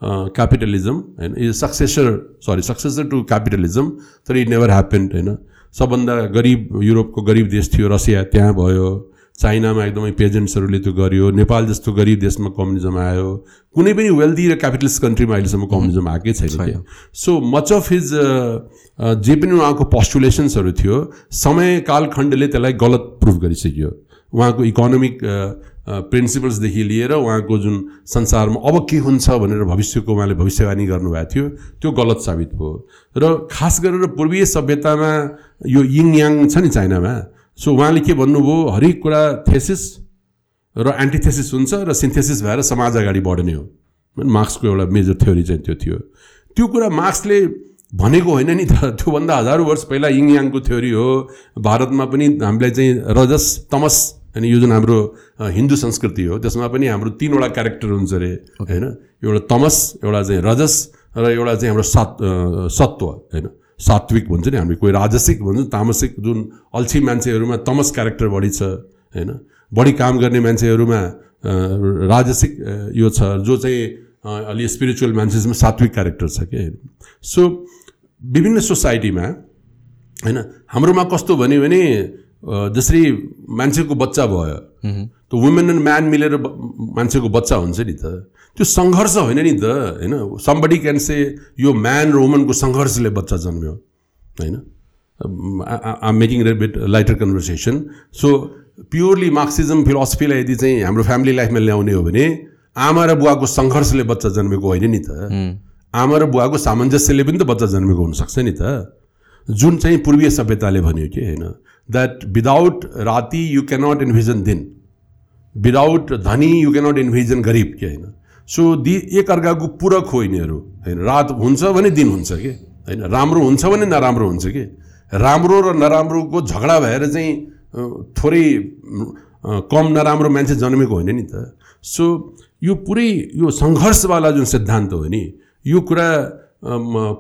S2: capitalism होइन is successor sorry successor to capitalism तर इट नेभर ह्यापन होइन सबभन्दा गरिब युरोपको गरिब देश थियो रसिया त्यहाँ भयो चाइनामा एकदमै पेजेन्ट्सहरूले त्यो गर्यो नेपाल जस्तो गरिब देशमा कम्युनिजम आयो कुनै पनि वेल्दी र क्यापिटलिस्ट कन्ट्रीमा अहिलेसम्म कम्युनिजम आएकै छैन सो मच अफ हिज जे पनि उहाँको पस्टुलेसन्सहरू थियो समय कालखण्डले त्यसलाई गलत प्रुफ गरिसक्यो उहाँको इकोनोमिक प्रिन्सिपल्सदेखि लिएर उहाँको जुन संसारमा अब के हुन्छ भनेर भविष्यको उहाँले भविष्यवाणी गर्नुभएको थियो त्यो गलत साबित भयो र खास गरेर पूर्वीय सभ्यतामा यो यिङ याङ छ नि चाइनामा सो उहाँले के भन्नुभयो हरेक कुरा थेसिस र एन्टिथेसिस हुन्छ र सिन्थेसिस भएर समाज अगाडि बढ्ने हो। मार्क्सको एउटा मेजर थ्योरी चाहिँ त्यो थियो। त्यो कुरा मार्क्सले भनेको होइन नि त त्योभन्दा हजारौँ वर्ष पहिला यिङ याङको थ्योरी हो। भारतमा पनि हामीलाई चाहिँ रजस तमस अनि यो जुन हाम्रो हिन्दू संस्कृति हो त्यसमा पनि हाम्रो तिनवटा क्यारेक्टर हुन्छ अरे होइन? एउटा तमस एउटा चाहिँ रजस र एउटा चाहिँ हाम्रो सत् सत्व होइन? सात्विक भन्छ नि हामी कोही राजसिक भन्छ तामसिक जुन अल्छी मान्छेहरूमा तमस क्यारेक्टर बढी छ होइन? बढी काम गर्ने मान्छेहरूमा राजसिक यो छ जो चाहिँ अलि स्पिरिचुअल मान्छेमा सात्विक क्यारेक्टर छ कि सो विभिन्न सोसाइटीमा होइन? हाम्रोमा कस्तो भन्यो भने जसरी मान्छेको बच्चा भयो त वुमेन एन्ड म्यान मिलेर मान्छेको बच्चा हुन्छ नि त। त्यो सङ्घर्ष होइन नि त होइन? समबडी क्यान से यो म्यान र वुमनको सङ्घर्षले बच्चा जन्म्यो। होइन? आम मेकिङ रे bit lighter conversation so purely Marxism फिलोसफीलाई यदि चाहिँ हाम्रो फ्यामिली लाइफमा ल्याउने हो भने आमा र बुवाको सङ्घर्षले बच्चा जन्मेको होइन नि त। आमा र बुवाको सामञ्जस्यले पनि त बच्चा जन्मेको हुनसक्छ नि त। जुन चाहिँ पूर्वीय सभ्यताले भन्यो कि होइन? विदाउट राति यु क्यानट इन्भिजन दिन विदाउट धनी यु क्यानट इन्भिजन गरिब कि होइन सो दि एकअर्काको पूरक हो यिनीहरू होइन रात हुन्छ भने दिन हुन्छ कि होइन राम्रो हुन्छ भने नराम्रो हुन्छ कि राम्रो र नराम्रोको झगडा भएर चाहिँ थोरै कम नराम्रो मान्छे जन्मेको होइन नि त सो यो पुरै यो सङ्घर्षवाला जुन सिद्धान्त हो नि यो कुरा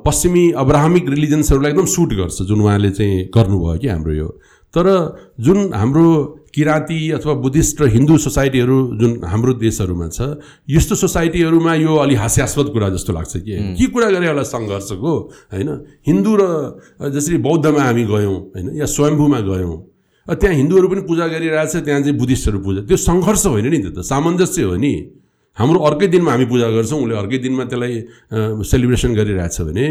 S2: पश्चिमी अब्राहमिक रिलिजन्सहरूलाई एकदम सुट गर्छ जुन उहाँले चाहिँ गर्नुभयो कि हाम्रो यो तर जुन हाम्रो किराँती अथवा बुद्धिस्ट र हिन्दू सोसाइटीहरू जुन हाम्रो देशहरूमा छ यस्तो सोसाइटीहरूमा यो अलि हास्यास्पद कुरा जस्तो लाग्छ कि? के कुरा गरे होला सङ्घर्षको? होइन? हिन्दू र जसरी बौद्धमा हामी गयौँ होइन? या स्वयम्भूमा गयौँ त्यहाँ हिन्दूहरू पनि पूजा गरिरहेछ त्यहाँ चाहिँ बुद्धिस्टहरू पूजा। त्यो सङ्घर्ष होइन नि त्यो त सामञ्जस्य हो नि। हाम्रो अर्कै दिनमा हामी पूजा गर्छौँ उसले अर्कै दिनमा त्यसलाई सेलिब्रेसन गरिरहेछ भने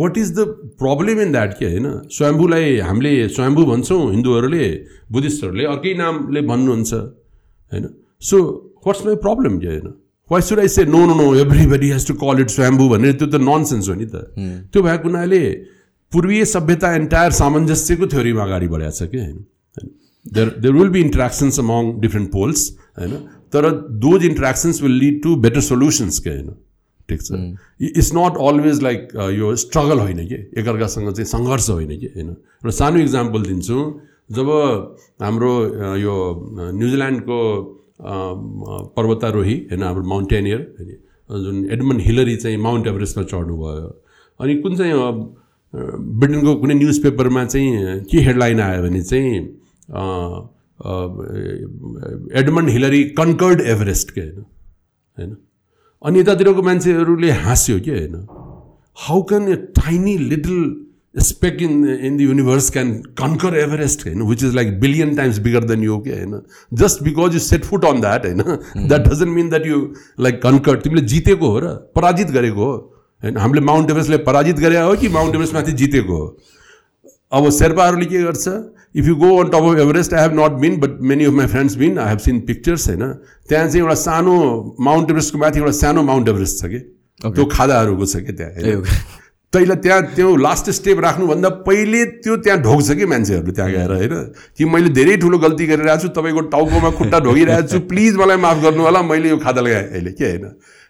S2: what is the problem in that के होइन? स्वयम्भूलाई हामीले स्वयम्भू भन्छौँ हिन्दूहरूले बुद्धिस्टहरूले अर्कै नामले भन्नुहुन्छ होइन? सो वाट्स माई प्रब्लम के होइन? Why should I say no no no everybody has to call it Swayambhu भनेर त्यो त नन सेन्स हो नि त। त्यो भएको हुनाले पूर्वीय सभ्यता एन्टायर सामञ्जस्यको थ्योरीमा अगाडि बढाएको छ कि होइन? There there will be interactions among different poles होइन? तर those interactions will lead to better solutions के होइन ठिक छ इट्स नट अलवेज लाइक यो स्ट्रगल होइन कि? एकअर्कासँग चाहिँ सङ्घर्ष होइन कि होइन एउटा सानो इक्जाम्पल दिन्छु। जब हाम्रो uh, यो न्युजिल्यान्डको uh, पर्वतारोही होइन हाम्रो माउन्टेनियर होइन जुन एडमन्ड हिलरी चाहिँ माउन्ट एभरेस्टमा चढ्नुभयो। अनि कुन चाहिँ ब्रिटेनको कुनै न्युज पेपरमा चाहिँ के हेडलाइन आयो भने चाहिँ एडमन्ड हिलरी कन्कर्ड एभरेस्ट के होइन? होइन? अनि यतातिरको मान्छेहरूले हाँस्यो कि होइन? How can a tiny little speck in in the universe can conquer Everest होइन? Which is like billion times bigger than you के होइन? Just because you set foot on that होइन? That doesn't mean that you like conquer तिमीले जितेको हो र पराजित गरेको हो। होइन? हामीले माउन्ट एभरेस्टलाई पराजित गरे हो कि माउन्ट एभरेस्टमाथि जितेको हो? अब शेर्पाहरूले के गर्छ if you go on top of Everest I have not been but many of my friends been I have seen pictures होइन त्यहाँ चाहिँ एउटा सानो माउन्ट एभरेस्टको माथि एउटा सानो माउन्ट एभरेस्ट छ कि त्यो खादाहरूको छ कि त्यहाँ तैँलाई त्यहाँ त्यो लास्ट स्टेप राख्नुभन्दा पहिले त्यो त्यहाँ ढोक्छ कि मान्छेहरू त्यहाँ गएर होइन कि मैले धेरै ठुलो गल्ती गरिरहेको छु तपाईँको टाउकोमा खुट्टा ढोगिरहेको छु प्लिज मलाई माफ गर्नु होला मैले यो खादा लगाएँ अहिले के होइन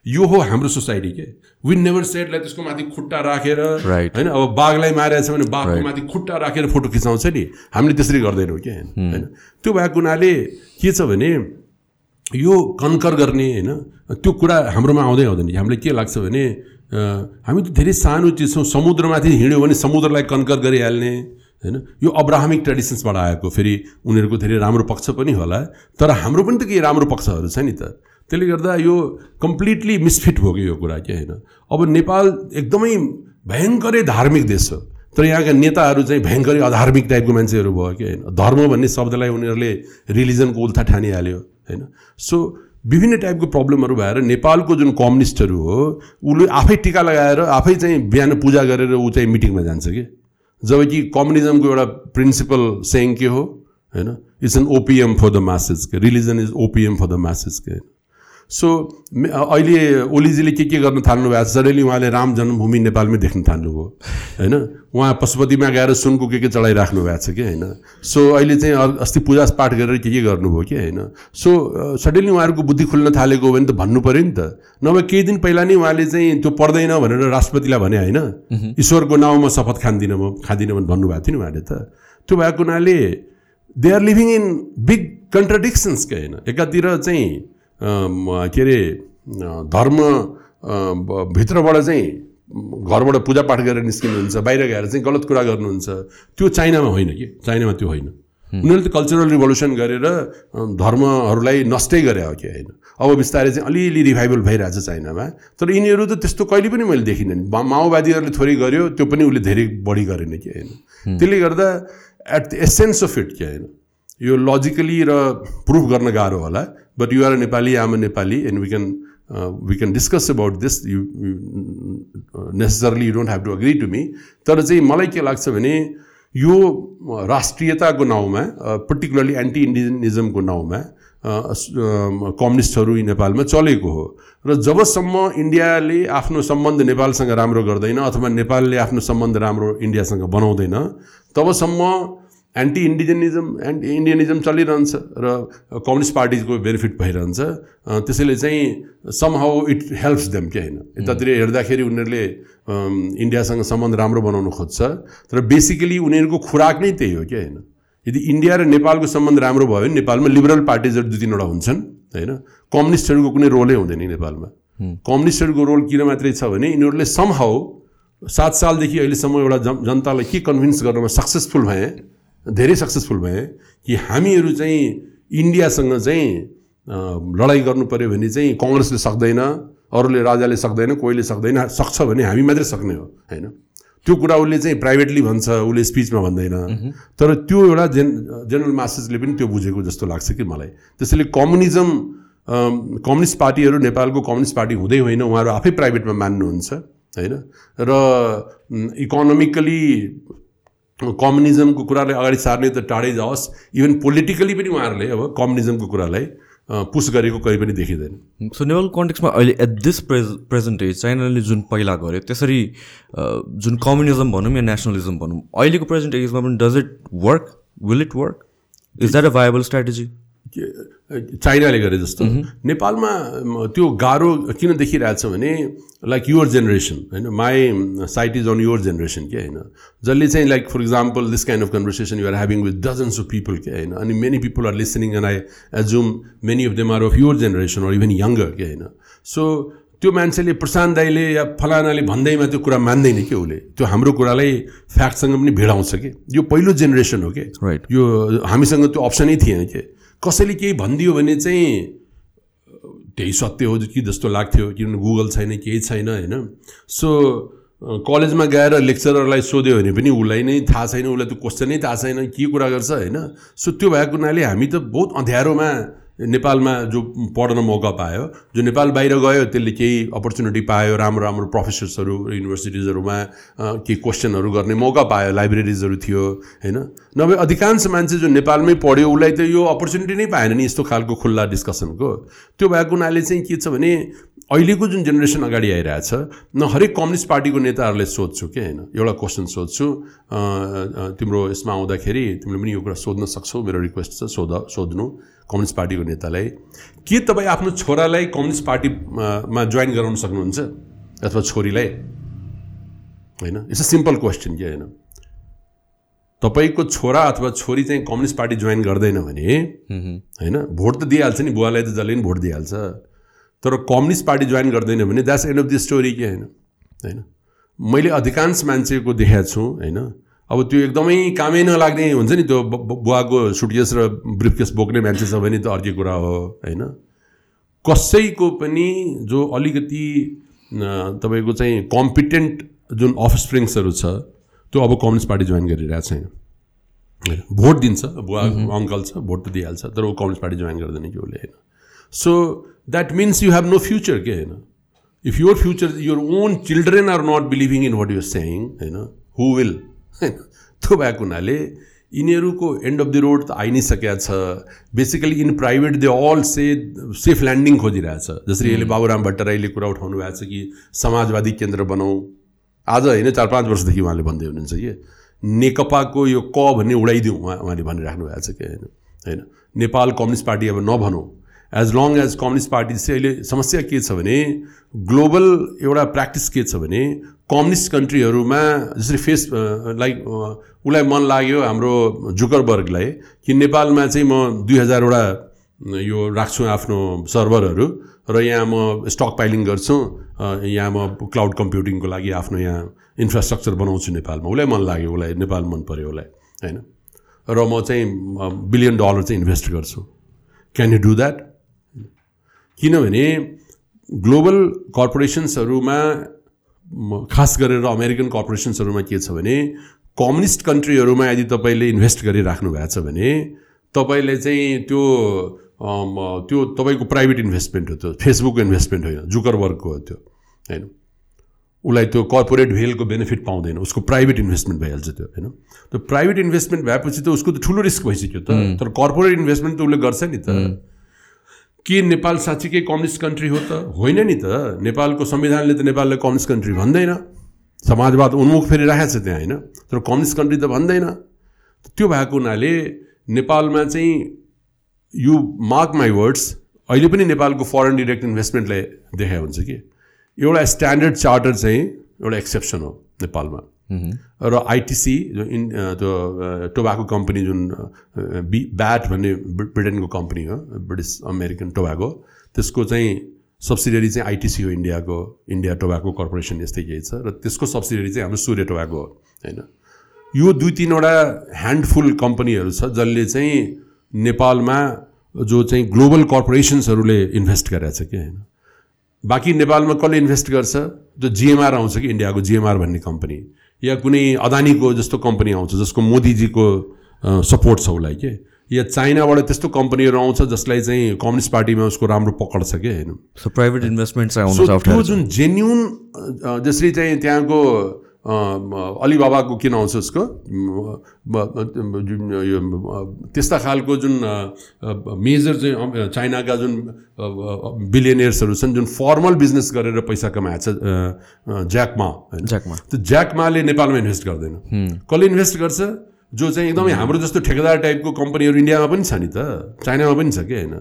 S2: यो हो हाम्रो सोसाइटी के? विन नेभर सेटलाई त्यसको माथि खुट्टा राखेर होइन? अब बाघलाई मारेको छ भने बाघको माथि खुट्टा राखेर फोटो खिचाउँछ नि। हामीले त्यसरी गर्दैनौँ कि? होइन? त्यो भएको हुनाले के छ भने यो कन्कर गर्ने होइन? त्यो कुरा हाम्रोमा आउँदै आउँदैन हामीलाई के लाग्छ भने हामी त धेरै सानो चिज छौँ। समुद्रमाथि हिँड्यो भने समुद्रलाई कन्कर गरिहाल्ने होइन? यो अब्राहमिक ट्रेडिसन्सबाट आएको। फेरि उनीहरूको धेरै राम्रो पक्ष पनि होला। तर हाम्रो पनि त केही राम्रो पक्षहरू छ नि त। त्यसले गर्दा यो कम्प्लिटली मिसफिट भयो कि यो कुरा के होइन? अब नेपाल एकदमै भयङ्करै धार्मिक देश हो। तर यहाँका नेताहरू चाहिँ भयङ्करै अधार्मिक टाइपको मान्छेहरू भयो कि होइन? धर्म भन्ने शब्दलाई उनीहरूले रिलिजनको उल्था ठानिहाल्यो होइन? सो विभिन्न टाइपको प्रब्लमहरू भएर नेपालको जुन कम्युनिस्टहरू हो उसले आफै टिका लगाएर आफै चाहिँ बिहान पूजा गरेर ऊ चाहिँ मिटिङमा जान्छ कि? जबकि कम्युनिजमको एउटा प्रिन्सिपल सेङ के हो होइन? It's an opium for the masses के? Religion is opium for the masses के? सो अहिले ओलीजीले के के गर्न थाल्नु भएको छ सडनली उहाँले राम जन्मभूमि नेपालमै देख्न थाल्नुभयो होइन? उहाँ पशुपतिमा गएर सुनको के के चढाइराख्नु भएको छ कि होइन? सो अहिले चाहिँ अस्ति पूजा पाठ गरेर के के गर्नुभयो कि होइन? सो सडनली उहाँहरूको बुद्धि खुल्न थालेको हो भने त भन्नु पऱ्यो नि त। नभए केही दिन पहिला नै उहाँले चाहिँ त्यो पर्दैन भनेर राष्ट्रपतिलाई भने होइन? ईश्वरको नाउँमा शपथ खान्दिनँ म खाँदिनँ भने भन्नुभएको थियो नि उहाँले त। त्यो भएको हुनाले they are living in big contradictions के होइन? एकातिर चाहिँ के अरे धर्म भित्रबाट चाहिँ घरबाट पूजापाठ गरेर निस्किनुहुन्छ बाहिर गएर चाहिँ गलत कुरा गर्नुहुन्छ त्यो चाइनामा होइन कि? चाइनामा त्यो होइन। उनीहरूले त कल्चरल रिभोल्युसन गरेर धर्महरूलाई नष्टै गरे हो कि होइन? अब बिस्तारै चाहिँ अलिअलि रिभाइभल भइरहेछ चाइनामा तर यिनीहरू त त्यस्तो कहिले पनि मैले देखिनँ नि। माओवादीहरूले थोरै गर्यो त्यो पनि उसले धेरै बढी गरेन कि होइन? त्यसले गर्दा at the essence of it के होइन? यो लजिकली र प्रुभ गर्न गाह्रो होला। But you are a Nepali I'm Nepali and we can we can discuss about this you necessarily you don't have to agree to me तर चाहिँ मलाई के लाग्छ भने यो राष्ट्रियताको नाउँमा पर्टिकुलरली एन्टी इन्डिजनिजमको नाउँमा कम्युनिस्टहरू नेपालमा चलेको हो र जबसम्म इन्डियाले आफ्नो सम्बन्ध नेपालसँग राम्रो गर्दैन अथवा नेपालले आफ्नो सम्बन्ध राम्रो इन्डियासँग बनाउँदैन तबसम्म एन्टी इन्डिजनिजम एन्टी इन्डियनिजम चलिरहन्छ र कम्युनिस्ट पार्टीको बेनिफिट भइरहन्छ। त्यसैले चाहिँ somehow it helps them के होइन? यतातिर हेर्दाखेरि उनीहरूले इन्डियासँग सम्बन्ध राम्रो बनाउनु खोज्छ। तर बेसिकली उनीहरूको खुराक नै त्यही हो क्या होइन? यदि इन्डिया र नेपालको सम्बन्ध राम्रो भयो भने नेपालमा लिबरल पार्टिजहरू दुई तिनवटा हुन्छन् होइन? कम्युनिस्टहरूको कुनै रोलै हुँदैन नेपालमा। कम्युनिस्टहरूको रोल किन मात्रै छ भने यिनीहरूले सम हाउ सात सालदेखि अहिलेसम्म एउटा जनतालाई के कन्भिन्स गर्नमा सक्सेसफुल भए धेरै सक्सेसफुल भए कि हामीहरू चाहिँ इन्डियासँग चाहिँ लडाइँ गर्नु पऱ्यो भने चाहिँ कङ्ग्रेसले सक्दैन अरूले राजाले सक्दैन कोहीले सक्दैन सक्छ भने हामी मात्रै सक्ने हो होइन? त्यो कुरा उसले चाहिँ प्राइभेटली भन्छ उसले स्पिचमा भन्दैन। तर त्यो एउटा जेन जेनरल मासेसले पनि त्यो बुझेको जस्तो लाग्छ कि मलाई। त्यसैले कम्युनिजम कम्युनिस्ट पार्टीहरू नेपालको कम्युनिस्ट पार्टी हुँदै होइन उहाँहरू आफै प्राइभेटमा मान्नुहुन्छ होइन? र इकोनोमिकली कम्युनिजमको कुरालाई अगाडि सार्ने त टाढै जाओस्। इभन पोलिटिकली पनि उहाँहरूले अब कम्युनिजमको कुरालाई पुस गरेको कहीँ पनि देखिँदैन।
S1: सो नेपाल कन्टेक्समा अहिले at this pres present age चाइनाले जुन पहिला गर्यो त्यसरी जुन कम्युनिजम भनौँ या नेसनलिजम भनौँ अहिलेको प्रेजेन्ट एजमा पनि does it work will it work is that a viable strategy
S2: चाइनाले गरे जस्तो। नेपालमा त्यो गाह्रो किन देखिरहेछ भने लाइक युवर जेनेरेसन होइन my sight is on your generation के होइन। जसले चाहिँ like for example this kind of conversation you're having with dozens of people के होइन। अनि many people are listening and I assume many of them are of your generation or even younger के होइन। सो त्यो मान्छेले प्रशान्त दाईले या फलानाले भन्दैमा त्यो कुरा मान्दैन कि उसले। त्यो हाम्रो कुरालाई फ्याक्टसँग पनि भिडाउँछ कि। यो पहिलो जेनेरेसन हो कि
S1: Right.
S2: यो हामीसँग त्यो अप्सनै थिएन कि कसैले केही भनिदियो भने चाहिँ त्यही सत्य हो कि जस्तो लाग्थ्यो किनभने गुगल छैन केही छैन होइन? सो कलेजमा गएर लेक्चररलाई सोध्यो भने पनि उसलाई नै थाहा छैन उसलाई त्यो क्वेसनै थाहा छैन के कुरा गर्छ होइन? सो त्यो भएको हुनाले हामी त बहुत अँध्यारोमा नेपालमा जो पढ्न मौका पायो जो नेपाल बाहिर गयो त्यसले केही अपर्च्युनिटी पायो राम्रो राम्रो प्रोफेसर्सहरू युनिभर्सिटिजहरूमा केही क्वेसनहरू गर्ने मौका पायो लाइब्रेरिजहरू थियो होइन? नभए अधिकांश मान्छे जो नेपालमै पढ्यो उसलाई त यो अपर्च्युनिटी नै पाएन नि यस्तो खालको खुल्ला डिस्कसनको त्यो भएको हुनाले चाहिँ के छ भने अहिलेको जुन जेनेरेसन अगाडि आइरहेछ म हरेक कम्युनिस्ट पार्टीको नेताहरूलाई सोध्छु कि होइन? एउटा क्वेसन सोध्छु तिम्रो यसमा आउँदाखेरि तिमीले पनि यो कुरा सोध्न सक्छौ मेरो रिक्वेस्ट छ सोध सोध्नु कम्युनिस्ट पार्टीको नेतालाई। के तपाईँ आफ्नो छोरालाई कम्युनिस्ट पार्टीमा जोइन गराउन सक्नुहुन्छ? अथवा छोरीलाई? होइन? इट्स अ सिम्पल क्वेसन के होइन? तपाईँको छोरा अथवा छोरी चाहिँ कम्युनिस्ट पार्टी जोइन गर्दैन भने होइन? भोट त दिइहाल्छ नि बुवालाई त जसले पनि भोट दिइहाल्छ। तर कम्युनिस्ट पार्टी जोइन गर्दैन भने that's end of the story के होइन? होइन? मैले अधिकांश मान्छेको देखाएको छु होइन? अब त्यो एकदमै कामै नलाग्ने हुन्छ नि त्यो बुवाको सुटकेस र ब्रिफकेस बोक्ने मान्छे छ भने त अर्कै कुरा हो होइन? कसैको पनि जो अलिकति तपाईँको चाहिँ कम्पिटेन्ट जुन अफ स्प्रिङ्सहरू छ त्यो अब कम्युनिस्ट पार्टी जोइन गरिरहेको छैन। होइन। भोट दिन्छ बुवा अङ्कल छ भोट त दिइहाल्छ तर ऊ कम्युनिस्ट पार्टी जोइन गर्दैन कि उसले होइन? So that means you have no future के होइन if your future your own children are not believing in what you're saying होइन हु विल होइन त्यो भएको हुनाले यिनीहरूको एन्ड अफ द रोड त आइ नै सकेका छ basically in private they all say safe landing खोजिरहेछ जसरी अहिले बाबुराम भट्टराईले कुरा उठाउनु भएको छ कि समाजवादी केन्द्र बनाऊ आज होइन चार पाँच वर्षदेखि उहाँले भन्दै हुनुहुन्छ कि नेकपाको यो। क भन्ने उडाइदिउँ उहाँ उहाँले भनिराख्नु भएको छ कि होइन होइन नेपाल कम्युनिस्ट पार्टी अब नभनौँ as long as communist party चाहिँ अहिले समस्या के छ भने ग्लोबल एउटा प्र्याक्टिस के छ भने कम्युनिस्ट कन्ट्रीहरूमा जसरी फेस लाइक उसलाई मन लाग्यो हाम्रो जुकरबर्गलाई कि नेपालमा चाहिँ म दुई हजारवटा यो राख्छु आफ्नो सर्भरहरू र यहाँ म स्टक पाइलिङ गर्छु यहाँ म क्लाउड कम्प्युटिङको लागि आफ्नो यहाँ इन्फ्रास्ट्रक्चर बनाउँछु नेपालमा। उसलाई मन लाग्यो उसलाई नेपाल मन पऱ्यो उसलाई होइन? र म चाहिँ बिलियन डलर चाहिँ इन्भेस्ट गर्छु। क्यान यु डु द्याट किनभने ग्लोबल कर्पोरेसन्सहरूमा खास गरेर अमेरिकन कर्पोरेसन्सहरूमा के छ भने कम्युनिस्ट कन्ट्रीहरूमा यदि तपाईँले इन्भेस्ट गरिराख्नु भएको छ भने तपाईँले चाहिँ त्यो त्यो तपाईँको प्राइभेट इन्भेस्टमेन्ट हो त्यो फेसबुकको इन्भेस्टमेन्ट होइन जुकरवर्गको हो त्यो होइन? उसलाई त्यो कर्पोरेट भेलको बेनिफिट पाउँदैन उसको प्राइभेट इन्भेस्टमेन्ट भइहाल्छ त्यो होइन? त्यो प्राइभेट इन्भेस्टमेन्ट भएपछि त उसको त ठुलो रिस्क भइसक्यो त तर कर्पोरेट इन्भेस्टमेन्ट त उसले गर्छ नि त। के नेपाल साँच्चीकै कम्युनिस्ट कन्ट्री हो त? होइन नि त। नेपालको संविधानले त नेपाललाई कम्युनिस्ट कन्ट्री भन्दैन। समाजवाद उन्मुख फेरि राखेको छ त्यहाँ होइन? तर कम्युनिस्ट कन्ट्री त भन्दैन। त्यो भएको हुनाले नेपालमा चाहिँ यु मार्क माई वर्ड्स अहिले पनि नेपालको फरेन डिरेक्ट इन्भेस्टमेन्टलाई देखाएको हुन्छ कि। एउटा स्ट्यान्डर्ड चार्टर चाहिँ एउटा एक्सेप्सन हो नेपालमा। र आइटिसी जो इन त्यो टोबाको कम्पनी जुन बी ब्याट भन्ने ब्रि- ब्रिटेनको कम्पनी हो ब्रिटिस अमेरिकन टोबाको त्यसको चाहिँ सब्सिडरी चाहिँ आइटिसी हो इन्डियाको इन्डिया टोबाको कर्पोरेसन यस्तै केही छ र त्यसको सब्सिडरी चाहिँ हाम्रो सूर्य टोबाको हो होइन। यो दुई तिनवटा ह्यान्डफुल कम्पनीहरू छ जसले चाहिँ नेपालमा जो चाहिँ ग्लोबल कर्पोरेसन्सहरूले इन्भेस्ट गरेको छ कि होइन। बाँकी नेपालमा कसले इन्भेस्ट गर्छ जो जिएमआर आउँछ कि इन्डियाको जिएमआर भन्ने कम्पनी। या कुनै अदानीको जस्तो कम्पनी आउँछ जसको मोदीजीको सपोर्ट छ उसलाई के? या चाइनाबाट त्यस्तो कम्पनीहरू आउँछ जसलाई चाहिँ कम्युनिस्ट पार्टीमा उसको राम्रो पकड छ कि? होइन
S1: प्राइभेट इन्भेस्टमेन्ट चाहिँ
S2: त्यो जुन जेन्युन जसरी चाहिँ त्यहाँको अलिबाबाको किन आउँछ उसको यो त्यस्ता खालको जुन मेजर चाहिँ चाइनाका जुन बिलियनियर्सहरू छन् जुन फर्मल बिजनेस गरेर पैसा कमाएको छ ज्याकमा होइन?
S1: ज्याकमा
S2: त्यो ज्याकमाले नेपालमा इन्भेस्ट गर्दैन। कसले इन्भेस्ट गर्छ? जो चाहिँ एकदमै हाम्रो जस्तो ठेकेदार टाइपको कम्पनीहरू इन्डियामा पनि छ नि त। चाइनामा पनि छ कि होइन?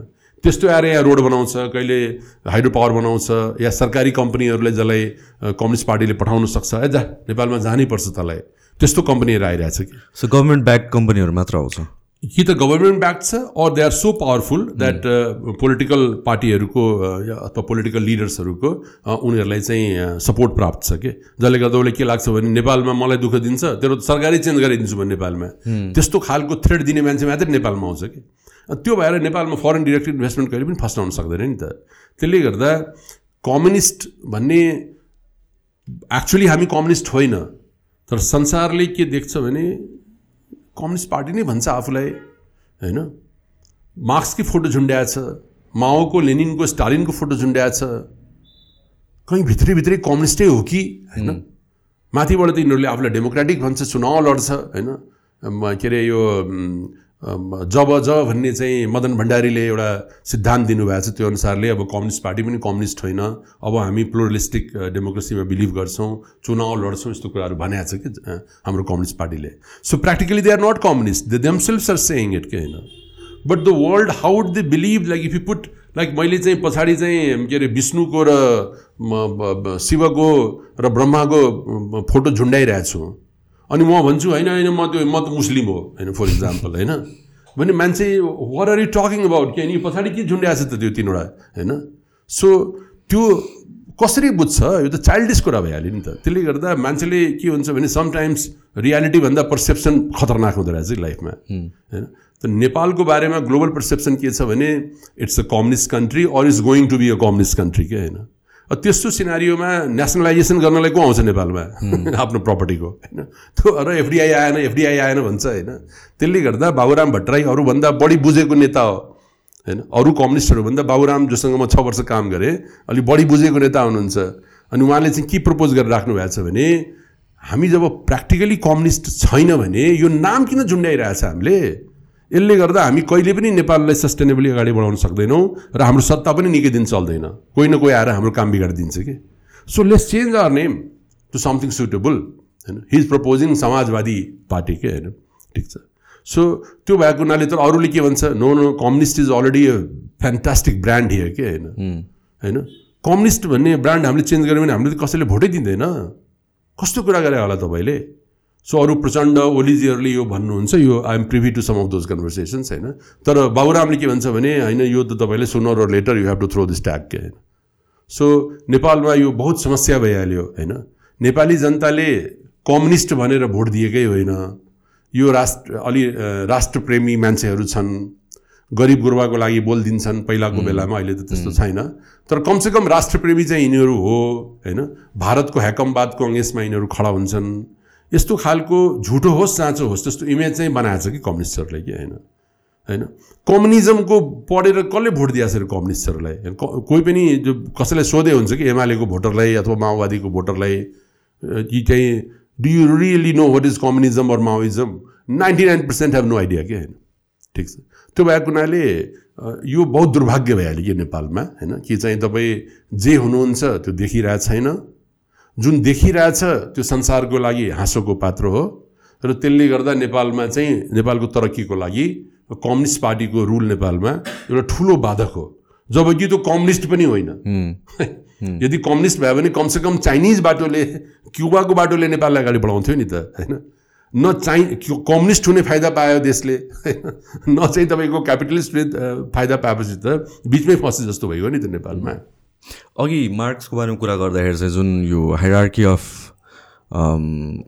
S2: त्यस्तो आएर यहाँ रोड बनाउँछ कहिले हाइड्रो पावर बनाउँछ या सरकारी कम्पनीहरूले जसलाई कम्युनिस्ट पार्टीले पठाउन सक्छ। ए जा नेपालमा जानै पर्छ तँलाई। त्यस्तो कम्पनीहरू आइरहेछ कि।
S1: सो गभर्मेन्ट ब्याक कम्पनीहरू मात्र आउँछ।
S2: कि त गभर्मेन्ट ब्याक छ or they are so powerful that political पार्टीहरूको अथवा पोलिटिकल लिडर्सहरूको उनीहरूलाई चाहिँ सपोर्ट प्राप्त छ कि। जसले गर्दा उसले के लाग्छ भने नेपालमा मलाई दुःख दिन्छ तेरो सरकारी चेन्ज गरिदिन्छु भने नेपालमा। त्यस्तो खालको थ्रेड दिने मान्छे मात्रै नेपालमा आउँछ कि। त्यो भएर नेपालमा फरेन डिरेक्ट इन्भेस्टमेन्ट कहिले पनि फस्टाउन सक्दैन नि त। त्यसले गर्दा कम्युनिस्ट भन्ने एक्चुली हामी कम्युनिस्ट होइन तर संसारले के देख्छ भने कम्युनिस्ट पार्टी नै भन्छ आफूलाई होइन? मार्क्सकै फोटो झुन्ड्याएछ माओको लेनिनको स्टालिनको फोटो झुन्ड्याएछ कहीँ भित्रै भित्रै कम्युनिस्टै हो कि होइन? माथिबाट त यिनीहरूले आफूलाई डेमोक्रेटिक भन्छ चुनाव लड्छ होइन? के अरे यो जब ज भन्ने चाहिँ मदन भण्डारीले एउटा सिद्धान्त दिनुभएको छ त्यो अनुसारले अब कम्युनिस्ट पार्टी पनि कम्युनिस्ट होइन। अब हामी प्लोरलिस्टिक डेमोक्रेसीमा बिलिभ गर्छौँ चुनाव लड्छौँ यस्तो कुराहरू भनेको छ कि हाम्रो कम्युनिस्ट पार्टीले। So practically they are not communist they themselves are saying it के होइन? But the world how they believe like if you put like मैले चाहिँ पछाडि चाहिँ के अरे विष्णुको र शिवको र ब्रह्माको फोटो झुन्डाइरहेको छु। अनि म भन्छु होइन होइन म त्यो म त मुस्लिम हो। होइन फर इक्जाम्पल होइन। भने मान्छे where are you talking about कि अनि पछाडि के झुन्ड्याएको छ त त्यो तिनवटा होइन? सो त्यो कसरी बुझ्छ यो त चाइल्डिस कुरा भइहाल्यो नि त। त्यसले गर्दा मान्छेले के हुन्छ भने समटाइम्स रियालिटीभन्दा पर्सेप्सन खतरनाक हुँदो रहेछ लाइफमा होइन? त नेपालको बारेमा ग्लोबल पर्सेप्सन के छ भने it's a communist country or is going to be a communist country के होइन? त्यस्तो सिनारीमा नेसनलाइजेसन गर्नलाई को आउँछ नेपालमा? आफ्नो प्रपर्टीको होइन? त्यो र एफडिआई आएन एफडिआई आएन भन्छ होइन? त्यसले गर्दा बाबुराम भट्टराई अरूभन्दा बढी बुझेको नेता हो होइन? अरू कम्युनिस्टहरूभन्दा बाबुराम जोसँग म छ वर्ष काम गरेँ अलिक बढी बुझेको नेता हुनुहुन्छ। अनि उहाँले चाहिँ के प्रपोज गरेर राख्नु भएको छ भने हामी जब प्र्याक्टिकली कम्युनिस्ट छैन भने यो नाम किन झुन्ड्याइरहेछ हामीले? यसले गर्दा हामी कहिले पनि नेपाललाई सस्टेनेबली अगाडि बढाउन सक्दैनौँ र हाम्रो सत्ता पनि निकै दिन चल्दैन। कोही न कोही आएर हाम्रो काम बिगाडिदिन्छ कि? So let's change our name to something suitable होइन? He is proposing Samajwadi Party के होइन? ठिक छ। सो त्यो भएको हुनाले त अरूले के भन्छ? No no communist is already fantastic brand here के होइन? होइन? कम्युनिस्ट भन्ने ब्रान्ड हामीले चेन्ज गऱ्यो भने हामीले त कसैले भोटै दिँदैन। कस्तो कुरा गरे होला तपाईँले? सो अरू प्रचण्ड ओलिजीहरूले यो भन्नुहुन्छ यो I'm privy to some of those conversations होइन? तर बाबुरामले के भन्छ भने होइन यो त तपाईँले सुनर र later you have to throw this tag के होइन? सो नेपालमा यो बहुत समस्या भइहाल्यो होइन? नेपाली जनताले कम्युनिस्ट भनेर भोट दिएकै होइन। यो राष्ट्र अलि राष्ट्रप्रेमी मान्छेहरू छन् गरिब गुरुवाको लागि बोलिदिन्छन् पहिलाको बेलामा अहिले त त्यस्तो छैन। तर कमसेकम राष्ट्रप्रेमी चाहिँ यिनीहरू हो होइन? भारतको ह्याकमवादको अङ्गेसमा यिनीहरू खडा हुन्छन्। यस्तो खालको झुटो होस् साँचो होस् त्यस्तो इमेज चाहिँ बनाएको छ कि कम्युनिस्टहरूले कि? होइन। होइन? कम्युनिजमको पढेर कसले भोट दिएको छ कम्युनिस्टहरूलाई? कोही पनि जो कसैलाई सोधे हुन्छ कि एमालेको भोटरलाई अथवा माओवादीको भोटरलाई? कि चाहिँ do you really know what is communism or Maoism ninety nine percent have no idea के? होइन? ठिक छ। त्यो भएको हुनाले यो बहुत दुर्भाग्य भइहाल्यो कि नेपालमा? होइन? कि चाहिँ तपाईँ जे हुनुहुन्छ त्यो देखिरहेको छैन? जुन देखिरहेछ त्यो संसारको लागि हाँसोको पात्र हो। र त्यसले गर्दा नेपालमा चाहिँ नेपालको तरक्कीको लागि कम्युनिस्ट पार्टीको रुल नेपालमा एउटा ठुलो बाधक हो। जबकि त्यो कम्युनिस्ट पनि होइन। यदि कम्युनिस्ट भयो भने कमसेकम चाइनिज बाटोले क्युबाको बाटोले नेपाललाई अगाडि बढाउँथ्यो नि त होइन? न चाइ कम्युनिस्ट हुने फाइदा पायो देशले न चाहिँ तपाईँको क्यापिटलिस्ट फाइदा पाएपछि त बिचमै फसे जस्तो भयो नि त नेपालमा।
S1: अघि मार्क्सको बारेमा कुरा गर्दाखेरि चाहिँ जुन यो हाइरार्की अफ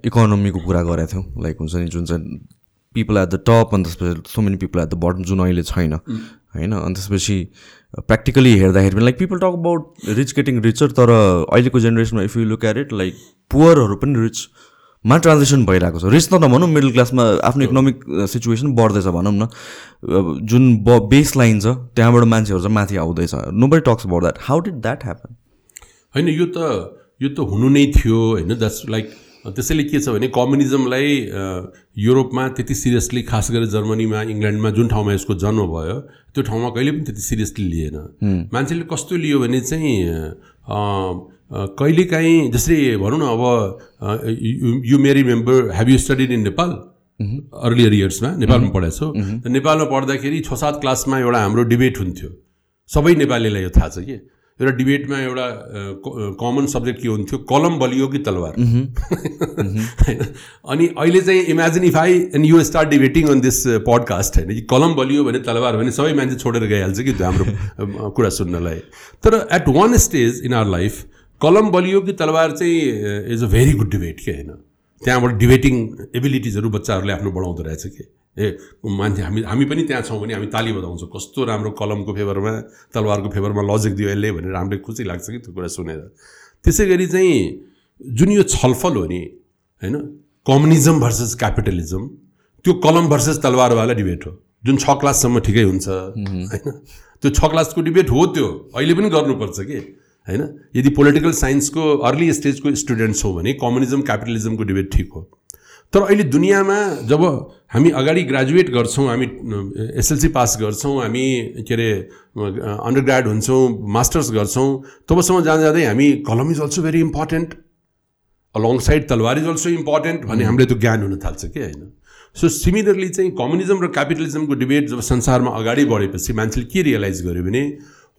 S1: इकोनोमीको कुरा गरेको थियौँ लाइक हुन्छ नि जुन चाहिँ पिपल एट द टप अनि त्यसपछि so many people at the bottom जुन अहिले छैन होइन? अनि त्यसपछि प्र्याक्टिकली हेर्दाखेरि पनि like people talk about rich getting richer तर अहिलेको जेनेरेसनमा if you look at it like पुवरहरू पनि रिच मा ट्रान्जेक्सन भइरहेको छ? रिच त नभनौँ मिडल क्लासमा आफ्नो इकोनोमिक सिचुएसन बढ्दैछ भनौँ न। जुन ब बेस लाइन छ त्यहाँबाट मान्छेहरू चाहिँ माथि आउँदैछ। Nobody talks about that how did that happen
S2: होइन यो त यो त हुनु नै थियो होइन? द्याट्स लाइक त्यसैले के छ भने कम्युनिजमलाई युरोपमा त्यति सिरियसली खास गरेर जर्मनीमा इङ्ल्यान्डमा जुन ठाउँमा यसको जन्म भयो त्यो ठाउँमा कहिले पनि त्यति सिरियसली लिएन। मान्छेले कस्तो लियो भने चाहिँ कहिलेकाहीँ जस्तै भनौँ न अब you may remember have you studied in Nepal earlier इयर्समा नेपालमा पढाएको छु। त नेपालमा पढ्दाखेरि छ सात क्लासमा एउटा हाम्रो डिबेट हुन्थ्यो। सबै नेपालीलाई यो थाहा छ कि? एउटा डिबेटमा एउटा कमन सब्जेक्ट के हुन्थ्यो? कलम बलियो कि तलवार? होइन अनि अहिले चाहिँ imagine if I and you start debating on this podcast होइन कि कलम बलियो भने तलवार भने सबै मान्छे छोडेर गइहाल्छ कि हाम्रो कुरा सुन्नलाई। तर at one stage in our life कलम बलियो कि तलवार चाहिँ is a very good debate के होइन? त्यहाँबाट डिबेटिङ एबिलिटिजहरू बच्चाहरूले आफ्नो बढाउँदो रहेछ कि? ए मान्छे हामी हामी पनि त्यहाँ छौँ भने हामी ताली बजाउँछौँ। कस्तो राम्रो कलमको फेभरमा तलवारको फेभरमा लजिक दियो यसले भनेर हामीलाई खुसी लाग्छ कि त्यो कुरा सुनेर। त्यसै गरी चाहिँ जुन यो छलफल हो नि होइन? कम्युनिजम भर्सेस क्यापिटलिजम त्यो कलम भर्सेस तलवारवाला डिबेट हो। जुन छ क्लाससम्म ठिकै हुन्छ होइन? त्यो छ क्लासको डिबेट हो त्यो। अहिले पनि गर्नुपर्छ कि? होइन यदि पोलिटिकल साइन्सको अर्ली स्टेजको स्टुडेन्ट छौँ भने कम्युनिजम क्यापिटलिजमको डिबेट ठिक हो। तर अहिले दुनियाँमा जब हामी अगाडि ग्रेजुएट गर्छौँ हामी एसएलसी पास गर्छौँ हामी के अरे अन्डर ग्राड हुन्छौँ मास्टर्स गर्छौँ तबसम्म जाँदा जाँदै हामी कलम is also very important alongside तलवार इज अल्सो इम्पोर्टेन्ट भन्ने हामीले त्यो ज्ञान हुन थाल्छ कि होइन सो सिमिलरली चाहिँ कम्युनिजम र क्यापिटलिजमको डिबेट जब संसारमा अगाडि बढेपछि मान्छेले के रियलाइज गर्यो भने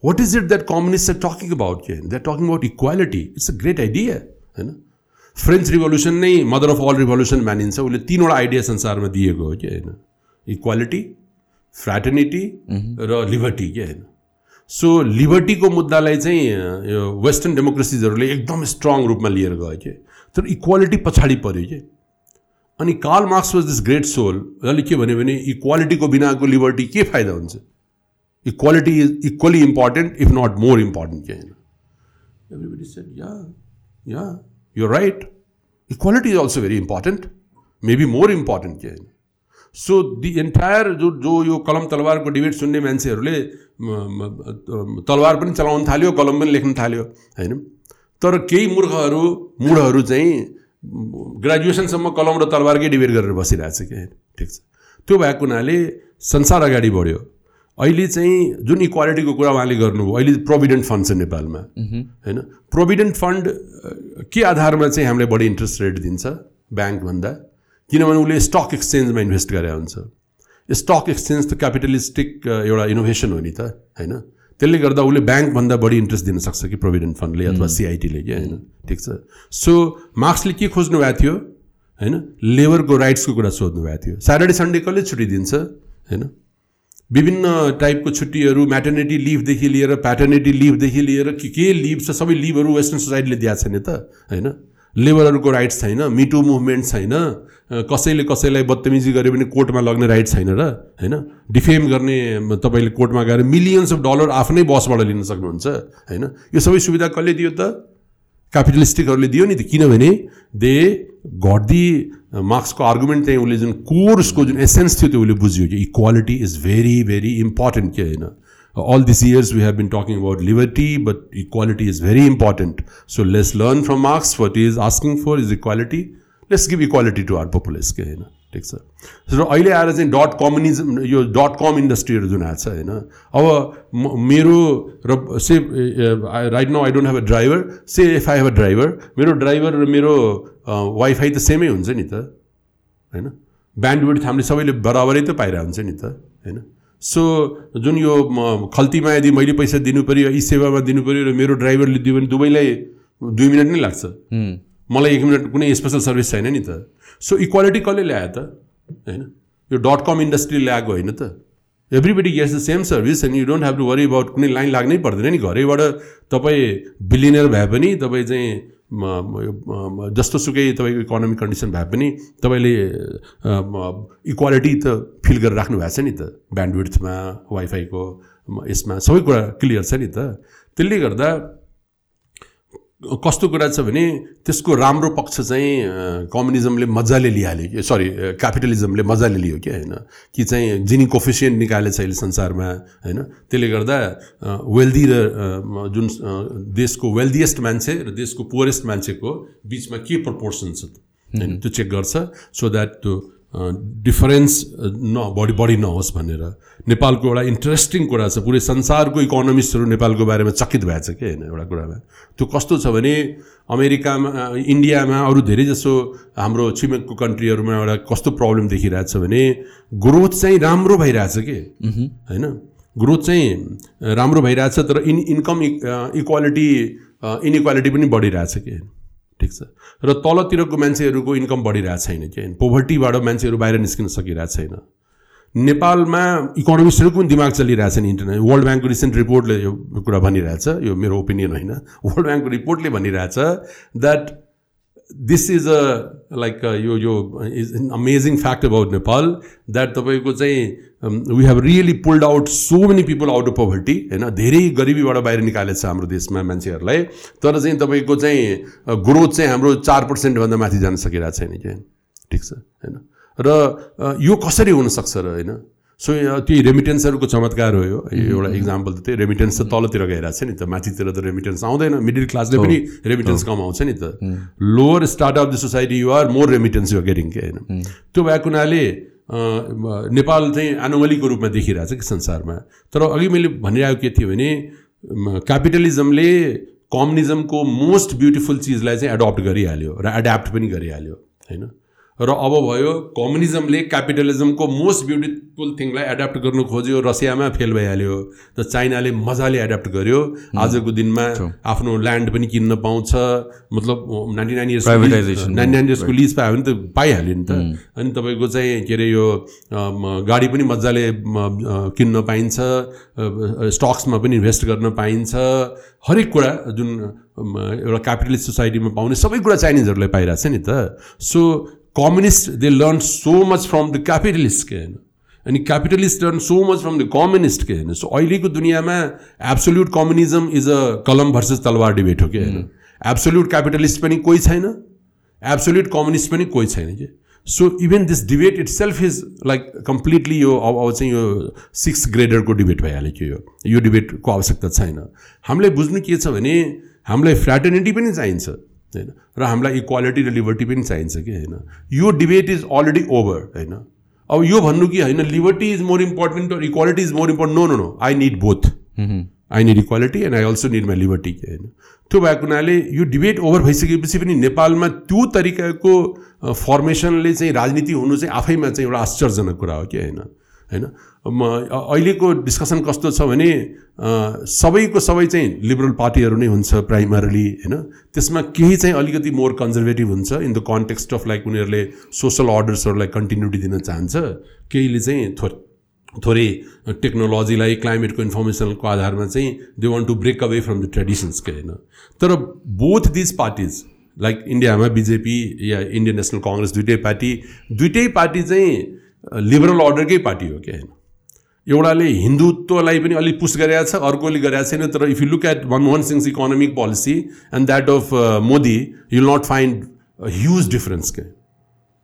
S2: what is it that communist are talking about के that talking about equality it's a great idea होइन फ्रेन्च रिभोल्युसन नै मदर अफ अल रिभोल्युसन मानिन्छ उसले तिनवटा आइडिया संसारमा दिएको हो कि होइन इक्वालिटी फ्रेटर्निटी र लिबर्टी के होइन सो लिबर्टीको मुद्दालाई चाहिँ यो वेस्टर्न डेमोक्रेसिजहरूले एकदम स्ट्रङ रूपमा लिएर गयो कि तर इक्वालिटी पछाडि पऱ्यो कि अनि Karl Marx was this great soul उसले के भन्यो भने इक्वालिटीको बिनाको लिबर्टी के फाइदा हुन्छ equality is equally important if not more important के होइन everybody said yeah yeah you're right. Equality is also very important, maybe more important so the entire जो जो यो कलम तलवारको डिबेट सुन्ने मान्छेहरूले तलवार पनि चलाउन थाल्यो कलम पनि लेख्न थाल्यो होइन तर केही मूर्खहरू मुढहरू चाहिँ ग्रेजुएसनसम्म कलम र तलवारकै डिबेट गरेर बसिरहेछ कि होइन ठिक छ। त्यो भएको हुनाले संसार अगाडि बढ्यो। अहिले चाहिँ जुन इक्वालिटीको कुरा उहाँले गर्नुभयो अहिले प्रोभिडेन्ट फन्ड छ नेपालमा होइन? प्रोभिडेन्ट फन्ड के आधारमा चाहिँ हामीलाई बढी इन्ट्रेस्ट रेट दिन्छ ब्याङ्कभन्दा? किनभने उसले स्टक एक्सचेन्जमा इन्भेस्ट गरेर हुन्छ। स्टक एक्सचेन्ज त क्यापिटलिस्टिक एउटा इनोभेसन हो नि त होइन? त्यसले गर्दा उसले ब्याङ्कभन्दा बढी इन्ट्रेस्ट दिन सक्छ कि प्रोभिडेन्ट फन्डले अथवा सिआइटीले कि होइन? ठिक छ। सो मार्क्सले के खोज्नु भएको थियो होइन? लेबरको राइट्सको कुरा सोध्नु भएको थियो। स्याटरडे सन्डे कसले छुट्टी दिन्छ होइन? विभिन्न टाइपको छुट्टीहरू म्याटर्निटी लिभदेखि लिएर प्याटर्निटी लिभदेखि लिएर के के लिभ छ सबै लिभहरू वेस्टर्न सोसाइटीले दिएको छैन त होइन? लेबरहरूको राइट्स छैन मिटु मुभमेन्ट छैन कसैले कसैलाई बदतमिजी गऱ्यो भने कोर्टमा लग्ने राइट छैन र होइन? डिफेम गर्ने तपाईँले कोर्टमा गएर मिलियन्स अफ डलर आफ्नै बसबाट लिन सक्नुहुन्छ होइन? यो सबै सुविधा कसले दियो त? क्यापिटलिस्टिकहरूले दियो नि त किनभने दे गट दि मार्क्सको आर्गुमेन्ट चाहिँ उसले जुन कोर्सको जुन एसेन्स थियो त्यो उसले बुझ्यो कि equality is very very important के होइन all this years we have been talking about liberty but equality is very important so let's learn from Marx what is asking for is equality let's give equality to our populace के होइन ठिक छ र अहिले आएर चाहिँ डट कम्युनिजम यो डट कम इन्डस्ट्रीहरू जुन आएको छ अब मेरो र say right now I don't have a driver say if I have a driver मेरो ड्राइभर र मेरो वाइफाई त सेमै हुन्छ नि त होइन? ब्यान्डविड हामीले सबैले बराबरै त पाइरहेको हुन्छ नि त होइन? सो जुन यो खल्तीमा यदि मैले पैसा दिनु पऱ्यो यी सेवामा दिनु पऱ्यो र मेरो ड्राइभरले दियो भने दुवैलाई दुई मिनट नै लाग्छ। मलाई एक मिनट कुनै स्पेसल सर्भिस छैन नि त। सो इक्वालिटी कसले ल्यायो त होइन? यो डट कम इन्डस्ट्री ल्याएको होइन त। Everybody gets the same service and you don't have to worry about कुनै लाइन लाग्नै पर्दैन नि। घरैबाट तपाईँ बिलिनियर भए पनि तपाईँ चाहिँ जस्तो सुकै तपाईँको इकोनोमिक कन्डिसन भए पनि तपाईँले इक्वालिटी त फिल गरेर राख्नु भएको छ नि त ब्यान्डविड्थमा वाइफाईको यसमा सबै कुरा क्लियर छ नि त। त्यसले गर्दा कस्तो कुरा छ भने त्यसको राम्रो पक्ष चाहिँ कम्युनिजमले मजाले लिइहाल्यो कि सरी क्यापिटलिजमले मजाले लियो कि होइन? कि चाहिँ जिनी कोफिसियन्ट निकालेछ अहिले संसारमा होइन? त्यसले गर्दा वेल्दी र जुन देशको वेल्दिएस्ट मान्छे र देशको पुवरेस्ट मान्छेको बिचमा के प्रपोर्सन छ होइन त्यो चेक गर्छ सो द्याट त्यो डिफरेन्स न बढी बढी नहोस् भनेर। नेपालको एउटा इन्ट्रेस्टिङ कुरा छ पुरै संसारको इकोनोमिस्टहरू नेपालको बारेमा चकित भएको छ कि होइन एउटा कुरामा? त्यो कस्तो छ भने अमेरिकामा इन्डियामा अरू धेरै जसो हाम्रो छिमेकको कन्ट्रीहरूमा एउटा कस्तो प्रब्लम देखिरहेको छ भने ग्रोथ चाहिँ राम्रो भइरहेछ कि? होइन? ग्रोथ चाहिँ राम्रो भइरहेछ तर इन इन्कम इक्वालिटी इनइक्वालिटी पनि बढिरहेछ कि? ठिक छ। र तलतिरको मान्छेहरूको इन्कम बढिरहेको छैन कि? पोभर्टीबाट मान्छेहरू बाहिर निस्किन सकिरहेको छैन। नेपालमा इकोनोमिस्टहरूको पनि दिमाग चलिरहेछ नि इन्टरनेट। वर्ल्ड ब्याङ्कको रिसेन्ट रिपोर्टले यो कुरा भनिरहेछ यो मेरो ओपिनियन होइन। वर्ल्ड ब्याङ्कको रिपोर्टले भनिरहेछ that this is a like यो यो is an amazing fact about Nepal that तपाईँको चाहिँ we have really pulled out so many people out of poverty होइन धेरै गरिबीबाट बाहिर निकालेको छ हाम्रो देशमा मान्छेहरूलाई। तर चाहिँ तपाईँको चाहिँ ग्रोथ uh, चाहिँ हाम्रो चार पर्सेन्टभन्दा माथि जान सकिरहेको छैन कि? ठिक छ होइन र यो कसरी हुनसक्छ र होइन सो त्यो रेमिटेन्सहरूको चमत्कार हो यो। एउटा इक्जाम्पल त त्यही रेमिटेन्स त तलतिर गइरहेको छ नि त। माथितिर त रेमिटेन्स आउँदैन। मिडल क्लासले पनि रेमिटेन्स कमाउँछ नि त। Lower start of the society you're more remittance you getting के होइन? त्यो भएको हुनाले नेपाल चाहिँ एनोमलीको रूपमा देखिरहेको छ कि संसारमा। तर अघि मैले भनिरहेको के थियो भने क्यापिटलिजमले कम्युनिजमको मोस्ट ब्युटिफुल चिजलाई चाहिँ एडप्ट गरिहाल्यो र एड्याप्ट पनि गरिहाल्यो होइन? र अब भयो कम्युनिजमले क्यापिटलिजमको मोस्ट ब्युटिफुल थिङलाई एड्याप्ट गर्नु खोज्यो रसियामा फेल भइहाल्यो। त चाइनाले मजाले एड्याप्ट गर्यो। आजको दिनमा आफ्नो ल्यान्ड पनि किन्न पाउँछ। मतलब ninety nine years ninety nine इयर्सको lease पायो भने त पाइहाल्यो नि त। अनि तपाईँको चाहिँ के अरे यो गाडी पनि मजाले किन्न पाइन्छ। स्टक्समा पनि इन्भेस्ट गर्न पाइन्छ। हरेक कुरा जुन एउटा क्यापिटलिस्ट सोसाइटीमा पाउने सबै कुरा चाइनिजहरूलाई पाइरहेको छ नि त। So communist they learn so much from the capitalist के होइन अनि capitalist learn so much from the communist के होइन सो अहिलेको दुनियाँमा एब्सोल्युट कम्युनिजम इज अ कलम भर्सेस तलवार डिबेट हो कि होइन एब्सोल्युट क्यापिटलिस्ट पनि कोही छैन एब्सोल्युट कम्युनिस्ट पनि कोही छैन कि so even this debate itself is like completely यो अब अब चाहिँ यो सिक्स ग्रेडरको डिबेट भइहाल्यो कि यो यो डिबेटको आवश्यकता छैन हामीलाई बुझ्नु के छ भने हामीलाई फ्रेटर्निटी पनि चाहिन्छ होइन? र हामीलाई इक्वालिटी र लिबर्टी पनि चाहिन्छ कि होइन? यो डिबेट इज अलरेडी ओभर होइन? अब यो भन्नु कि होइन liberty is more important equality is more important no no no I need both I need equality and I also need my liberty कि होइन? त्यो भएको हुनाले यो डिबेट ओभर भइसकेपछि पनि नेपालमा त्यो तरिकाको फर्मेसनले चाहिँ राजनीति हुनु चाहिँ आफैमा चाहिँ एउटा आश्चर्यजनक कुरा हो कि होइन? होइन? अहिलेको डिस्कसन कस्तो छ भने सबैको सबै चाहिँ लिबरल पार्टीहरू नै हुन्छ प्राइमरली होइन? त्यसमा केही चाहिँ अलिकति मोर कन्जर्भेटिभ हुन्छ in the context of like उनीहरूले सोसल अर्डर्सहरूलाई कन्टिन्युटी दिन चाहन्छ। केहीले चाहिँ थो थोरै टेक्नोलोजीलाई क्लाइमेटको इन्फर्मेसनको आधारमा चाहिँ they want to break away from the ट्रेडिसन्सकै होइन? तर बोथ दिज पार्टिज लाइक इन्डियामा बिजेपी या इन्डियन नेसनल कङ्ग्रेस दुइटै पार्टी दुइटै पार्टी चाहिँ लिबरल अर्डरकै पार्टी हो क्या होइन? एउटाले हिन्दुत्वलाई पनि अलिक पुस गरेका छ अर्कोले गरेका छैन तर if you look at Manmohan Singh economic policy and that of Modi you not find huge difference के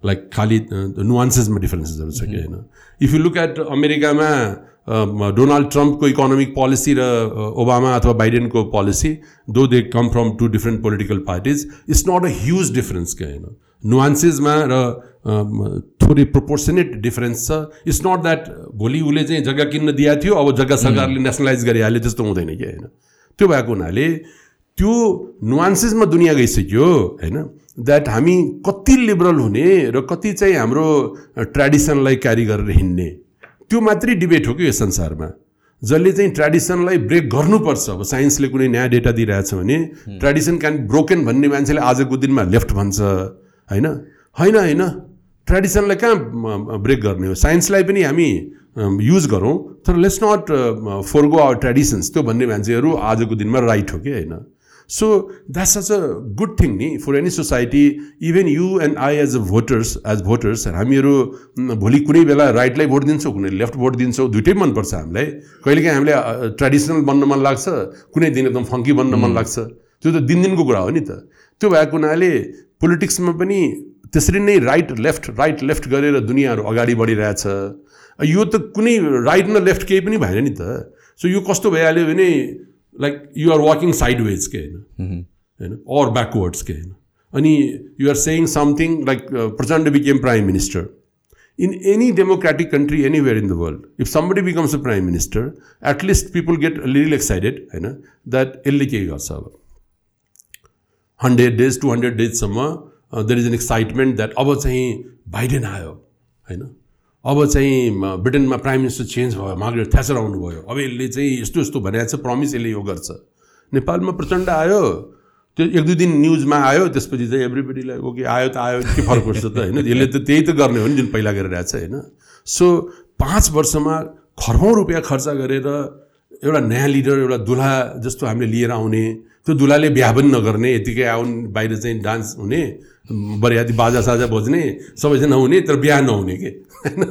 S2: लाइक खालि नुवान्सेसमा डिफरेन्सेसहरू छ कि होइन इफ यु लुक एट अमेरिकामा डोनाल्ड ट्रम्पको इकोनोमिक पोलिसी र ओबामा अथवा बाइडेनको policy though they come from two different political parties it's not a huge difference के होइन नुवान्सेसमा र थोरै प्रोपोर्सनेट डिफरेन्स छ। इट्स नट द्याट भोलि उसले चाहिँ जग्गा किन्न दिएको थियो अब जग्गा सरकारले नेसनलाइज गरिहाल्यो त्यस्तो हुँदैन कि होइन? त्यो भएको हुनाले त्यो नुवान्सेसमा दुनियाँ गइसक्यो होइन? द्याट हामी कति लिबरल हुने र कति चाहिँ हाम्रो ट्रेडिसनलाई क्यारी गरेर हिँड्ने त्यो मात्रै डिबेट हो कि यो संसारमा? जसले चाहिँ ट्रेडिसनलाई ब्रेक गर्नुपर्छ अब साइन्सले कुनै नयाँ डेटा दिइरहेछ भने ट्रेडिसन क्यान ब्रोकेन भन्ने मान्छेले आजको दिनमा लेफ्ट भन्छ होइन? होइन होइन। ट्रेडिसनलाई कहाँ ब्रेक गर्ने हो? साइन्सलाई पनि हामी युज गरौँ तर let's not forgo our traditions त्यो भन्ने मान्छेहरू आजको दिनमा राइट हो कि होइन? So that's such a good thing नि for any society even you and I as a voters as voters हामीहरू भोलि कुनै बेला राइटलाई भोट दिन्छौँ कुनै लेफ्ट भोट दिन्छौँ दुइटै मनपर्छ हामीलाई। कहिलेकाहीँ हामीलाई ट्रेडिसनल बन्न मन लाग्छ कुनै दिन एकदम फङ्की बन्न मन लाग्छ। त्यो त दिनदिनको कुरा हो नि त। त्यो भएको हुनाले पोलिटिक्समा पनि त्यसरी नै राइट लेफ्ट राइट लेफ्ट गरेर दुनियाँहरू अगाडि बढिरहेछ। यो त कुनै राइट न लेफ्ट केही पनि भएन नि त। सो यो कस्तो भइहाल्यो भने like you are walking sideways के होइन? होइन? अर ब्याकवर्ड्स के होइन? अनि you are saying something like Prachanda became prime minister in any democratic country anywhere in the world if somebody becomes a prime minister at least people get little excited होइन? द्याट यसले केही गर्छ अब hundred days to hundred डेजसम्म there is an excitement that अब चाहिँ बाइडेन आयो होइन? अब चाहिँ ब्रिटेनमा प्राइम मिनिस्टर चेन्ज भयो मार्गरेट थ्याचर आउनुभयो। अब यसले चाहिँ यस्तो यस्तो भनेको छ प्रमिस यसले यो गर्छ। नेपालमा प्रचण्ड आयो। त्यो एक दुई दिन न्युजमा आयो त्यसपछि चाहिँ एभ्रिबडीलाई ओके आयो त आयो के फरक पर्छ त होइन? यसले त त्यही त गर्ने हो नि जुन पहिला गरिरहेको छ होइन? सो पाँच वर्षमा खर्बौँ रुपियाँ खर्च गरेर एउटा नयाँ लिडर एउटा दुल्हा जस्तो हामीले लिएर आउने त्यो दुल्हाले बिहा पनि नगर्ने यतिकै आउन् बाहिर चाहिँ डान्स हुने बरियाती बाजा साजा बज्ने सबैजना हुने तर बिहा नहुने के? होइन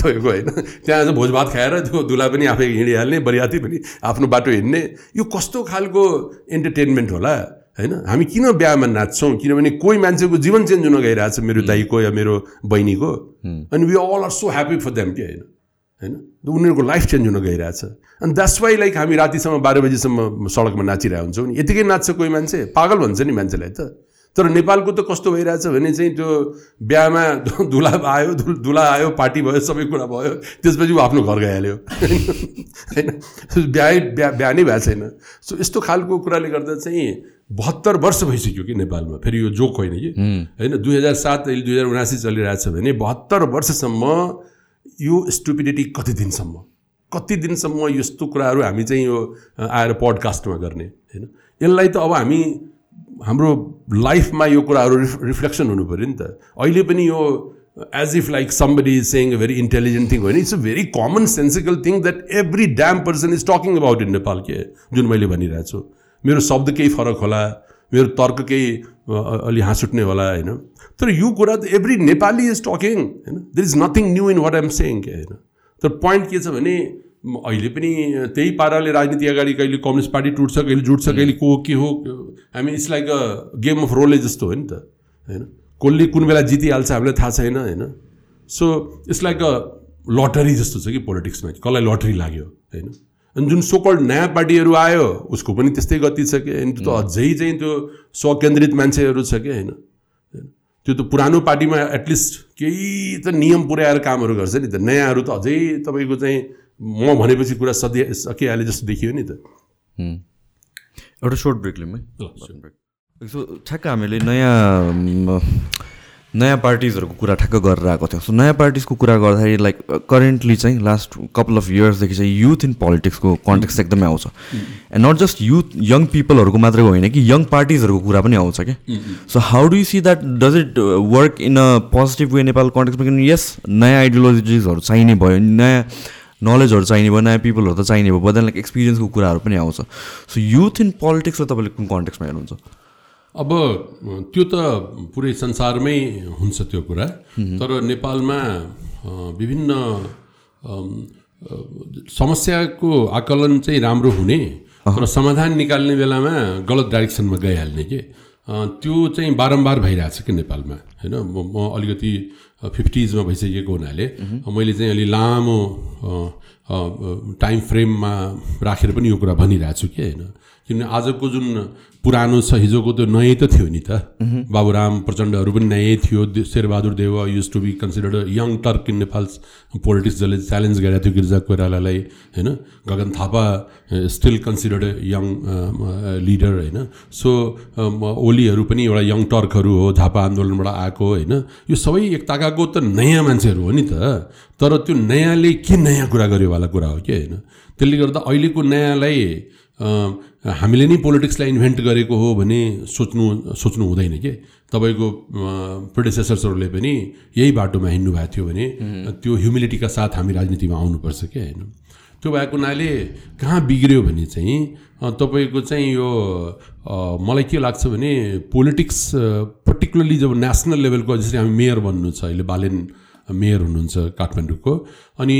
S2: तपाईँको होइन। त्यहाँ चाहिँ भोजभात खाएर त्यो दुल्हा पनि आफै हिँडिहाल्ने बरियाती पनि आफ्नो बाटो हिँड्ने। यो कस्तो खालको इन्टरटेनमेन्ट होला होइन? हामी किन बिहामा नाच्छौँ? किनभने कोही मान्छेको जीवन चेन्ज हुन गइरहेछ मेरो दाईको या मेरो बहिनीको। अनि we all are so happy for them के होइन? होइन? उनीहरूको लाइफ चेन्ज हुन गइरहेछ। अनि द्याट्स वाइ लाइक हामी रातिसम्म बाह्र बजीसम्म सडकमा नाचिरहेको हुन्छौँ नि। यतिकै नाच्छ कोही मान्छे। पागल भन्छ नि मान्छेलाई त। तर नेपालको त कस्तो भइरहेछ भने चाहिँ त्यो बिहामा दुल्हा आयो दुल्हा आयो पार्टी भयो सबै कुरा भयो त्यसपछि ऊ आफ्नो घर गइहाल्यो। होइन? बिहा बिहा बिहा नै भएको छैन। सो यस्तो खालको कुराले गर्दा चाहिँ बहत्तर वर्ष भइसक्यो कि नेपालमा। फेरि यो जोक होइन कि? होइन? दुई हजार सात अहिले दुई हजार उनासी चलिरहेछ भने बहत्तर वर्षसम्म यो स्टुपिडिटी कति दिनसम्म? कति दिनसम्म यस्तो कुराहरू हामी चाहिँ यो आएर पडकास्टमा गर्ने? होइन? यसलाई त अब हामी हाम्रो लाइफमा यो कुराहरू रिफ रिफ्लेक्सन हुनु पऱ्यो नि त। अहिले पनि यो as if like somebody is saying a very intelligent thing होइन? It's a very common sensical thing that every damn person is talking about in Nepal के जुन मैले भनिरहेको छु। मेरो शब्द केही फरक होला मेरो तर्क केही अलि हाँस उठ्ने होला होइन? तर यो कुरा त एभ्री नेपाली इज टकिङ होइन? There is nothing new in what I'm saying के होइन? तर पोइन्ट के छ भने अहिले पनि त्यही पाराले राजनीति अगाडि कहिले कम्युनिस्ट पार्टी टुट्छ कहिले जुट्छ कहिले को के हो हामी it's like a game of roulette जस्तो हो नि त होइन? कसले कुन बेला जितिहाल्छ हामीलाई थाहा छैन होइन? So it's like a lottery जस्तो छ कि पोलिटिक्समा कसलाई लटरी लाग्यो होइन? अनि जुन सोकल्ड नयाँ पार्टीहरू आयो उसको पनि त्यस्तै गति छ कि अनि त्यो त अझै चाहिँ त्यो स्वकेन्द्रित मान्छेहरू छ कि होइन? त्यो त पुरानो पार्टीमा एटलिस्ट केही त नियम पुर्याएर कामहरू गर्छ नि त। नयाँहरू त अझै तपाईँको चाहिँ म भनेपछि कुरा सधैँ सकिहाले जस्तो देखियो नि त।
S1: एउटा सर्ट ब्रेक लिउँ है? सो ठ्याक्क हामीले नयाँ नयाँ पार्टिजहरूको कुरा ठ्याक्क गरेर आएको थियौँ। सो नयाँ पार्टिजको कुरा गर्दाखेरि लाइक करेन्टली चाहिँ लास्ट कपाल अफ इयर्सदेखि चाहिँ युथ इन पोलिटिक्सको कन्टेक्स्ट एकदमै आउँछ। And not just youth young पिपलहरूको मात्रै होइन कि यङ पार्टिजहरूको कुरा पनि आउँछ कि so how do see that does it work in a positive way Nepal कन्टेक्समा किनभने यस नयाँ आइडियोलोजिजहरू चाहिने भयो। नयाँ नलेजहरू चाहिने भयो नयाँ पिपलहरू त चाहिने भयो बट लाइक एक्सपिरियन्सको कुराहरू पनि आउँछ। सो युथ इन पोलिटिक्सलाई तपाईँले कुन कन्टेक्समा हेर्नुहुन्छ?
S2: अब त्यो त पुरै संसारमै हुन्छ त्यो कुरा तर नेपालमा विभिन्न समस्याको आकलन चाहिँ राम्रो हुने तर समाधान निकाल्ने बेलामा गलत डाइरेक्सनमा गइहाल्ने के? त्यो चाहिँ बारम्बार भइरहेछ कि नेपालमा? होइन म म अलिकति फिफ्टिजमा भइसकेको हुनाले मैले चाहिँ अलि लामो टाइम फ्रेममा राखेर पनि यो कुरा भनिरहेको छु कि होइन? किनभने आजको जुन पुरानो छ हिजोको त्यो नयाँ त थियो नि त। बाबुराम प्रचण्डहरू पनि नयाँ थियो। Sher Bahadur Deuba used to be considered young Turk in Nepal politics जसले च्यालेन्ज गरेको थियो गिरिजा कोइरालालाई होइन? Gagan Thapa still considered young leader होइन? सो ओलीहरू पनि एउटा यङ टर्कहरू हो झापा आन्दोलनबाट आएको होइन? यो सबै एक ताकाको त नयाँ मान्छेहरू हो नि त। तर त्यो नयाँले के नयाँ कुरा गर्योवाला कुरा हो कि होइन? त्यसले गर्दा अहिलेको नयाँलाई हामीले नै पोलिटिक्सलाई इन्भेन्ट गरेको हो भने सोच्नु सोच्नु हुँदैन के? तपाईँको प्रोडेसेसर्सहरूले पनि यही बाटोमा हिँड्नु भएको थियो भने त्यो ह्युमिलिटीका साथ हामी राजनीतिमा आउनुपर्छ क्या होइन? त्यो भएको हुनाले कहाँ बिग्रियो भने चाहिँ तपाईँको चाहिँ यो मलाई के लाग्छ भने पोलिटिक्स पर्टिकुलरली जब नेसनल लेभलको जसरी हामी मेयर बन्नु छ अहिले बालेन मेयर हुनुहुन्छ काठमाडौँको अनि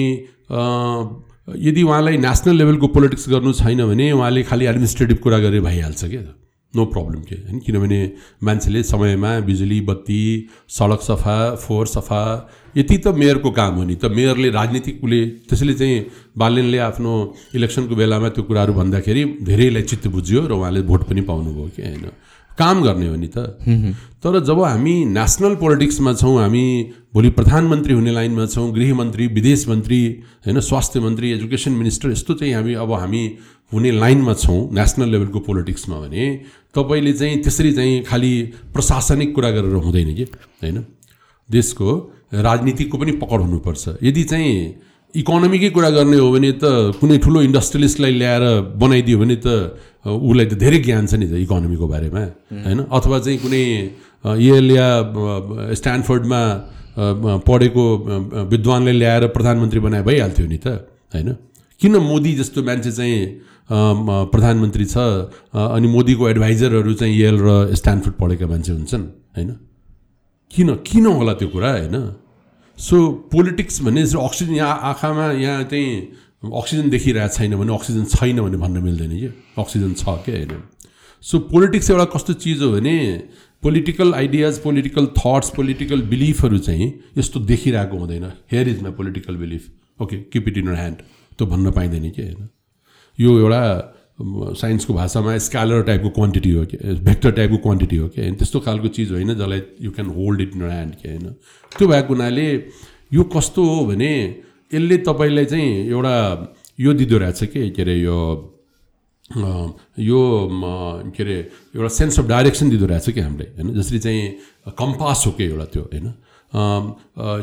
S2: यदि उहाँलाई नेसनल लेभलको पोलिटिक्स गर्नु छैन भने उहाँले खालि एडमिनिस्ट्रेटिभ कुरा गरेर भइहाल्छ क्या नो प्रब्लम के? होइन? किनभने मान्छेले समयमा बिजुली बत्ती सडक सफा फोहोर सफा यति त मेयरको काम हो नि। त मेयरले राजनीतिक उसले त्यसैले चाहिँ बालेनले आफ्नो इलेक्सनको बेलामा त्यो कुराहरू भन्दाखेरि धेरैलाई चित्त बुझ्यो र उहाँले भोट पनि पाउनुभयो कि? होइन? काम गर्ने हो नि त। तर जब हामी नेसनल पोलिटिक्समा छौँ हामी भोलि प्रधानमन्त्री हुने लाइनमा छौँ गृहमन्त्री विदेश मन्त्री होइन स्वास्थ्य मन्त्री एजुकेसन मिनिस्टर यस्तो चाहिँ हामी अब हामी हुने लाइनमा छौँ नेसनल लेभलको पोलिटिक्समा भने तपाईँले चाहिँ त्यसरी चाहिँ खालि प्रशासनिक कुरा गरेर हुँदैन कि होइन? देशको राजनीतिको पनि पकड हुनुपर्छ। यदि चाहिँ इकोनोमीकै कुरा गर्ने हो भने त कुनै ठुलो इन्डस्ट्रियलिस्टलाई ल्याएर बनाइदियो भने त उसलाई त धेरै ज्ञान छ नि त इकोनोमीको बारेमा होइन? अथवा चाहिँ कुनै एल या स्ट्यान्डफोर्डमा पढेको विद्वानले ल्याएर प्रधानमन्त्री बनाए भइहाल्थ्यो नि त होइन? किन मोदी जस्तो मान्छे चाहिँ प्रधानमन्त्री छ अनि मोदीको एडभाइजरहरू चाहिँ यल र स्ट्यान्डफोर्ड पढेका मान्छे हुन्छन् होइन? किन किन होला त्यो कुरा होइन? सो पोलिटिक्स भन्ने अक्सिजन यहाँ आँखामा यहाँ चाहिँ अक्सिजन देखिरहेको छैन भने अक्सिजन छैन भने भन्न मिल्दैन कि? अक्सिजन छ क्या होइन? सो पोलिटिक्स एउटा कस्तो चिज हो भने political ideas political thoughts political बिलिफहरू चाहिँ यस्तो देखिरहेको हुँदैन। Here is my political belief okay keep it in hand त्यो भन्न पाइँदैन कि होइन? यो एउटा साइन्सको भाषामा स्क्यालर टाइपको क्वान्टिटी हो कि भेक्टर टाइपको क्वान्टिटी हो कि होइन? त्यस्तो खालको चिज होइन जसलाई you can hold it in hand कि होइन? त्यो भएको हुनाले यो कस्तो हो भने यसले तपाईँलाई चाहिँ एउटा यो दिँदो रहेछ कि के अरे यो यो के अरे एउटा सेन्स अफ डाइरेक्सन दिँदो रहेछ कि हामीले होइन? जसरी चाहिँ कम्पास हो कि एउटा त्यो होइन?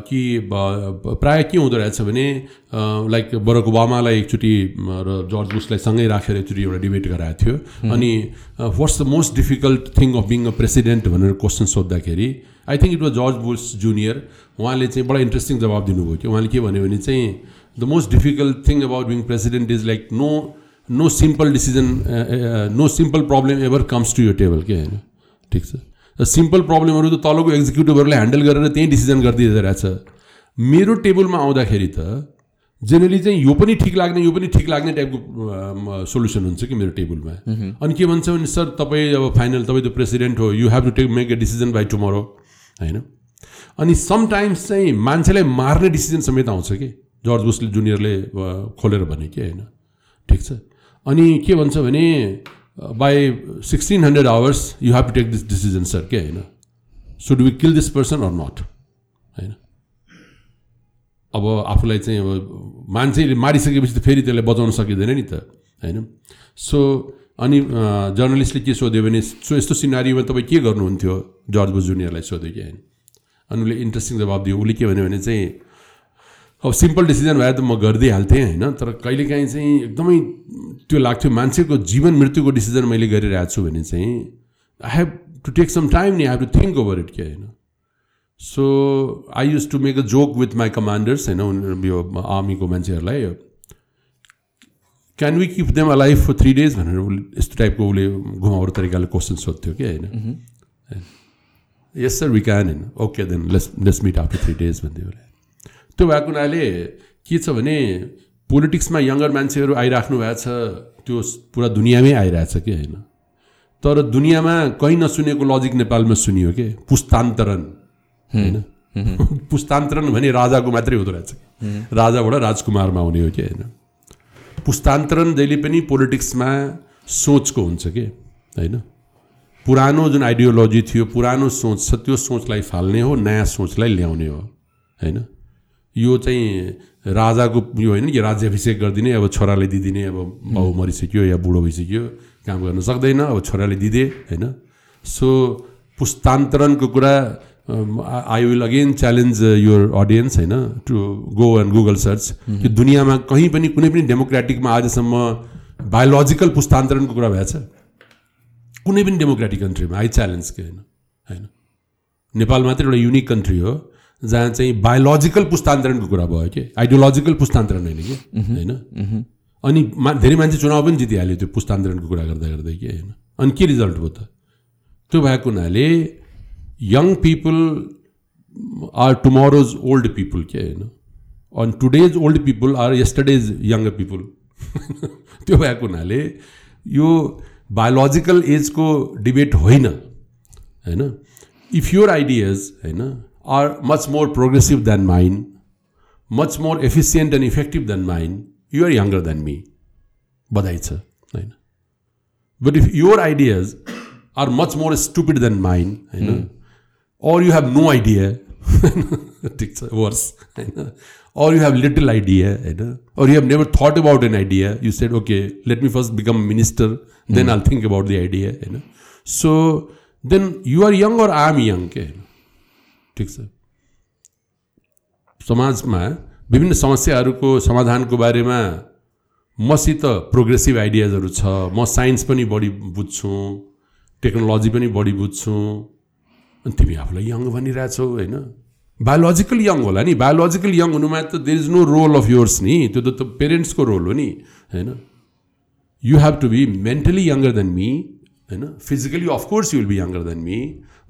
S2: कि प्रायः के हुँदो रहेछ भने लाइक बरक ओबामालाई एकचोटि र जर्ज बुसलाई सँगै राखेर एकचोटि एउटा डिबेट गराएको थियो। अनि what's the most difficult thing of being a president भनेर क्वेसन सोद्धाखेरि I think it was George Bush junior उहाँले चाहिँ बडा इन्ट्रेस्टिङ जवाब दिनुभयो कि उहाँले के भन्यो भने चाहिँ the most difficult thing about being president is like no no simple decision no simple problem ever comes to your table के होइन ठिक छ सिम्पल प्रब्लमहरू त तलको एक्जिक्युटिभहरूले ह्यान्डल गरेर त्यहीँ डिसिजन गरिदिँदो रहेछ मेरो टेबलमा आउँदाखेरि त जेनरली चाहिँ यो पनि ठिक लाग्ने यो पनि ठिक लाग्ने टाइपको सोल्युसन हुन्छ कि मेरो टेबलमा। अनि के भन्छ भने सर तपाईँ अब फाइनल तपाईँ त प्रेसिडेन्ट हो you have to take make a decision by tomorrow होइन? अनि समटाइम्स चाहिँ मान्छेलाई मार्ने डिसिजन समेत आउँछ कि? जर्ज बुसले जुनियरले खोलेर भने कि होइन? ठिक छ। अनि के भन्छ भने by sixteen hundred hours you have to take this decision sir के होइन? Should we kill this person or not होइन? अब आफूलाई चाहिँ अब मान्छेले मारिसकेपछि त फेरि त्यसलाई बचाउन सकिँदैन नि त होइन? सो अनि जर्नलिस्टले के सोध्यो भने सो यस्तो सिनारीमा तपाईँ के गर्नुहुन्थ्यो? जर्ज बुस जुनियरलाई सोध्यो कि होइन? अनि उसले इन्ट्रेस्टिङ जवाब दियो। उसले के भन्यो भने चाहिँ अब सिम्पल डिसिजन भए त म गरिदिइहाल्थेँ होइन तर कहिलेकाहीँ चाहिँ एकदमै त्यो लाग्थ्यो मान्छेको जीवन मृत्युको डिसिजन मैले गरिरहेको छु भने चाहिँ I have to take some time नि I have to think over it के होइन। So I used to make a joke with my commanders होइन यो आर्मीको मान्छेहरूलाई can we keep them a life for three days भनेर उसले यस्तो टाइपको उसले घुमाउरो तरिकाले क्वेसन सोध्थ्यो कि होइन। यस सर वी क्यान होइन। Okay then let's let's meet after three days भन्थ्यो उसले। त्यो भएको हुनाले के छ भने पोलिटिक्समा यङ्गर मान्छेहरू आइराख्नु भएको छ त्यो पुरा दुनियाँमै आइरहेछ कि होइन? तर दुनियाँमा कहीँ नसुनेको लजिक नेपालमा सुनियो कि? पुस्तान्तरण होइन? पुस्तान्तरण भने राजाको मात्रै हुँदो रहेछ राजाबाट राजकुमारमा आउने हो कि होइन? पुस्तान्तरण जहिले पनि पोलिटिक्समा सोचको हुन्छ कि? होइन? पुरानो जुन आइडियोलोजी थियो पुरानो सोच छ त्यो सोचलाई फाल्ने हो नयाँ सोचलाई ल्याउने हो होइन? यो चाहिँ राजाको यो होइन कि राज्याभिषेक गरिदिने अब छोराले दिदिने अब बाउ मरिसक्यो या बुढो भइसक्यो काम गर्न सक्दैन अब छोराले दिदे होइन? सो पुस्तान्तरणको कुरा I will again challenge your audience होइन? To go and Google search कि दुनियाँमा कहीँ पनि कुनै पनि डेमोक्रेटिकमा आजसम्म बायोलोजिकल पुस्तान्तरणको कुरा भएछ। कुनै पनि डेमोक्रेटिक कन्ट्रीमा आई च्यालेन्ज के होइन? होइन? नेपाल मात्रै एउटा युनिक कन्ट्री हो। जहाँ चाहिँ बायोलोजिकल पुस्तान्तरणको कुरा भयो कि? आइडियोलोजिकल पुस्तान्तरण होइन कि? होइन? अनि मा धेरै मान्छे चुनाव पनि जितिहाल्यो त्यो पुस्तान्तरणको कुरा गर्दा गर्दै कि होइन? अनि के रिजल्ट भयो त? त्यो भएको हुनाले young people are tomorrow's old people के होइन? अनि today's old people are yesterday's younger people त्यो भएको हुनाले यो बायोलोजिकल एजको डिबेट होइन होइन? इफ योर आइडियाज होइन are much more progressive than mine, much more efficient and effective than mine, you are younger than me. बधाई छ होइन but if your ideas are much more stupid than mine होइन or you have no idea ठिक छ वर्स होइन or you have little idea होइन or you have never thought about an idea you said okay let me first become a minister then I'll think about the idea होइन so then you are young or I am young के होइन ठिक छ समाजमा विभिन्न समस्याहरूको समाधानको बारेमा मसित प्रोग्रेसिभ आइडियाजहरू छ। म साइन्स पनि बढी बुझ्छु टेक्नोलोजी पनि बढी बुझ्छु। अनि तिमी आफूलाई यङ भनिरहेछौ होइन? बायोलोजिकल यङ होला नि। बायोलोजिकल यङ हुनुमा त there is no role of yours नि। त्यो त पेरेन्ट्सको रोल हो नि होइन? You have to be mentally younger than me होइन? Physically of course you will be younger than me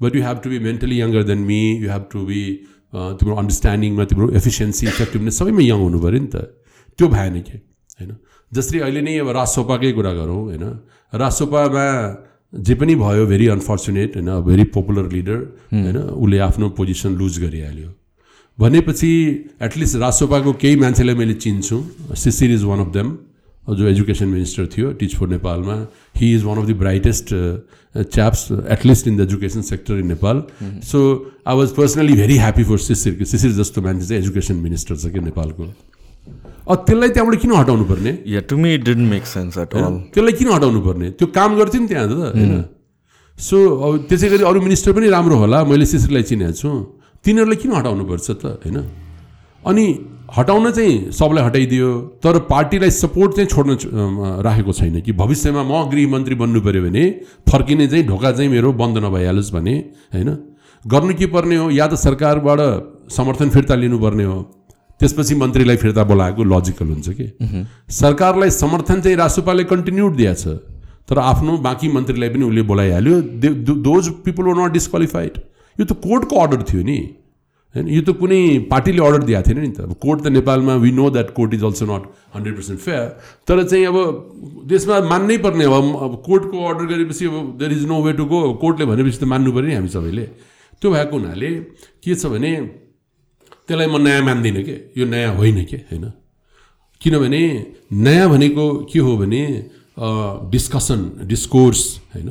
S2: but you have to be mentally younger than me you have to be तिम्रो अन्डरस्ट्यान्डिङमा तिम्रो एफिसियन्सी इफेक्टिभनेस सबैमा यङ हुनु पऱ्यो नि त। त्यो भएन कि? होइन? जसरी अहिले नै अब राजसोपाकै कुरा गरौँ होइन? राजसोपामा जे पनि भयो भेरी अनफर्चुनेट होइन? भेरी पपुलर लिडर होइन? उसले आफ्नो पोजिसन लुज गरिहाल्यो। भनेपछि एटलिस्ट राजसोपाको केही मान्छेलाई मैले चिन्छु। Shishir is one of them जो एजुकेसन मिनिस्टर थियो टिच फर नेपालमा he is one of the brightest chaps at least in the education sector in Nepal so I was personally very happy for Shishir Shishir जस्तो मान्छे चाहिँ एजुकेसन मिनिस्टर छ कि नेपालको अब त्यसलाई त्यहाँबाट किन हटाउनु पर्ने? त्यसलाई किन हटाउनु पर्ने? त्यो काम गर्थ्यो नि त्यहाँ त होइन? सो अब त्यसै गरी अरू मिनिस्टर पनि राम्रो होला मैले सिसिरलाई चिनेको छु। तिनीहरूलाई किन हटाउनुपर्छ त होइन? अनि हटाउन चाहिँ सबलाई हटाइदियो तर पार्टीलाई सपोर्ट चाहिँ छोड्न राखेको छैन कि भविष्यमा म गृहमन्त्री बन्नु पऱ्यो भने फर्किने चाहिँ ढोका चाहिँ मेरो बन्द नभइहालोस् भने होइन? गर्नु के पर्ने हो? या त सरकारबाट समर्थन फिर्ता लिनुपर्ने हो? त्यसपछि मन्त्रीलाई फिर्ता बोलाएको लजिकल हुन्छ कि? सरकारलाई समर्थन चाहिँ राजसपाले कन्टिन्युड दिएछ तर आफ्नो बाँकी मन्त्रीलाई पनि उसले बोलाइहाल्यो। Those people were not disqualified यो त कोर्टको अर्डर थियो नि। होइन यो त कुनै पार्टीले अर्डर दिएको थिएन नि त अब कोर्ट त नेपालमा we know that court is also not hundred percent fair तर चाहिँ अब देशमा मान्नै पर्ने अब अब कोर्टको अर्डर गरेपछि अब there is no way to go कोर्टले भनेपछि त मान्नु पऱ्यो नि हामी सबैले। त्यो भएको हुनाले के छ भने त्यसलाई म नयाँ मान्दिनँ कि? यो नयाँ होइन कि? होइन। किनभने नयाँ भनेको के हो भने डिस्कसन डिस्कोर्स होइन।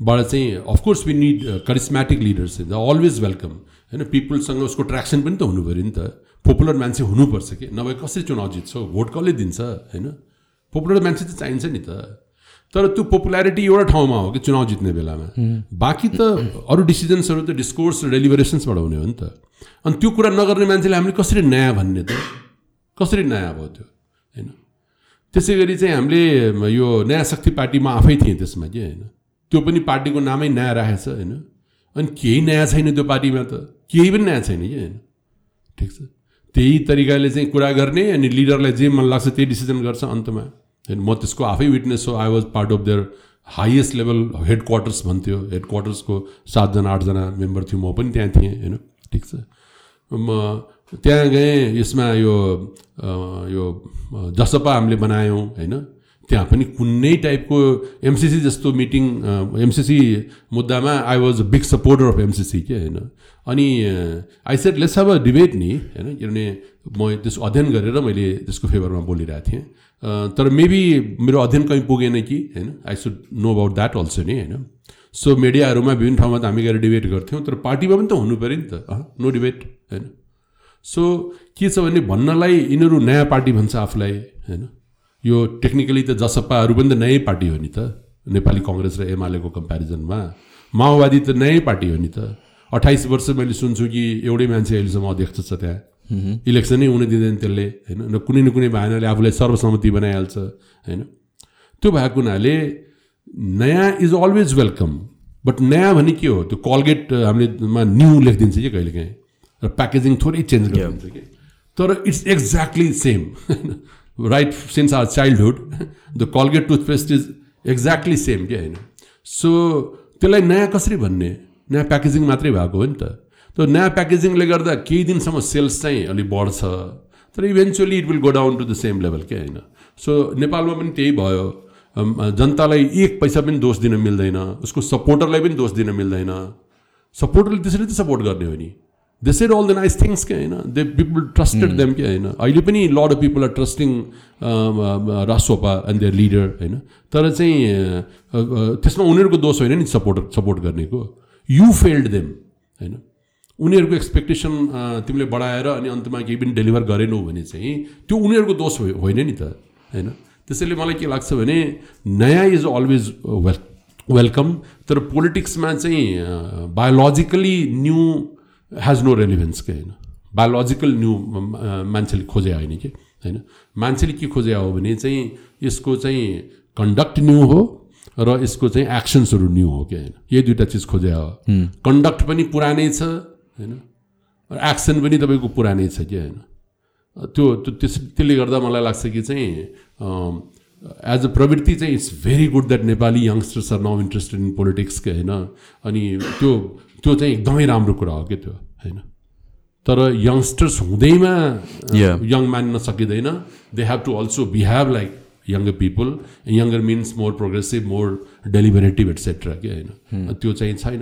S2: बाट चाहिँ of course we need charismatic leaders the always welcome होइन पिपुलसँग उसको ट्र्याक्सन पनि त हुनु पऱ्यो नि त। पपुलर मान्छे हुनुपर्छ कि? नभए कसरी चुनाव जित्छ? भोट कसले दिन्छ? होइन? पपुलर मान्छे चाहिँ चाहिन्छ नि त। तर त्यो पपुल्यारिटी एउटा ठाउँमा हो कि चुनाव जित्ने बेलामा। बाँकी त अरू डिसिजन्सहरू त डिस्कोर्स डेलिभरेसन्सबाट हुने हो नि त। अनि त्यो कुरा नगर्ने मान्छेले हामीले कसरी नयाँ भन्ने त? कसरी नयाँ भयो त्यो? होइन? त्यसै गरी चाहिँ हामीले यो नयाँ शक्ति पार्टीमा आफै थिएँ त्यसमा कि होइन? त्यो पनि पार्टीको नामै नयाँ राखेछ होइन? अनि केही नयाँ छैन त्यो पार्टीमा त। केही पनि नयाँ छैन कि होइन? ठिक छ। त्यही तरिकाले चाहिँ कुरा गर्ने अनि लिडरलाई जे मन लाग्छ त्यही डिसिजन गर्छ अन्तमा। होइन म त्यसको आफै विटनेस हो। I was part of their highest level headquarters भन्थ्यो। हेड क्वार्टर्सको सातजना आठजना मेम्बर थियो। म पनि त्यहाँ थिएँ होइन? ठिक छ। म त्यहाँ गएँ। यसमा यो यो जसपा हामीले बनायौँ होइन? त्यहाँ पनि कुनै टाइपको एमसिसी जस्तो मिटिङ एमसिसी मुद्दामा I was a big supporter of MCC के होइन? अनि I said let's have a debate नि होइन? किनभने म त्यसको अध्ययन गरेर मैले त्यसको फेभरमा बोलिरहेको थिएँ। तर मेबी मेरो अध्ययन कहीँ पुगेन कि होइन? I should know about that also नि होइन? सो मिडियाहरूमा विभिन्न ठाउँमा त हामी गएर डिबेट गर्थ्यौँ तर पार्टीमा पनि त हुनु पऱ्यो नि त। नो डिबेट होइन? सो के छ भने भन्नलाई यिनीहरू नयाँ पार्टी भन्छ आफूलाई होइन? यो टेक्निकली त जसपाहरू पनि त नयाँ पार्टी हो नि त। नेपाली कङ्ग्रेस र एमालेको कम्पेरिजनमा माओवादी त नयाँ पार्टी हो नि त। अठाइस वर्ष मैले सुन्छु कि एउटै मान्छे अहिलेसम्म अध्यक्ष छ त्यहाँ। इलेक्सनै हुन दिँदैन त्यसले होइन? र कुनै न कुनै भएनाले आफूलाई सर्वसम्मति बनाइहाल्छ होइन? त्यो भएको हुनाले नयाँ इज अलवेज वेलकम बट नयाँ भने के हो? त्यो कलगेट हामीलेमा न्यू लेखिदिन्छ कि कहिले काहीँ? र प्याकेजिङ थोरै चेन्ज गरिदिन्छ कि? तर it's exactly same right since our childhood the Colgate toothpaste is exactly same क्या होइन सो त्यसलाई नयाँ कसरी भन्ने? नयाँ प्याकेजिङ मात्रै भएको हो नि त। त्यो नयाँ प्याकेजिङले गर्दा केही दिनसम्म सेल्स चाहिँ अलिक बढ्छ। तर eventually it will go down to the same level क्या होइन सो नेपालमा पनि त्यही भयो। जनतालाई एक पैसा पनि दोष दिन मिल्दैन। उसको सपोर्टरलाई पनि दोष दिन मिल्दैन। सपोर्टरले त्यसरी त सपोर्ट गर्ने हो नि। They said all the nice things के होइन दे पिपल ट्रस्टेड देम के होइन अहिले पनि lot of people are trusting Rasopa and their leader होइन तर चाहिँ त्यसमा उनीहरूको दोष होइन नि सपोर्ट सपोर्ट गर्नेको यु फेल्ड देम होइन उनीहरूको एक्सपेक्टेसन तिमीले बढाएर अनि अन्तमा केही पनि डेलिभर गरेनौ भने चाहिँ त्यो उनीहरूको दोष होइन नि त होइन त्यसैले मलाई के लाग्छ भने नयाँ इज अलवेज वेल वेलकम तर पोलिटिक्समा चाहिँ biologically new has no relevance के होइन? बायोलोजिकल न्यू मान्छेले खोजे होइन कि? होइन? मान्छेले के खोजे हो भने चाहिँ यसको चाहिँ कन्डक्ट न्यू हो र यसको चाहिँ एक्सन्सहरू न्यू हो कि होइन? यही दुइटा चिज खोजे हो। कन्डक्ट पनि पुरानै छ होइन? एक्सन पनि तपाईँको पुरानै छ कि होइन? त्यो त्यस त्यसले गर्दा मलाई लाग्छ कि चाहिँ एज अ प्रवृत्ति चाहिँ it's very good that Nepali youngsters are now interested in politics के होइन? अनि त्यो त्यो चाहिँ एकदमै राम्रो कुरा हो क्या त्यो होइन? तर यङ्स्टर्स हुँदैमा. यङ मान्न सकिँदैन they have to also behave like younger people younger means more progressive more deliberative etcetera के होइन? त्यो चाहिँ छैन।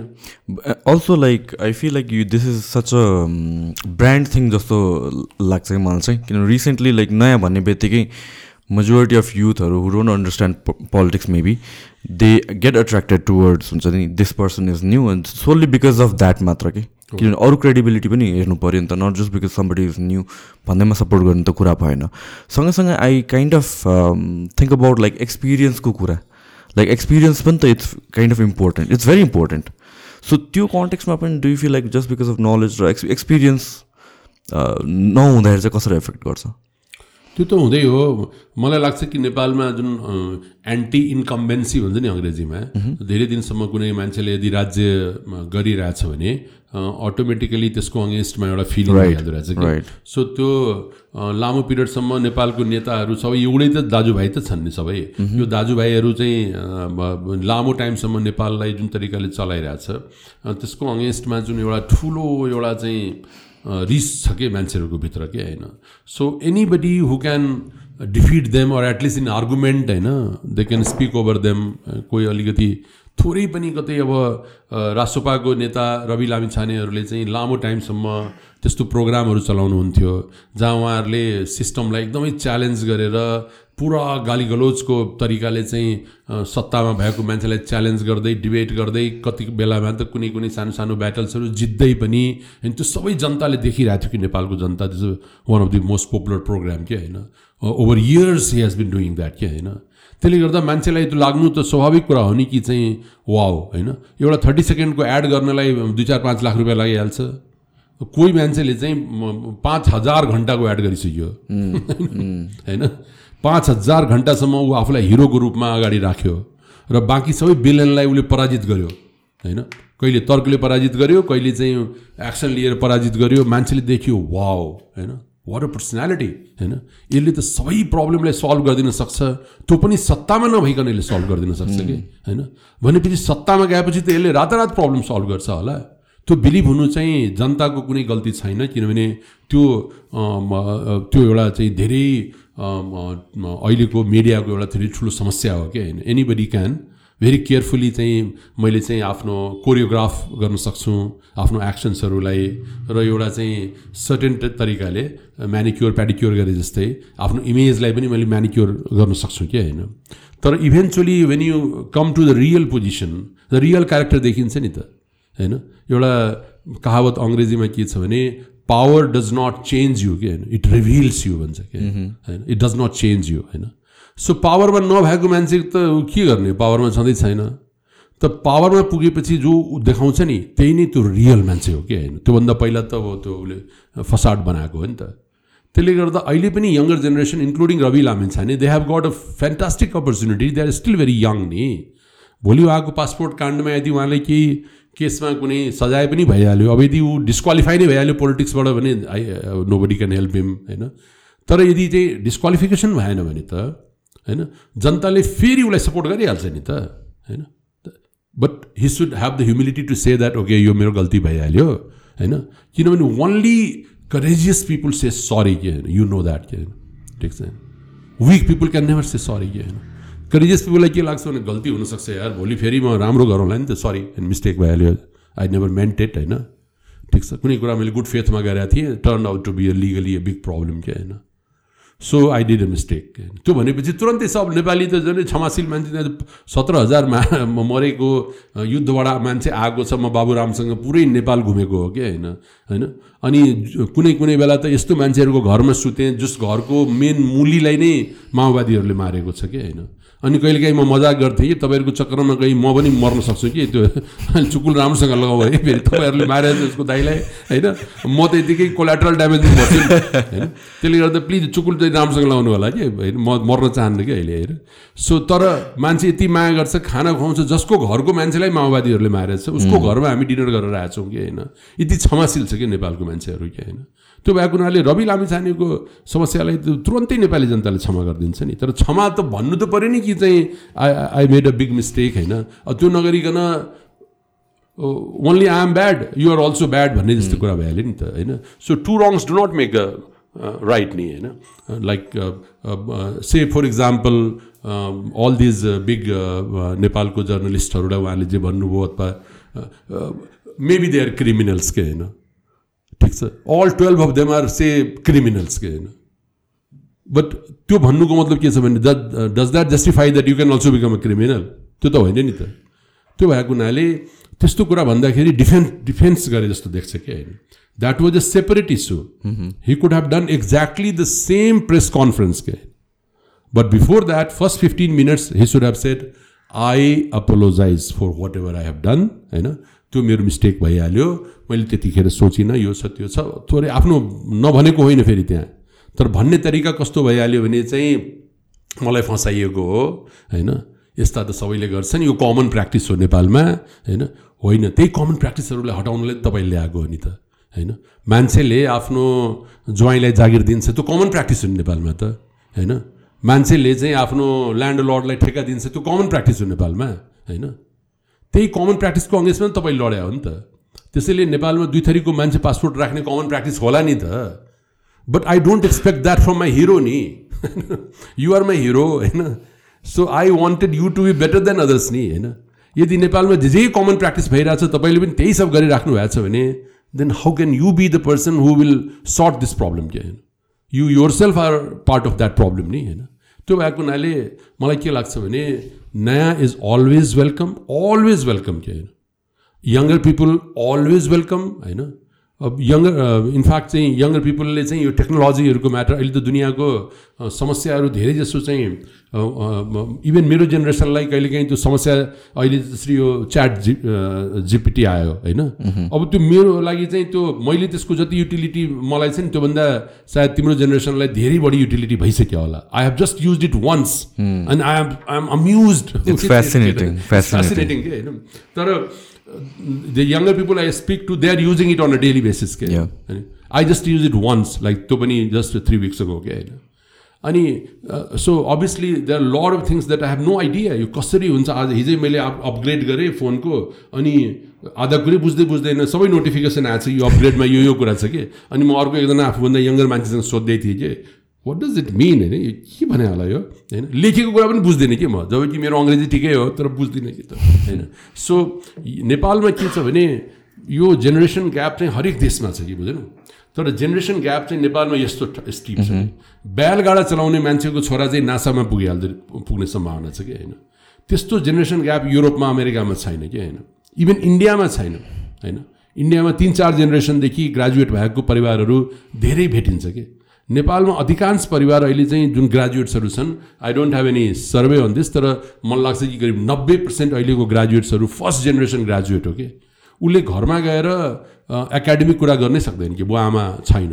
S1: Also like I feel like you this is such a brand thing जस्तो लाग्छ कि मलाई चाहिँ। किनभने रिसेन्टली लाइक नयाँ भन्ने बित्तिकै मेजोरिटी अफ युथहरू who don't understand politics maybe they get attracted towards हुन्छ नि this person is new and solely because of that मात्र कि? किनभने अरू क्रेडिबिलिटी पनि हेर्नु पऱ्यो नि त not just because somebody is new भन्दैमा सपोर्ट गर्नु त कुरा भएन। सँगसँगै I kind of think about like एक्सपिरियन्सको कुरा। लाइक एक्सपिरियन्स पनि त it's kind of important it's very important so त्यो कन्टेक्समा पनि do you feel like just because of knowledge र एक्स एक्सपिरियन्स नहुँदाखेरि चाहिँ कसरी एफेक्ट गर्छ?
S2: त्यो त हुँदै हो। मलाई लाग्छ कि नेपालमा जुन एन्टी इन्कम्बेन्सी भन्छ नि अङ्ग्रेजीमा धेरै दिनसम्म कुनै मान्छेले यदि राज्य गरिरहेछ भने अटोमेटिकली त्यसको अगेन्स्टमा एउटा फिलिङ भइहाल्दो रहेछ कि. सो त्यो लामो पिरियडसम्म नेपालको नेताहरू सबै एउटै त दाजुभाइ त छन् नि सबै। यो दाजुभाइहरू चाहिँ लामो टाइमसम्म नेपाललाई जुन तरिकाले चलाइरहेछ त्यसको अगेन्स्टमा जुन एउटा ठुलो एउटा चाहिँ रिस छ कि मान्छेहरूको भित्र के होइन so anybody who can defeat them or at least in argument होइन they can speak over them कोही अलिकति थोरै पनि कतै अब रासोपाको नेता रवि लामिछानेहरूले चाहिँ लामो टाइमसम्म त्यस्तो प्रोग्रामहरू चलाउनुहुन्थ्यो जहाँ उहाँहरूले सिस्टमलाई एकदमै च्यालेन्ज गरेर पुरा गाली गलोचको तरिकाले चाहिँ सत्तामा भएको मान्छेलाई च्यालेन्ज गर्दै डिबेट गर्दै कति बेलामा त कुनै कुनै सानो सानो ब्याटल्सहरू जित्दै पनि होइन त्यो सबै जनताले देखिरहेको थियो कि नेपालको जनता this one of the most popular program के होइन? Over years he has been doing that के होइन? त्यसले गर्दा मान्छेलाई त्यो लाग्नु त स्वाभाविक कुरा हो नि कि चाहिँ वाउ होइन? एउटा थर्टी सेकेन्डको एड गर्नलाई दुई चार पाँच लाख रुपियाँ लागिहाल्छ। कोही मान्छेले चाहिँ पाँच हजार घन्टाको एड गरिसक्यो। होइन? पाँच हजार घन्टासम्म ऊ आफूलाई हिरोको रूपमा अगाडि राख्यो र बाँकी सबै बिलेनलाई उसले पराजित गर्यो होइन? कहिले तर्कले पराजित गर्यो कहिले चाहिँ एक्सन लिएर पराजित गर्यो मान्छेले देख्यो वाओ होइन? वाट अ पर्सनालिटी होइन? यसले त सबै प्रब्लमलाई सल्भ गरिदिन सक्छ। त्यो पनि सत्तामा नभइकन यसले सल्भ गरिदिन सक्छ कि होइन? भनेपछि सत्तामा गएपछि त यसले रातारात प्रब्लम सल्भ गर्छ होला। त्यो बिलिभ हुनु चाहिँ जनताको कुनै गल्ती छैन किनभने त्यो त्यो एउटा चाहिँ धेरै अहिलेको मिडियाको एउटा धेरै ठुलो समस्या हो क्या। होइन एनीबडी क्यान भेरी केयरफुली चाहिँ मैले चाहिँ आफ्नो कोरियोग्राफ गर्न सक्छु आफ्नो एक्सन्सहरूलाई र एउटा चाहिँ सर्टेन तरिकाले म्यानिक्योर प्याडिक्योर गरे जस्तै आफ्नो इमेजलाई पनि मैले म्यानिक्योर गर्न सक्छु क्या होइन। तर eventually when you come to the real position the real character देखिन्छ नि त होइन। एउटा कहावत अङ्ग्रेजीमा के छ भने power does not change you के होइन? इट रिभिल्स यु भन्छ कि होइन? It does not change you होइन? सो पावरमा नभएको मान्छे त ऊ के गर्ने? पावरमा छँदै छैन। त पावरमा पुगेपछि जो देखाउँछ नि त्यही नै त्यो रियल मान्छे हो कि होइन? त्योभन्दा पहिला त अब त्यो उसले फसाड बनाएको हो नि त। त्यसले गर्दा अहिले पनि younger generation including Rabi Lamichhane they have got a fantastic opportunity they are still very young नि। भोलि उहाँको पासपोर्ट काण्डमा यदि उहाँलाई केही केसमा कुनै सजाय पनि भइहाल्यो। अब यदि ऊ डिस्क्वालिफाई नै भइहाल्यो पोलिटिक्सबाट भने I nobody can help him होइन? तर यदि चाहिँ डिस्क्वालिफिकेसन भएन भने त होइन? जनताले फेरि उसलाई सपोर्ट गरिहाल्छ नि त होइन? But he should have the humility to say that okay यो मेरो गल्ती भइहाल्यो होइन? किनभने only courageous people say sorry के होइन? यु नो द्याट के होइन? ठिक छ। Weak people can never say sorry के होइन? करेजियस पिपुललाई के लाग्छ भने गल्ती हुनसक्छ यार भोलि फेरि म राम्रो गरौँला नि त सरी मिस्टेक भइहाल्यो आई नेभर मेन्ट इट होइन? ठिक छ कुनै कुरा मैले गुड फेथमा गरेको थिएँ turn out to be a legally a big problem के होइन? So I did a mistake त्यो भनेपछि तुरन्तै सब नेपाली त झन् क्षमाशील मान्छे सत्र हजार मा मरेको युद्धबाट मान्छे आएको छ म बाबुरामसँग पुरै नेपाल घुमेको हो कि होइन? होइन? अनि कुनै कुनै बेला त यस्तो मान्छेहरूको घरमा सुतेँ जस घरको मेन मुलीलाई नै माओवादीहरूले मारेको छ कि होइन? अनि कहिलेकाहीँ म मजाक गर्थेँ कि तपाईँहरूको चक्करमा कहीँ म पनि मर्न सक्छु कि? त्यो अनि चुकुल राम्रोसँग लगाऊ है। फेरि तपाईँहरूले मारेर त्यसको दाइलाई होइन? म त यतिकै कोलाट्रल ड्यामेज नि, होइन? त्यसले गर्दा प्लिज चुकुल चाहिँ राम्रोसँग लगाउनु होला कि? होइन? म मर्न चाहन्न कि अहिले होइन? सो तर मान्छे यति माया गर्छ खाना खुवाउँछ जसको घरको मान्छेलाई माओवादीहरूले मारेको छ उसको घरमा हामी डिनर गरेर आएछौँ कि होइन? यति क्षमाशील छ कि नेपालको मान्छेहरू कि होइन? त्यो भएको हुनाले रवि लामिछानेको समस्यालाई तुरन्तै नेपाली जनताले क्षमा गरिदिन्छ नि। तर क्षमा त भन्नु त पऱ्यो नि कि चाहिँ I I made a big mistake होइन? त्यो नगरिकन only I am bad you are also bad भन्ने जस्तो कुरा भइहाल्यो नि त होइन? So two wrongs do not make a right नि होइन? Like say for example all these big नेपालको जर्नलिस्टहरूलाई उहाँले जे भन्नुभयो अथवा मेबी दे आर क्रिमिनल्स के होइन? ठिक छ। All twelve of them are say criminals के होइन? बट त्यो भन्नुको मतलब के छ भने does that justify that you can also become a criminal त्यो त होइन नि त। त्यो भएको हुनाले त्यस्तो कुरा भन्दाखेरि डिफेन्स डिफेन्स गरे जस्तो देख्छ कि होइन? That was a separate issue he could have done exactly the same press conference के but before that first fifteen minutes he should have said I apologise for whatever I have done होइन? त्यो मेरो मिस्टेक भइहाल्यो। मैले त्यतिखेर सोचिनँ यो छ त्यो छ। थोरै आफ्नो नभनेको होइन फेरि त्यहाँ। तर भन्ने तरिका कस्तो भइहाल्यो भने चाहिँ मलाई फसाइएको हो होइन? यस्ता त सबैले गर्छन्। यो कमन प्र्याक्टिस हो नेपालमा होइन? होइन त्यही कमन प्र्याक्टिसहरूलाई हटाउनलाई तपाईँले ल्याएको हो नि त होइन? मान्छेले आफ्नो ज्वाइँलाई जागिर दिन्छ त्यो कमन प्र्याक्टिस हो नेपालमा त होइन? मान्छेले चाहिँ आफ्नो ल्यान्ड लर्डलाई ठेक्का दिन्छ त्यो कमन प्र्याक्टिस हो नेपालमा होइन? त्यही कमन प्र्याक्टिसको अङ्ग्रेजमा नि तपाईँले लड्या हो नि त। त्यसैले नेपालमा दुई थरीको मान्छे पासपोर्ट राख्ने कमन प्र्याक्टिस होला नि त। But I don't expect that from my hero नि। युआर माई हिरो होइन? So I wanted you to be better than others नि होइन? यदि नेपालमा जे जे कमन प्र्याक्टिस भइरहेछ तपाईँले पनि त्यही सब गरिराख्नु भएको छ भने then how can you be the person who will sort this problem के होइन? You yourself are part of that problem नि होइन? त्यो भएको हुनाले मलाई के लाग्छ भने नयाँ is always welcome always welcome के होइन? यङ्गर पिपुल अलवेज वेलकम होइन? अब यङ्गर इनफ्याक्ट चाहिँ यङ्गर पिपुलले चाहिँ यो टेक्नोलोजीहरूको म्याटर अहिले त दुनियाँको अ, समस्याहरू धेरै जसो चाहिँ इभन मेरो जेनेरेसनलाई कहिलेकाहीँ त्यो समस्या अहिले जसरी यो च्याट जि जिपिटी आयो होइन? अब त्यो मेरो लागि चाहिँ त्यो मैले त्यसको जति युटिलिटी मलाई चाहिँ त्योभन्दा सायद तिम्रो जेनेरेसनलाई धेरै बढी युटिलिटी भइसक्यो होला। I have just use it once and I am I am
S1: amuse fascinating.
S2: के होइन? तर the younger people I speak to they are using it on a daily basis के. होइन I just use it once like त्यो पनि जस्ट थ्री विक्स अगो के होइन अनि so obviously they are lot of things that I have no idea यो कसरी हुन्छ आज हिजै मैले अप अपग्रेड गरेँ फोनको अनि आधा कुरै बुझ्दै बुझ्दैन सबै नोटिफिकेसन आएको छ यो अपग्रेडमा यो यो कुरा छ कि अनि म अर्को एकजना आफूभन्दा यङ्गर मान्छेसँग सोध्दै थिएँ कि वाट डज इट मिन होइन यो के भने होला यो होइन लेखेको कुरा पनि बुझ्दिनँ कि म जब कि मेरो अङ्ग्रेजी ठिकै हो तर बुझ्दिनँ कि त होइन सो नेपालमा के छ भने यो जेनेरेसन ग्याप चाहिँ हरेक देशमा छ कि बुझेन तर जेनेरेसन ग्याप चाहिँ नेपालमा यस्तो स्टिप छ बैलगाडा चलाउने मान्छेको छोरा चाहिँ नासामा पुगिहाल्दो पुग्ने सम्भावना छ कि होइन त्यस्तो जेनेरेसन ग्याप युरोपमा अमेरिकामा छैन कि होइन इभन इन्डियामा छैन होइन इन्डियामा तिन चार जेनेरेसनदेखि ग्रेजुएट भएको परिवारहरू धेरै भेटिन्छ कि नेपालमा अधिकांश परिवार अहिले चाहिँ जुन ग्रेजुएट्सहरू छन् I don't have any survey on this तर मलाई लाग्छ कि करिब नब्बे पर्सेन्ट अहिलेको ग्रेजुएट्सहरू फर्स्ट जेनेरेसन ग्रेजुएट हो कि? उसले घरमा गएर एकाडेमिक कुरा गर्नै सक्दैन कि बुवा आमा छैन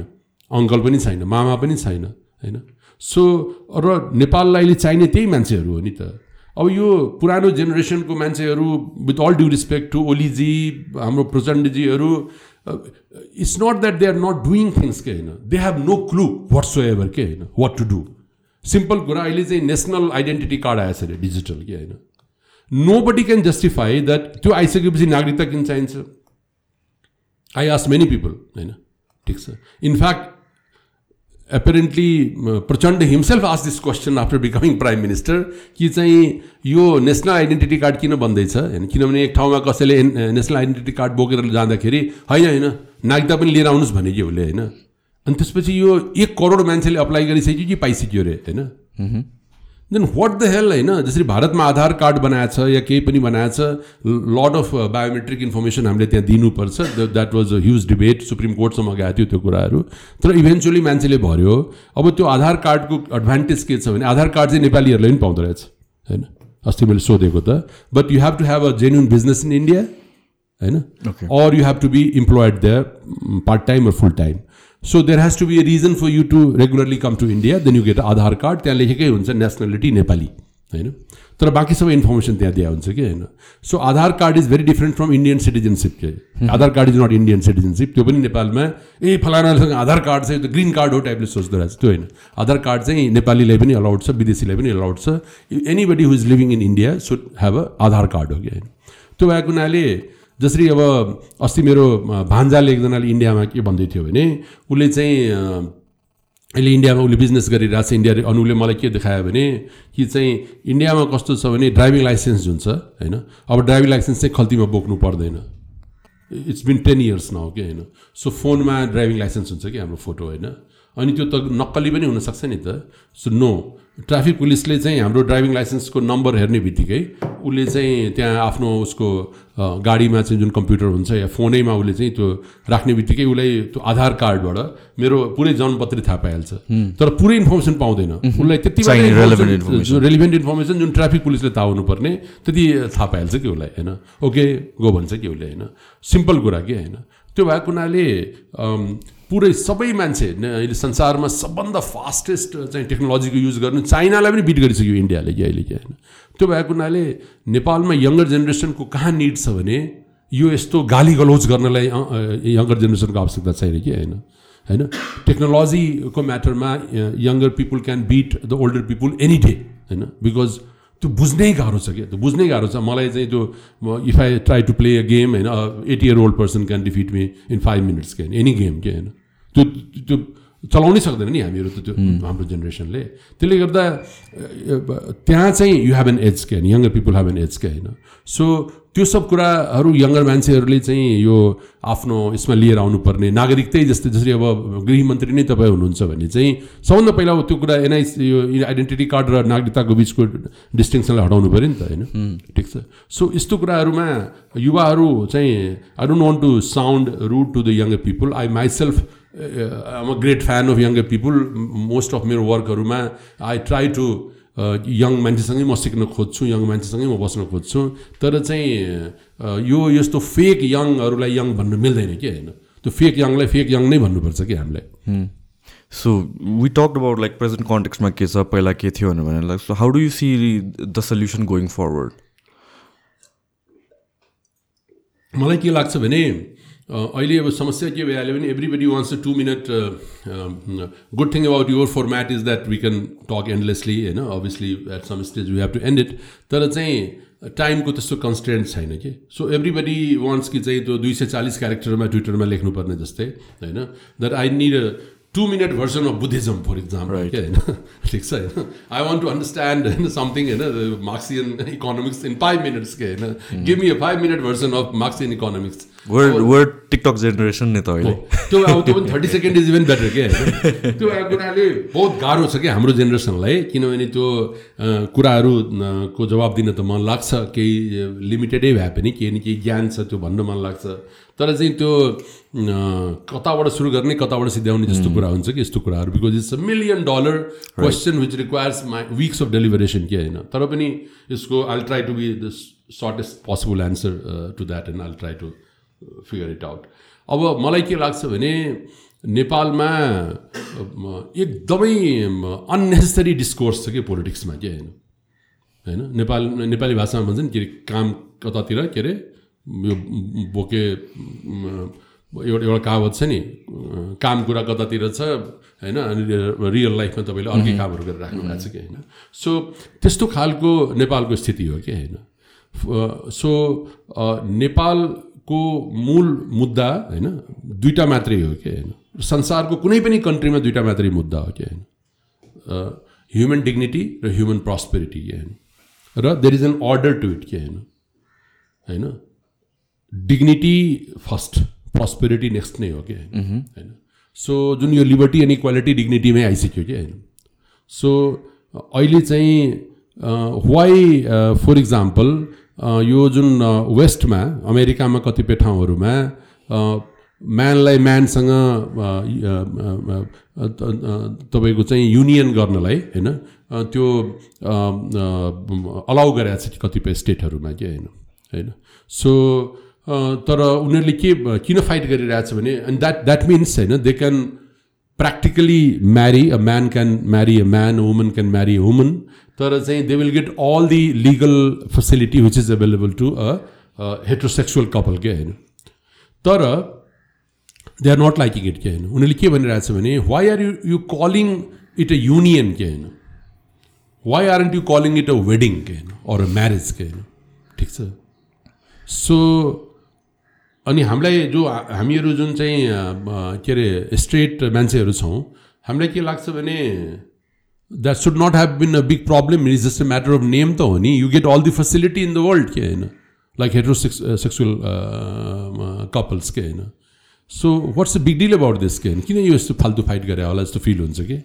S2: अङ्कल पनि छैन मामा पनि छैन होइन? सो र नेपाललाई अहिले चाहिने त्यही मान्छेहरू हो नि त। अब यो पुरानो जेनेरेसनको मान्छेहरू with all due respect to Oli ji हाम्रो प्रचण्डजीहरू it's not that they are not doing things के होइन they have no clue whatsoever के होइन वाट टु डु सिम्पल कुरा अहिले चाहिँ नेसनल आइडेन्टिटी कार्ड आएछ अरे डिजिटल के होइन nobody can justify that त्यो आइसकेपछि नागरिकता किन चाहिन्छ आई आस मेनी पिपल होइन ठिक छ in fact apparently Prachanda himself आस this question after becoming prime minister कि चाहिँ यो नेसनल आइडेन्टिटी कार्ड किन बन्दैछ? होइन किनभने एक ठाउँमा कसैले नेसनल आइडेन्टिटी कार्ड बोकेर जाँदाखेरि होइन होइन नागरिकता पनि लिएर आउनुहोस् भने कि उसले होइन। अनि त्यसपछि यो एक करोड मान्छेले अप्लाई गरिसक्यो कि पाइसक्यो अरे होइन? देन वाट द हेल होइन जसरी भारतमा आधार कार्ड बनाएछ या केही पनि बनाएछ लड अफ बायोमेट्रिक इन्फर्मेसन हामीले त्यहाँ दिनुपर्छ। That was a huge debate supreme कोर्टसम्म गएको थियो त्यो कुराहरू। तर इभेन्चुली मान्छेले भर्यो अब त्यो आधार कार्डको एडभान्टेज के छ भने आधार कार्ड चाहिँ नेपालीहरूले पनि पाउँदो रहेछ। होइन? अस्ति मैले सोधेको त। But you have to have a genuine business in India होइन? Or you have to be employed there part time or full time so there has to be a reason for you to regularly come to India then you get Aadhaar card त्यहाँ लेखेकै हुन्छ नेसनालिटी नेपाली होइन तर बाँकी सबै इन्फर्मेसन त्यहाँ दिएको हुन्छ कि होइन so Aadhaar card is very different from Indian citizenship के Aadhaar card is not Indian citizenship त्यो पनि नेपालमा ए फलानासँग आधार कार्ड छ त्यो ग्रिन कार्ड हो टाइपले सोच्दो रहेछ त्यो होइन आधार कार्ड चाहिँ नेपालीलाई पनि अलाउड छ विदेशीलाई पनि अलाउड छ anybody who is living in India should have a Aadhaar card हो कि होइन त्यो भएको हुनाले जसरी अब अस्ति मेरो भान्जाले एकजनाले इन्डियामा के भन्दै थियो भने उसले चाहिँ अहिले इन्डियामा उसले बिजनेस गरिरहेको छ इन्डिया अनि उसले मलाई के देखायो भने कि चाहिँ इन्डियामा कस्तो छ भने ड्राइभिङ लाइसेन्स जुन छ होइन अब ड्राइभिङ लाइसेन्स चाहिँ खल्तीमा बोक्नु पर्दैन। It's been ten years now कि होइन। सो फोनमा ड्राइभिङ लाइसेन्स हुन्छ कि हाम्रो फोटो होइन। अनि त्यो त नक्कली पनि हुनसक्छ नि त। सो नो ट्राफिक पुलिसले चाहिँ हाम्रो ड्राइभिङ लाइसेन्सको नम्बर हेर्ने बित्तिकै उसले चाहिँ त्यहाँ आफ्नो उसको गाडीमा चाहिँ जुन कम्प्युटर हुन्छ या फोनैमा उसले चाहिँ त्यो राख्ने बित्तिकै उसलाई त्यो आधार कार्डबाट मेरो पुरै जन्मपत्री थाहा पाइहाल्छ। तर पुरै इन्फर्मेसन पाउँदैन। उसलाई त्यति रेलिभेन्ट इन्फर्मेसन जुन ट्राफिक पुलिसले थाहा हुनुपर्ने त्यति थाहा पाइहाल्छ कि उसलाई होइन? ओके गो भन्छ कि उसले होइन? सिम्पल कुरा कि होइन? त्यो भएको हुनाले पुरै सबै मान्छे अहिले संसारमा सबभन्दा फास्टेस्ट चाहिँ टेक्नोलोजीको युज गर्नु चाइनालाई पनि बिट गरिसक्यो इन्डियाले कि अहिले कि होइन? त्यो भएको हुनाले नेपालमा यङ्गर जेनेरेसनको कहाँ निड छ भने यो यस्तो गाली गलौज गर्नलाई यङ्गर जेनेरेसनको आवश्यकता छैन कि होइन? होइन? टेक्नोलोजीको म्याटरमा younger people can beat the older people any day होइन? बिकज त्यो बुझ्नै गाह्रो छ क्या। त्यो बुझ्नै गाह्रो छ। मलाई चाहिँ त्यो if I try to play a game होइन eighty year old person can defeat me in five minutes के होइन एनी गेम के होइन। त्यो त्यो चलाउनै सक्दैन नि हामीहरू त त्यो हाम्रो जेनेरेसनले त्यसले गर्दा त्यहाँ चाहिँ यु हेभ एन एज के होइन younger people have an edge के होइन? सो त्यो सब कुराहरू यङ्गर मान्छेहरूले चाहिँ यो आफ्नो यसमा लिएर आउनुपर्ने। नागरिकतै जस्तै जसरी अब गृहमन्त्री नै तपाईँ हुनुहुन्छ भने चाहिँ सबभन्दा पहिला त्यो कुरा एनआइस यो आइडेन्टिटी कार्ड र नागरिकताको बिचको डिस्टिङसनलाई हटाउनु पऱ्यो नि त होइन? ठिक छ। सो यस्तो कुराहरूमा युवाहरू चाहिँ I don't want to sound rude to the younger people I myself am a great fan of younger people most of मेरो वर्कहरूमा आई ट्राई टु यङ मान्छेसँगै म सिक्न खोज्छु यङ मान्छेसँगै म बस्न खोज्छु। तर चाहिँ uh, यो यस्तो फेक यङहरूलाई यङ भन्नु मिल्दैन कि होइन? त्यो फेक यङलाई फेक यङ नै भन्नुपर्छ कि हामीलाई?
S1: So we talk about like present कन्टेक्समा के छ पहिला के थियो भनेर like so how do you see the solution going forward
S2: मलाई के लाग्छ भने अहिले अब समस्या के भइहाल्यो भने everybody wants a two minute good thing about your format is that we can talk endlessly होइन obviously at some stage we have to end it तर चाहिँ टाइमको त्यस्तो कन्सटेन्ट छैन कि सो एभ्रीबडी वान्ट्स कि चाहिँ त्यो दुई सय चालिस क्यारेक्टरमा ट्विटरमा लेख्नुपर्ने जस्तै होइन? That I need two minute version of Buddhism for example के होइन ठिक छ होइन आई वान्ट टु अन्डरस्ट्यान्ड होइन समथिङ होइन Marxian economics in five minutes के होइन give me a five minute version of Marxian economics
S1: word word TikTok generation नि त अहिले
S2: त्यो अब त्यो पनि thirty second is even better के। त्यो कुराले बहुत गाह्रो छ क्या हाम्रो जेनेरेसनलाई किनभने त्यो कुराहरू को जवाब दिन त मन लाग्छ केही लिमिटेडै भए पनि केही न केही ज्ञान छ त्यो भन्न मन लाग्छ। तर चाहिँ त्यो कताबाट सुरु गर्ने कताबाट सिध्याउने जस्तो कुरा हुन्छ कि यस्तो कुराहरू because it's a million dollar question which requires my weeks of deliberation के होइन। तर पनि यसको I try to be the shortest possible answer to that and I try to figure it out अब मलाई के लाग्छ भने नेपालमा एकदमै अन्नेसेसरी डिस्कोर्स छ कि पोलिटिक्समा के होइन? होइन? नेपाल नेपाली भाषामा भन्छ नि के अरे काम कतातिर के अरे यो बोके एउटा एउटा कहावत छ नि काम कुरा कतातिर छ होइन? अनि रियल लाइफमा तपाईँले अर्कै कामहरू गरेर राख्नु भएको छ कि होइन? सो त्यस्तो खालको नेपालको स्थिति हो कि होइन? सो नेपाल को मूल मुद्दा होइन दुईवटा मात्रै हो कि होइन। संसारको कुनै पनि कन्ट्रीमा दुईवटा मात्रै मुद्दा हो कि होइन। ह्युमन डिग्निटी र ह्युमन प्रस्पेरिटी के होइन। र there is an order to it के होइन। होइन? डिग्निटी फर्स्ट प्रस्पेरिटी नेक्स्ट नै हो कि होइन। सो जुन यो लिबर्टी एन्ड इक्वालिटी डिग्निटीमै आइसक्यो कि होइन। सो अहिले चाहिँ वाइ फर इक्जाम्पल यो जुन वेस्टमा अमेरिकामा कतिपय ठाउँहरूमा म्यानलाई म्यानसँग तपाईँको चाहिँ युनियन गर्नलाई होइन त्यो अलाउ गरेको छ कतिपय स्टेटहरूमा कि होइन होइन। सो तर उनीहरूले के किन फाइट गरिरहेछ भने एन्ड द्याट द्याट मिन्स होइन they can practically marry a man can marry a man woman can marry a woman तर चाहिँ they will get all the legal facility which is available to a heterosexual couple के होइन तर they are not liking it के होइन उनीहरूले के भनिरहेछ भने why are you you calling it a union के होइन why aren't you calling it a wedding के होइन अर अ म्यारेज के होइन ठिक छ सो अनि हामीलाई जो हामीहरू जुन चाहिँ के अरे स्ट्रेट मान्छेहरू छौँ हामीलाई के लाग्छ भने that should not have been a big problem is just a matter of name त हो नि you get all the facility in the world के होइन like hetero sex sexual couples के होइन so what's the big deal about this के किन यो यस्तो फाल्तु फाइट गरे होला जस्तो फिल हुन्छ कि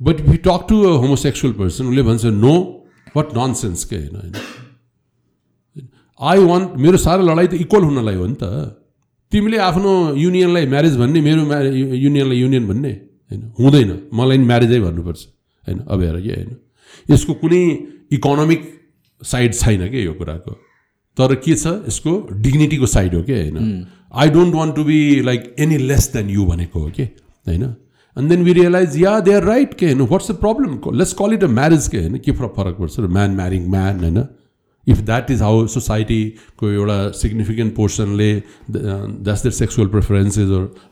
S2: but we talk to a homosexual person उसले भन्छ नो वाट नन सेन्स के होइन होइन आई वान्ट मेरो सारा लडाइँ त इक्वल हुनलाई हो नि त तिमीले आफ्नो युनियनलाई म्यारेज भन्ने मेरो म्यारे युनियनलाई युनियन भन्ने होइन हुँदैन मलाई नि म्यारेजै भन्नुपर्छ होइन अब हेर कि होइन। यसको कुनै इकोनोमिक साइड छैन कि यो कुराको? तर के छ? यसको डिग्निटीको साइड हो कि होइन? I don't want to be like any less than you भनेको हो कि होइन? And then we realize yeah they are right के होइन? What's the problem let's call it a marriage के होइन? के फरक पर्छ? म्यान म्यारिङ म्यान होइन? इफ द्याट इज हाउ सोसाइटीको एउटा significant पोर्सनले that's their sexual preferences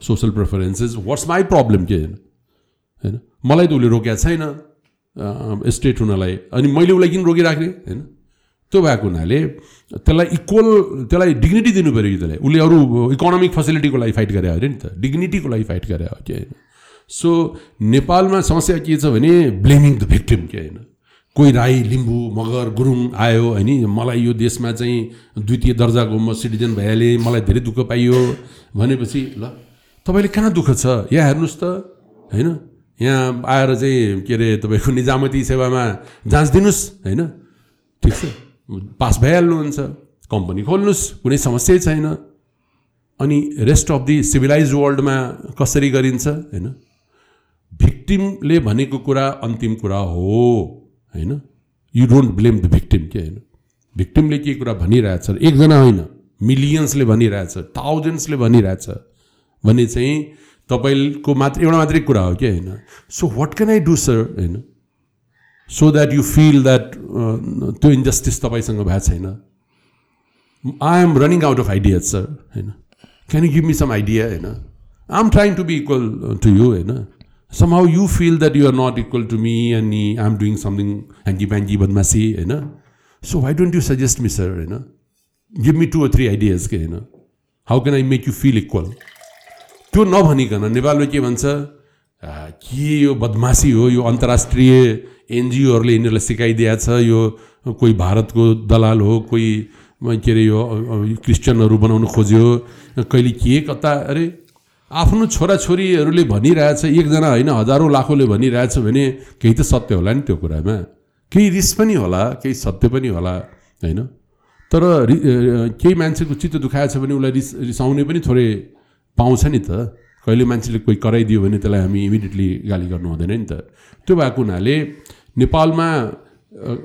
S2: social preferences what's my problem के होइन? होइन? मलाई त उसले रोकेको छैन। स्टेट हुनलाई। अनि मैले उसलाई किन रोकिराख्ने होइन? त्यो भएको हुनाले त्यसलाई इक्वल त्यसलाई डिग्निटी दिनु पऱ्यो कि त्यसलाई? उसले अरू इकोनोमिक फेसिलिटीको लागि फाइट गरे अरे नि त। डिग्निटीको लागि फाइट गरे हो कि होइन? सो नेपालमा समस्या के छ भने ब्लेमिङ द भिक्टिम के होइन? कोही राई लिम्बू मगर गुरुङ आयो होइन? मलाई यो देशमा चाहिँ द्वितीय दर्जाको म सिटिजन भइहालेँ मलाई धेरै दुःख पाइयो भनेपछि ल तपाईँले कहाँ दुःख छ? यहाँ हेर्नुहोस् त होइन? यहाँ आएर चाहिँ के अरे तपाईँको निजामती सेवामा जाँच दिनुहोस् होइन? ठिक छ। पास भइहाल्नुहुन्छ। कम्पनी खोल्नुहोस् कुनै समस्या छैन। अनि रेस्ट अफ दि सिभिलाइज वर्ल्डमा कसरी गरिन्छ होइन? भिक्टिमले भनेको कुरा अन्तिम कुरा हो होइन? You don't blame the victim के होइन? भिक्टिमले के कुरा भनिरहेछ? एकजना होइन। मिलियन्सले भनिरहेछ थाउजन्ड्सले भनिरहेछ। भने चाहिँ तपाईँको मात्र एउटा मात्रै कुरा हो कि होइन? So what can I do sir होइन? So that you feel that त्यो इन्जस्टिस तपाईँसँग भएको छैन। I am running out of ideas sir होइन? Can you give me some idea होइन? I am trying to be equal to you होइन? Somehow you feel that you are not equal to me अनि आई एम डुइङ समथिङ ह्याङ्गी ब्याङ्गी बदमासी होइन? So why don't you suggest me sir होइन? Give me two three ideas के होइन? How can I make you feel equal त्यो नभनिकन नेपालमा के भन्छ के यो बदमासी हो यो अन्तर्राष्ट्रिय एनजिओहरूले यिनीहरूलाई सिकाइदिएको छ यो कोही भारतको दलाल हो कोही के अरे यो क्रिस्चियनहरू बनाउनु खोज्यो कहिले के कता अरे आफ्नो छोराछोरीहरूले भनिरहेछ एकजना होइन हजारौँ लाखौँले भनिरहेछ भने केही त सत्य होला नि त्यो कुरामा। केही रिस पनि होला केही सत्य पनि होला होइन? तर केही मान्छेको चित्त दुखाएछ भने उसलाई रिस रिसाउने पनि थोरै पाउँछ नि त। कहिले मान्छेले कोही कराइदियो भने त्यसलाई हामी इमिडिएटली गाली गर्नु हुँदैन नि त। त्यो भएको हुनाले नेपालमा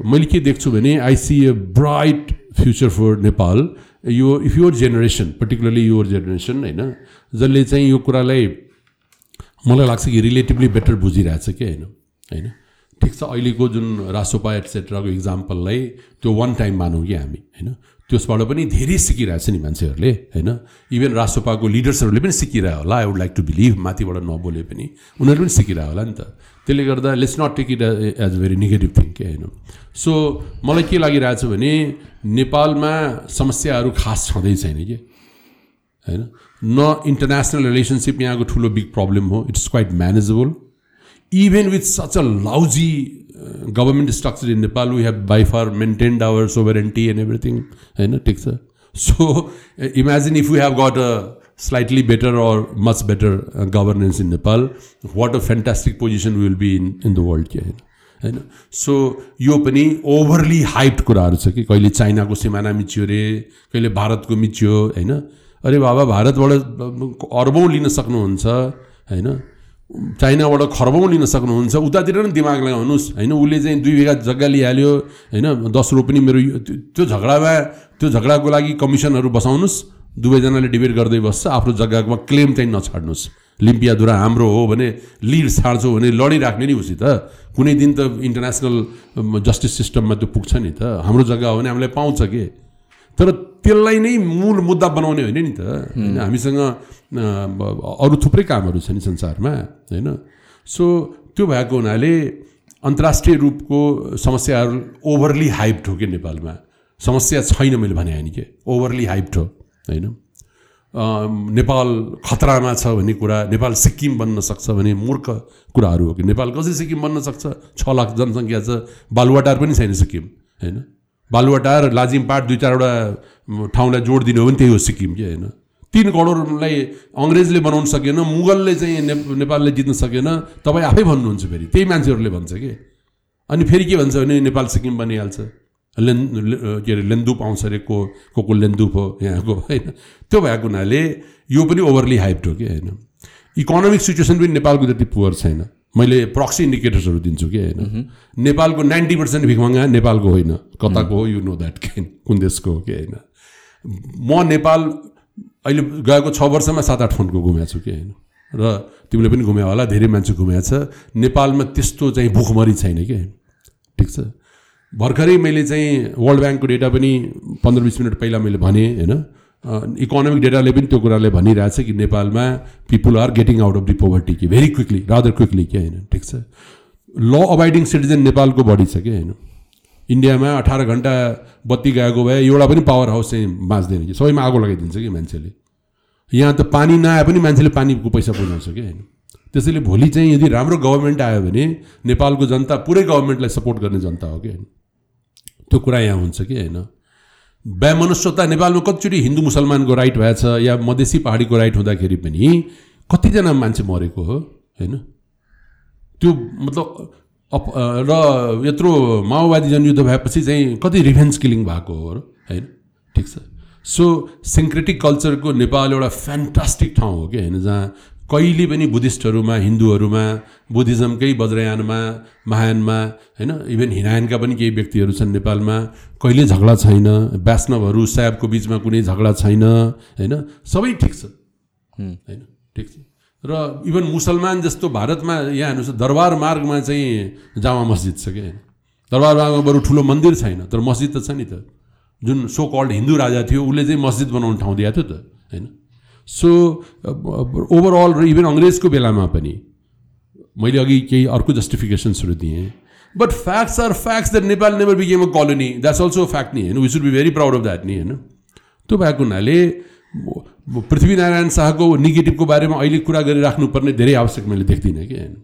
S2: मैले के देख्छु भने I see a bright future for Nepal. यो if your generation particularly your generation होइन जसले चाहिँ यो कुरालाई मलाई लाग्छ कि रिलेटिभली बेटर बुझिरहेछ कि होइन होइन। ठिक छ अहिलेको जुन रासोपा एटसेट्राको इक्जाम्पललाई त्यो वान टाइम मानौँ कि हामी होइन। त्यसबाट पनि धेरै सिकिरहेछ नि मान्छेहरूले होइन? इभन रासोपाको लिडर्सहरूले पनि सिकिरह्यो होला I would like to believe माथिबाट नबोले पनि। उनीहरू पनि सिकिरह्यो होला नि त। त्यसले गर्दा let's not take it as a very negative thing के होइन? सो मलाई के लागिरहेछ भने नेपालमा समस्याहरू खास छँदै छैन कि होइन? न इन्टरनेसनल रिलेसनसिप यहाँको ठुलो बिग प्रब्लम हो it's quite manageable even with such a lousy government structure in Nepal we have by far maintained our sovereignty and everything होइन ठिक छ so imagine if you have got a slightly better or much better uh, governance in Nepal, what a fantastic position we will be in in the world. होइन सो यो पनि ओभरली हाइट कुराहरू छ कि कहिले चाइनाको सिमाना मिच्यो अरे कहिले भारतको मिच्यो होइन? अरे बाबा भारतबाट अर्बौँ लिन सक्नुहुन्छ होइन? चाइनाबाट खर्बौँ लिन सक्नुहुन्छ। उतातिर नै दिमाग लगाउनुहोस्। होइन उसले चाहिँ दुई बिघा जग्गा लिइहाल्यो होइन दस रोपनी मेरो त्यो झगडामा त्यो झगडाको लागि कमिसनहरू बसाउनुहोस्। दुवैजनाले डिबेट गर्दै बस्छ। आफ्नो जग्गामा क्लेम चाहिँ नछाड्नुहोस्। लिम्पियाधुरा हाम्रो हो भने लिड छाड्छौ भने लडिराख्ने नि उसित कुनै दिन त इन्टरनेसनल जस्टिस सिस्टममा त्यो पुग्छ नि त। हाम्रो जग्गा हो भने हामीलाई पाउँछ कि? तर त्यसलाई नै मूल मुद्दा बनाउने होइन नि त। होइन हामीसँग अरू थुप्रै कामहरू छ नि संसारमा होइन। सो त्यो भएको हुनाले अन्तर्राष्ट्रिय रूपको समस्याहरू ओभरली हाइप्ड हो कि नेपालमा। समस्या छैन मैले भने होइन कि ओभरली हाइप्ड हो होइन। नेपाल खतरामा छ भन्ने कुरा नेपाल सिक्किम बन्न सक्छ भने मूर्ख कुराहरू हो कि। नेपाल कसरी सिक्किम बन्न सक्छ? छ लाख जनसङ्ख्या छ बालुवाटार पनि छैन सिक्किम होइन। बालुवाटार लाजिमपाट दुई चारवटा ठाउँलाई जोड दिनु हो भने त्यही हो सिक्किम कि होइन? तिन करोडलाई अङ्ग्रेजले बनाउनु सकेन मुगलले चाहिँ ने नेपालले जित्न सकेन तपाईँ आफै भन्नुहुन्छ फेरि। त्यही मान्छेहरूले भन्छ कि? अनि फेरि के भन्छ भने नेपाल सिक्किम बनिहाल्छ। लेन् के अरे लेन्दुप आउँछ अरे को को को लेन्दुप हो यहाँको होइन? त्यो भएको हुनाले यो पनि ओभरली हाइप्ड हो कि होइन? इकोनोमिक सिचुएसन पनि नेपालको जति पुवर छैन। मैले प्रक्सी इन्डिकेटर्सहरू दिन्छु कि होइन? नेपालको नाइन्टी पर्सेन्ट भिखमङ्गा नेपालको होइन। कताको हो यु नो द्याट के कुन देशको हो कि होइन? म नेपाल अहिले गएको छ वर्षमा सात आठ फोनको घुमेको छु कि होइन? र तिमीले पनि घुम्यो होला धेरै मान्छे घुमेको छ। नेपालमा त्यस्तो चाहिँ भुखमरी छैन कि ठिक छ? भर्खरै मैले चाहिँ वर्ल्ड ब्याङ्कको डेटा पनि पन्ध्र बिस मिनट पहिला मैले भनेँ होइन? इकोनोमिक डेटाले पनि त्यो कुराले भनिरहेछ कि नेपालमा people are getting out of the poverty कि? भेरी क्विकली रादर क्विकली के? होइन ठिक छ। ल अबाइडिङ सिटिजन नेपालको बढी छ कि? होइन। इन्डियामा अठार घन्टा बत्ती गएको भए एउटा पनि पावर हाउस चाहिँ बाँच्दैन कि? सबैमा आगो लगाइदिन्छ कि मान्छेले? यहाँ त पानी नआए पनि मान्छेले पानीको पैसा बुझाउँछ कि? होइन। त्यसैले भोलि चाहिँ यदि राम्रो गभर्मेन्ट आयो भने नेपालको जनता पुरै गभर्मेन्टलाई सपोर्ट गर्ने जनता हो कि? होइन। त्यो कुरा यहाँ हुन्छ कि? होइन। व्यामनुष्यता नेपालमा कतिचोटि हिन्दू मुसलमानको राइट भएछ या मधेसी पहाडीको राइट हुँदाखेरि पनि कतिजना मान्छे मरेको हो होइन? त्यो मतलब अप र यत्रो माओवादी जनयुद्ध भएपछि चाहिँ कति रिभेन्स किलिङ भएको हो होइन? ठिक छ। सो सिङ्क्रेटिक कल्चरको नेपाल एउटा फ्यान्टास्टिक ठाउँ हो कि होइन? जहाँ कहिले पनि बुद्धिस्टहरूमा हिन्दूहरूमा बुद्धिज्मकै वज्रयानमा महायानमा होइन इभन हिनायनका पनि केही व्यक्तिहरू छन् नेपालमा कहिले झगडा छैन वैष्णवहरू साहेबको बिचमा कुनै झगडा छैन होइन सबै ठिक छ। होइन ठिक छ। र इभन मुसलमान जस्तो भारतमा यहाँ हेर्नुहोस् दरबार मार्गमा चाहिँ जामा मस्जिद छ क्या दरबार मार्गमा बरु ठुलो मन्दिर छैन तर मस्जिद त छ नि त। जुन सो कल्ड हिन्दू राजा थियो उसले चाहिँ मस्जिद बनाउने ठाउँ दिएको थियो त होइन? सो ओभरअल र इभन अङ्ग्रेजको बेलामा पनि मैले अघि केही अर्को जस्टिफिकेसन्सहरू दिएँ but facts are facts that Nepal never became a colony that's also fact नि होइन we should be very proud of that नि होइन त्यो भएको हुनाले पृथ्वीनारायण शाहको नेगेटिभको बारेमा अहिले कुरा गरिराख्नुपर्ने धेरै आवश्यक मैले देख्दिनँ कि होइन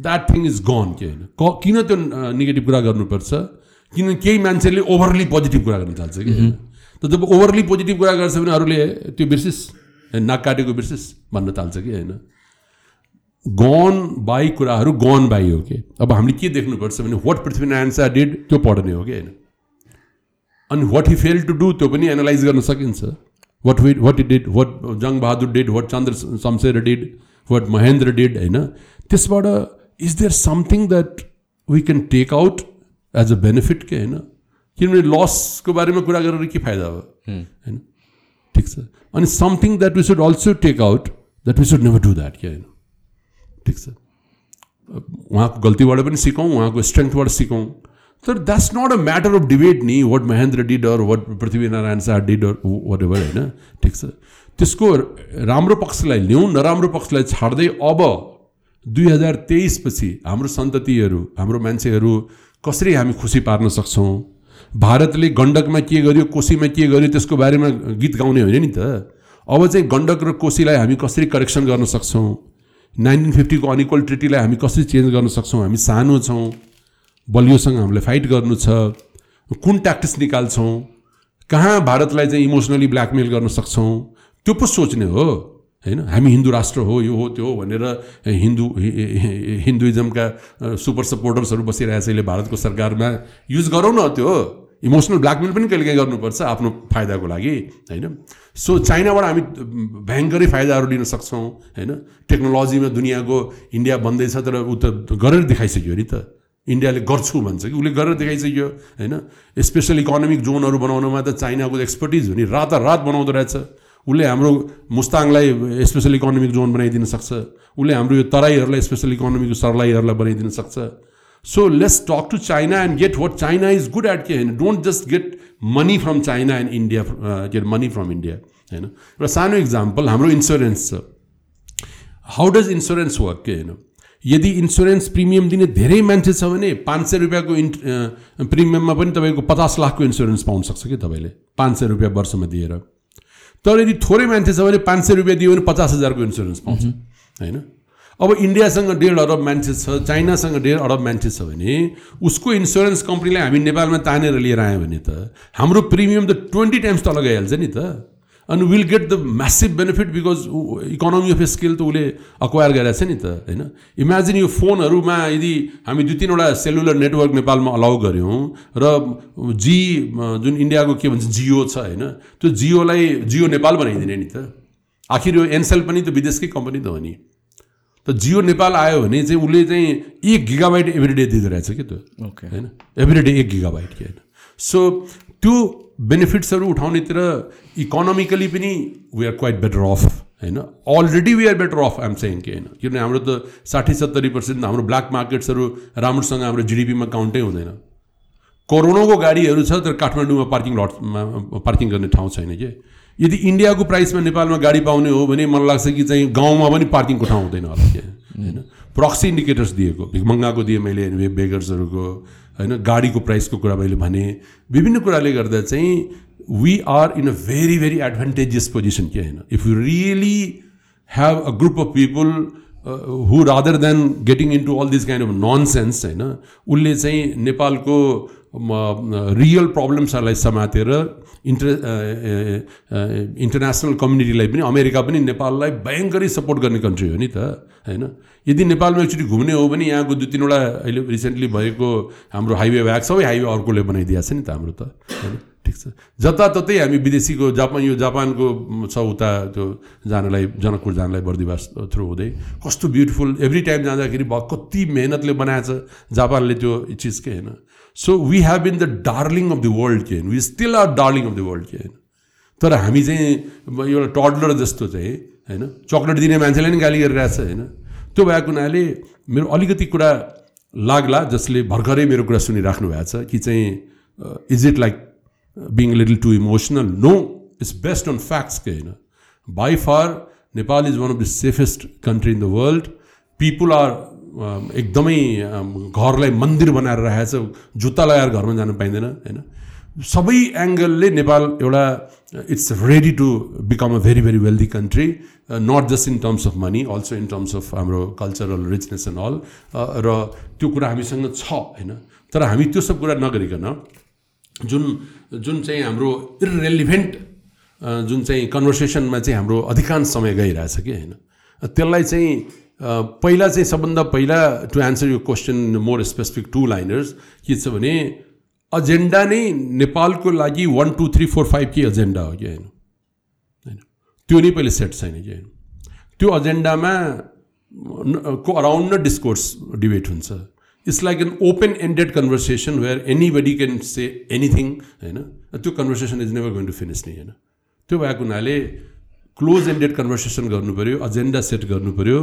S2: द्याट थिङ इज गन के होइन क किन त्यो नेगेटिभ कुरा गर्नुपर्छ किन केही मान्छेले ओभरली पोजिटिभ कुरा गर्न चाहन्छ कि त जब ओभरली पोजिटिभ कुरा गर्छ भने अरूले त्यो बिर्सिस। नाक काटेको बिर्सिस भन्न थाल्छ कि होइन? गन बाई कुराहरू गन बाई हो कि? अब हामीले के देख्नुपर्छ भने वाट पृथ्वीनारायण शाह डिड त्यो पढ्ने हो कि होइन? अनि what he fail to do त्यो पनि एनालाइज गर्न सकिन्छ। What we what it did what Jung Bahadur did what Chandra Shamsher did what Mahendra did होइन? त्यसबाट is there something that we can take out as a benefit के होइन? किनभने लसको बारेमा कुरा गरेर के फाइदा हो? होइन? ठिक छ। अनि something that we should also take out that we should never do that क्या होइन? ठिक छ। उहाँको गल्तीबाट पनि सिकौँ उहाँको स्ट्रेङ्थबाट सिकौँ। तर that's not a matter of debate नि what Mahendra did or what Prithvi Narayan Shah did or whatever होइन? ठिक छ। त्यसको राम्रो पक्षलाई ल्याउँ नराम्रो पक्षलाई छाड्दै अब दुई हजार तेइसपछि हाम्रो सन्ततिहरू हाम्रो मान्छेहरू कसरी हामी खुसी पार्न सक्छौँ? भारतले गण्डकमा के गर्यो कोसीमा के गर्यो त्यसको बारेमा गीत गाउने होइन नि त। अब चाहिँ गण्डक र कोसीलाई हामी कसरी करेक्सन गर्न सक्छौँ? नाइन्टिन फिफ्टीको अनइक्वल ट्रिटीलाई हामी कसरी चेन्ज गर्न सक्छौँ? हामी सानो छौँ बलियोसँग हामीलाई फाइट गर्नु छ। कुन ट्याक्टिस निकाल्छौँ? कहाँ भारतलाई चाहिँ इमोसनली ब्ल्याकमेल गर्न सक्छौँ? त्यो पो सोच्ने हो। होइन? हामी हिन्दू राष्ट्र हो यो हो त्यो हो भनेर हिन्दू हिन्दुइजमका सुपर सपोर्टर्सहरू बसिरहेछ अहिले भारतको सरकारमा। युज गरौँ न त्यो इमोसनल ब्ल्याकमेल पनि कहिले काहीँ गर्नुपर्छ आफ्नो फाइदाको लागि होइन? सो चाइनाबाट हामी भयङ्करै फाइदाहरू लिन सक्छौँ होइन? टेक्नोलोजीमा दुनियाँको इन्डिया बन्दैछ तर ऊ त गरेर देखाइसक्यो नि त। इन्डियाले गर्छु भन्छ कि? उसले गरेर देखाइसक्यो होइन? स्पेसल इकोनोमिक जोनहरू बनाउनुमा त चाइनाको एक्सपर्टिज हो नि रातारात बनाउँदो रहेछ। उसले हाम्रो मुस्ताङलाई स्पेसल इकोनोमिक जोन बनाइदिन सक्छ। उसले हाम्रो यो तराईहरूलाई स्पेसल इकोनोमिक सरलाईहरूलाई बनाइदिन सक्छ। So let's talk to China and get what China is good at के होइन? Don't just get money from China and India get money from India होइन? एउटा सानो इक्जाम्पल हाम्रो इन्सुरेन्स छ। हाउ डज इन्सुरेन्स वर्क के होइन? यदि इन्सुरेन्स प्रिमियम दिने धेरै मान्छे छ भने पाँच सय रुपियाँको इन् प्रिमियममा पनि तपाईँको पचास लाखको इन्सुरेन्स पाउन सक्छ कि तपाईँले? पाँच सय रुपियाँ वर्षमा दिएर। तर यदि थोरै मान्छे छ भने पाँच सय रुपियाँ दियो भने पचास हजारको इन्सुरेन्स पाउँछ। होइन? अब इन्डियासँग डेढ अरब मान्छे छ चाइनासँग डेढ अरब मान्छे छ भने उसको इन्सुरेन्स कम्पनीलाई हामी नेपालमा तानेर लिएर आयो भने त हाम्रो प्रिमियम त ट्वेन्टी टाइम्स तल गइहाल्छ नि त। अनि will get the massive benefit because economy of scale त उसले अक्वायर गरेको छ नि त होइन इमेजिन यो फोनहरूमा यदि हामी दुई तिनवटा सेलुलर नेटवर्क नेपालमा अलाउ गऱ्यौँ र जी जुन इन्डियाको के भन्छ जियो छ होइन त्यो जियोलाई जियो नेपाल बनाइदिने नि त आखिर यो एनसेल पनि त विदेशकै कम्पनी त हो नि त जियो नेपाल आयो भने चाहिँ उसले चाहिँ एक गिगाबाइट एभ्री डे दिँदो रहेछ कि त्यो होइन एभ्री डे एक गिगाबाइट कि होइन सो त्यो बेनिफिट्सहरू उठाउनेतिर इकोनोमिकली पनि we are quite better off होइन? Already we are better off I'm saying कि होइन? किनभने हाम्रो त साठी सत्तरी पर्सेन्ट हाम्रो ब्ल्याक मार्केट्सहरू राम्रोसँग हाम्रो जिडिपीमा काउन्टै हुँदैन। करोडौँको गाडीहरू छ तर काठमाडौँमा पार्किङ लटमा पार्किङ गर्ने ठाउँ छैन कि। यदि इन्डियाको प्राइसमा नेपालमा गाडी पाउने हो भने मलाई लाग्छ कि चाहिँ गाउँमा पनि पार्किङको ठाउँ हुँदैन होला कि होइन? प्रक्सी इन्डिकेटर्स दिएको भिकमङ्गाको दिएँ मैले बेगर्सहरूको होइन गाडीको प्राइसको कुरा मैले भने विभिन्न कुराले गर्दा चाहिँ we are in a very very advantageous position के होइन? If you really have a group of people who rather than getting into all this kind of nonsense होइन उसले चाहिँ नेपालको रियल प्रब्लम्सहरूलाई समातेर इन्टर इन्टरनेसनल कम्युनिटीलाई पनि अमेरिका पनि नेपाललाई भयङ्करै सपोर्ट गर्ने कन्ट्री हो नि त होइन? यदि नेपालमा एकचोटि घुम्ने हो भने यहाँको दुई तिनवटा अहिले रिसेन्टली भएको हाम्रो हाइवे भ्याग सबै हाइवे अर्कोले बनाइदिएको छ नि त हाम्रो त। होइन? ठिक छ। जताततै हामी विदेशीको जापान यो जापानको छ उता त्यो जानलाई जनकपुर जानलाई बर्दिवास थ्रु हुँदै। कस्तो ब्युटिफुल एभ्री टाइम जाँदाखेरि कति मेहनतले बनाएछ जापानले त्यो चिज के होइन? So we have been the darling of the world के होइन? We still are darling of the world के होइन? तर हामी चाहिँ एउटा टडलर जस्तो चाहिँ होइन? चक्लेट दिने मान्छेलाई नि गाली गरिरहेछ होइन? त्यो भएको हुनाले मेरो अलिकति कुरा लाग्ला जसले भर्खरै मेरो कुरा सुनिराख्नु भएको छ कि चाहिँ is it like being little too emotional no it's based on facts के होइन? By far Nepal is one of the safest country in the world people are एकदमै घरलाई मन्दिर बनाएर राखेको छ जुत्ता लगाएर घरमा जानु पाइँदैन होइन? सबै एङ्गलले नेपाल एउटा it's ready to become a very very wealthy country not just in terms of money also in terms of हाम्रो कल्चरल रिचनेस एन्ड अल र त्यो कुरा हामीसँग छ होइन? तर हामी त्यो सब कुरा नगरिकन जुन जुन चाहिँ हाम्रो इरेलिभेन्ट जुन चाहिँ कन्भर्सेसनमा चाहिँ हाम्रो अधिकांश समय गइरहेछ कि होइन? त्यसलाई चाहिँ पहिला चाहिँ सबभन्दा पहिला टु एन्सर यो question more specific two liners के छ भने एजेन्डा नै नेपालको लागि one two three four five के एजेन्डा हो कि होइन होइन त्यो नै पहिले सेट छैन कि होइन त्यो एजेन्डामा को अराउन्ड न डिस्कोर्स डिबेट हुन्छ it's like an open ended conversation where anybody can say anything होइन त्यो conversation is never going to finish नि। होइन त्यो भएको हुनाले क्लोज एन्डेड कन्भर्सेसन गर्नु पऱ्यो एजेन्डा सेट गर्नु पऱ्यो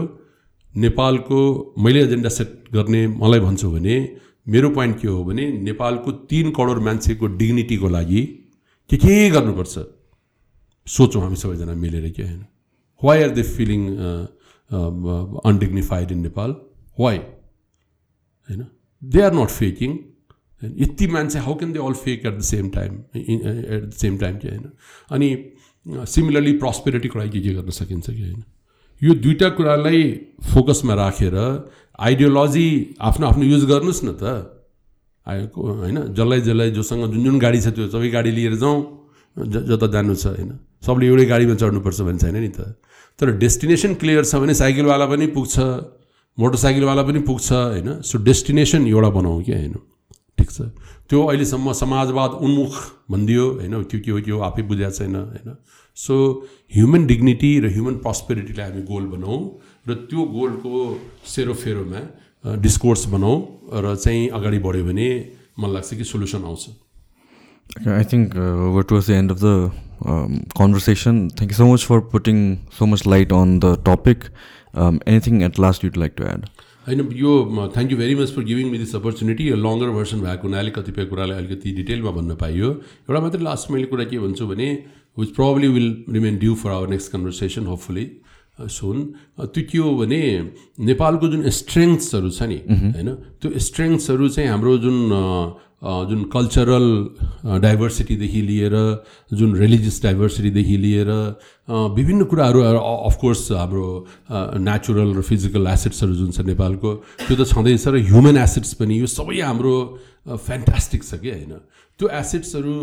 S2: नेपालको मैले एजेन्डा सेट गर्ने मलाई भन्छु भने मेरो पोइन्ट के हो भने नेपालको तिन करोड मान्छेको डिग्निटीको लागि के के गर्नुपर्छ? सोचौँ हामी सबैजना मिलेर के होइन? Why are they feeling undignified in Nepal why होइन? दे आर नट फेकिङ यति मान्छे how can they all fake at the same time at the same time कि होइन? अनि सिमिलरली प्रस्पेरिटीको लागि के के गर्न सकिन्छ कि होइन? यो दुइटा कुरालाई फोकसमा राखेर आइडियोलोजी आफ्नो आफ्नो युज गर्नुहोस् न त। आएको होइन जसलाई जसलाई जोसँग जुन जुन गाडी छ त्यो सबै गाडी लिएर जाउँ ज जता जानु छ होइन। सबले एउटै गाडीमा चढ्नुपर्छ भन्ने छैन नि त। तर डेस्टिनेसन क्लियर छ भने साइकलवाला पनि पुग्छ मोटरसाइकलवाला पनि पुग्छ होइन। सो डेस्टिनेसन एउटा बनाऊ क्या होइन। ठिक छ। त्यो अहिलेसम्म समाजवाद उन्मुख भनिदियो होइन। त्यो के हो त्यो आफै बुझाएको छैन होइन। सो ह्युमन डिग्निटी र ह्युमन प्रस्पेरिटीलाई हामी गोल बनाऊ। र त्यो गोलको सेरोफेरोमा डिस्कोर्स बनाऊ र चाहिँ अगाडि बढ्यो भने मलाई लाग्छ कि सोल्युसन आउँछ
S1: we're towards the end of the um, conversation. Thank you so much for putting so much light on the topic. Um, anything at last you'd like to add?
S2: होइन यो thank you very much for giving me this opportunity यो लङ्गर भर्सन भएको हुनाले कतिपय कुरालाई अलिकति डिटेलमा भन्न पाइयो एउटा मात्रै लास्ट मैले कुरा के भन्छु भने which probably will remain due for our next conversation hopefully soon. त्यो के हो भने नेपालको जुन स्ट्रेङ्थ्सहरू छ नि होइन त्यो स्ट्रेङ्थ्सहरू चाहिँ हाम्रो जुन जुन कल्चरल डाइभर्सिटीदेखि लिएर जुन रिलिजियस डाइभर्सिटीदेखि लिएर विभिन्न कुराहरू अफकोर्स हाम्रो नेचुरल र फिजिकल एसेट्सहरू जुन छ नेपालको त्यो त छँदैछ र ह्युमन एसेट्स पनि यो सबै हाम्रो फ्यान्टास्टिक छ कि होइन। त्यो एसेट्सहरू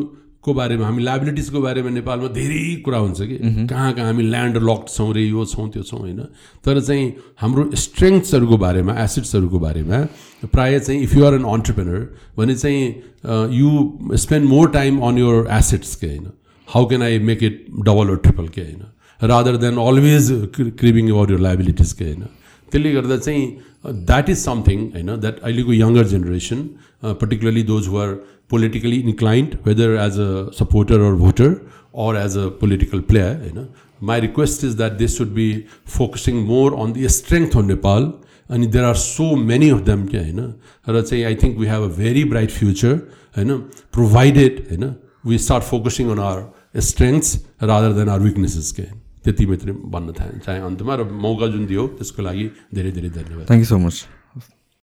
S2: को बारेमा हामी लाइबिलिटिजको बारेमा नेपालमा धेरै कुरा हुन्छ कि। कहाँ कहाँ हामी ल्यान्ड लक्ड छौँ रे यो छौँ त्यो छौँ होइन। तर चाहिँ हाम्रो स्ट्रेङ्थ्सहरूको बारेमा एसिड्सहरूको बारेमा प्रायः चाहिँ इफ युआर एन अन्टरप्रेनर भने चाहिँ you spend more time on your assets के होइन। How can I make it double र ट्रिपल के होइन। Rather than always cribbing about your liabilities के होइन। त्यसले गर्दा चाहिँ द्याट इज समथिङ होइन द्याट अहिलेको younger generation particularly those are politically inclined, whether as a supporter or voter or as a political player. You know, my request is that they should be focusing more on the strength of Nepal. And there are so many of them. You know, I say I think we have a very bright future. You know, provided you know we start focusing on our strengths rather than our weaknesses. त्यति मात्रै भन्न चाहे अन्तमा र मौका जुन दियो त्यसको लागि धेरै धेरै धन्यवाद
S1: थ्याङ्क यू सो मच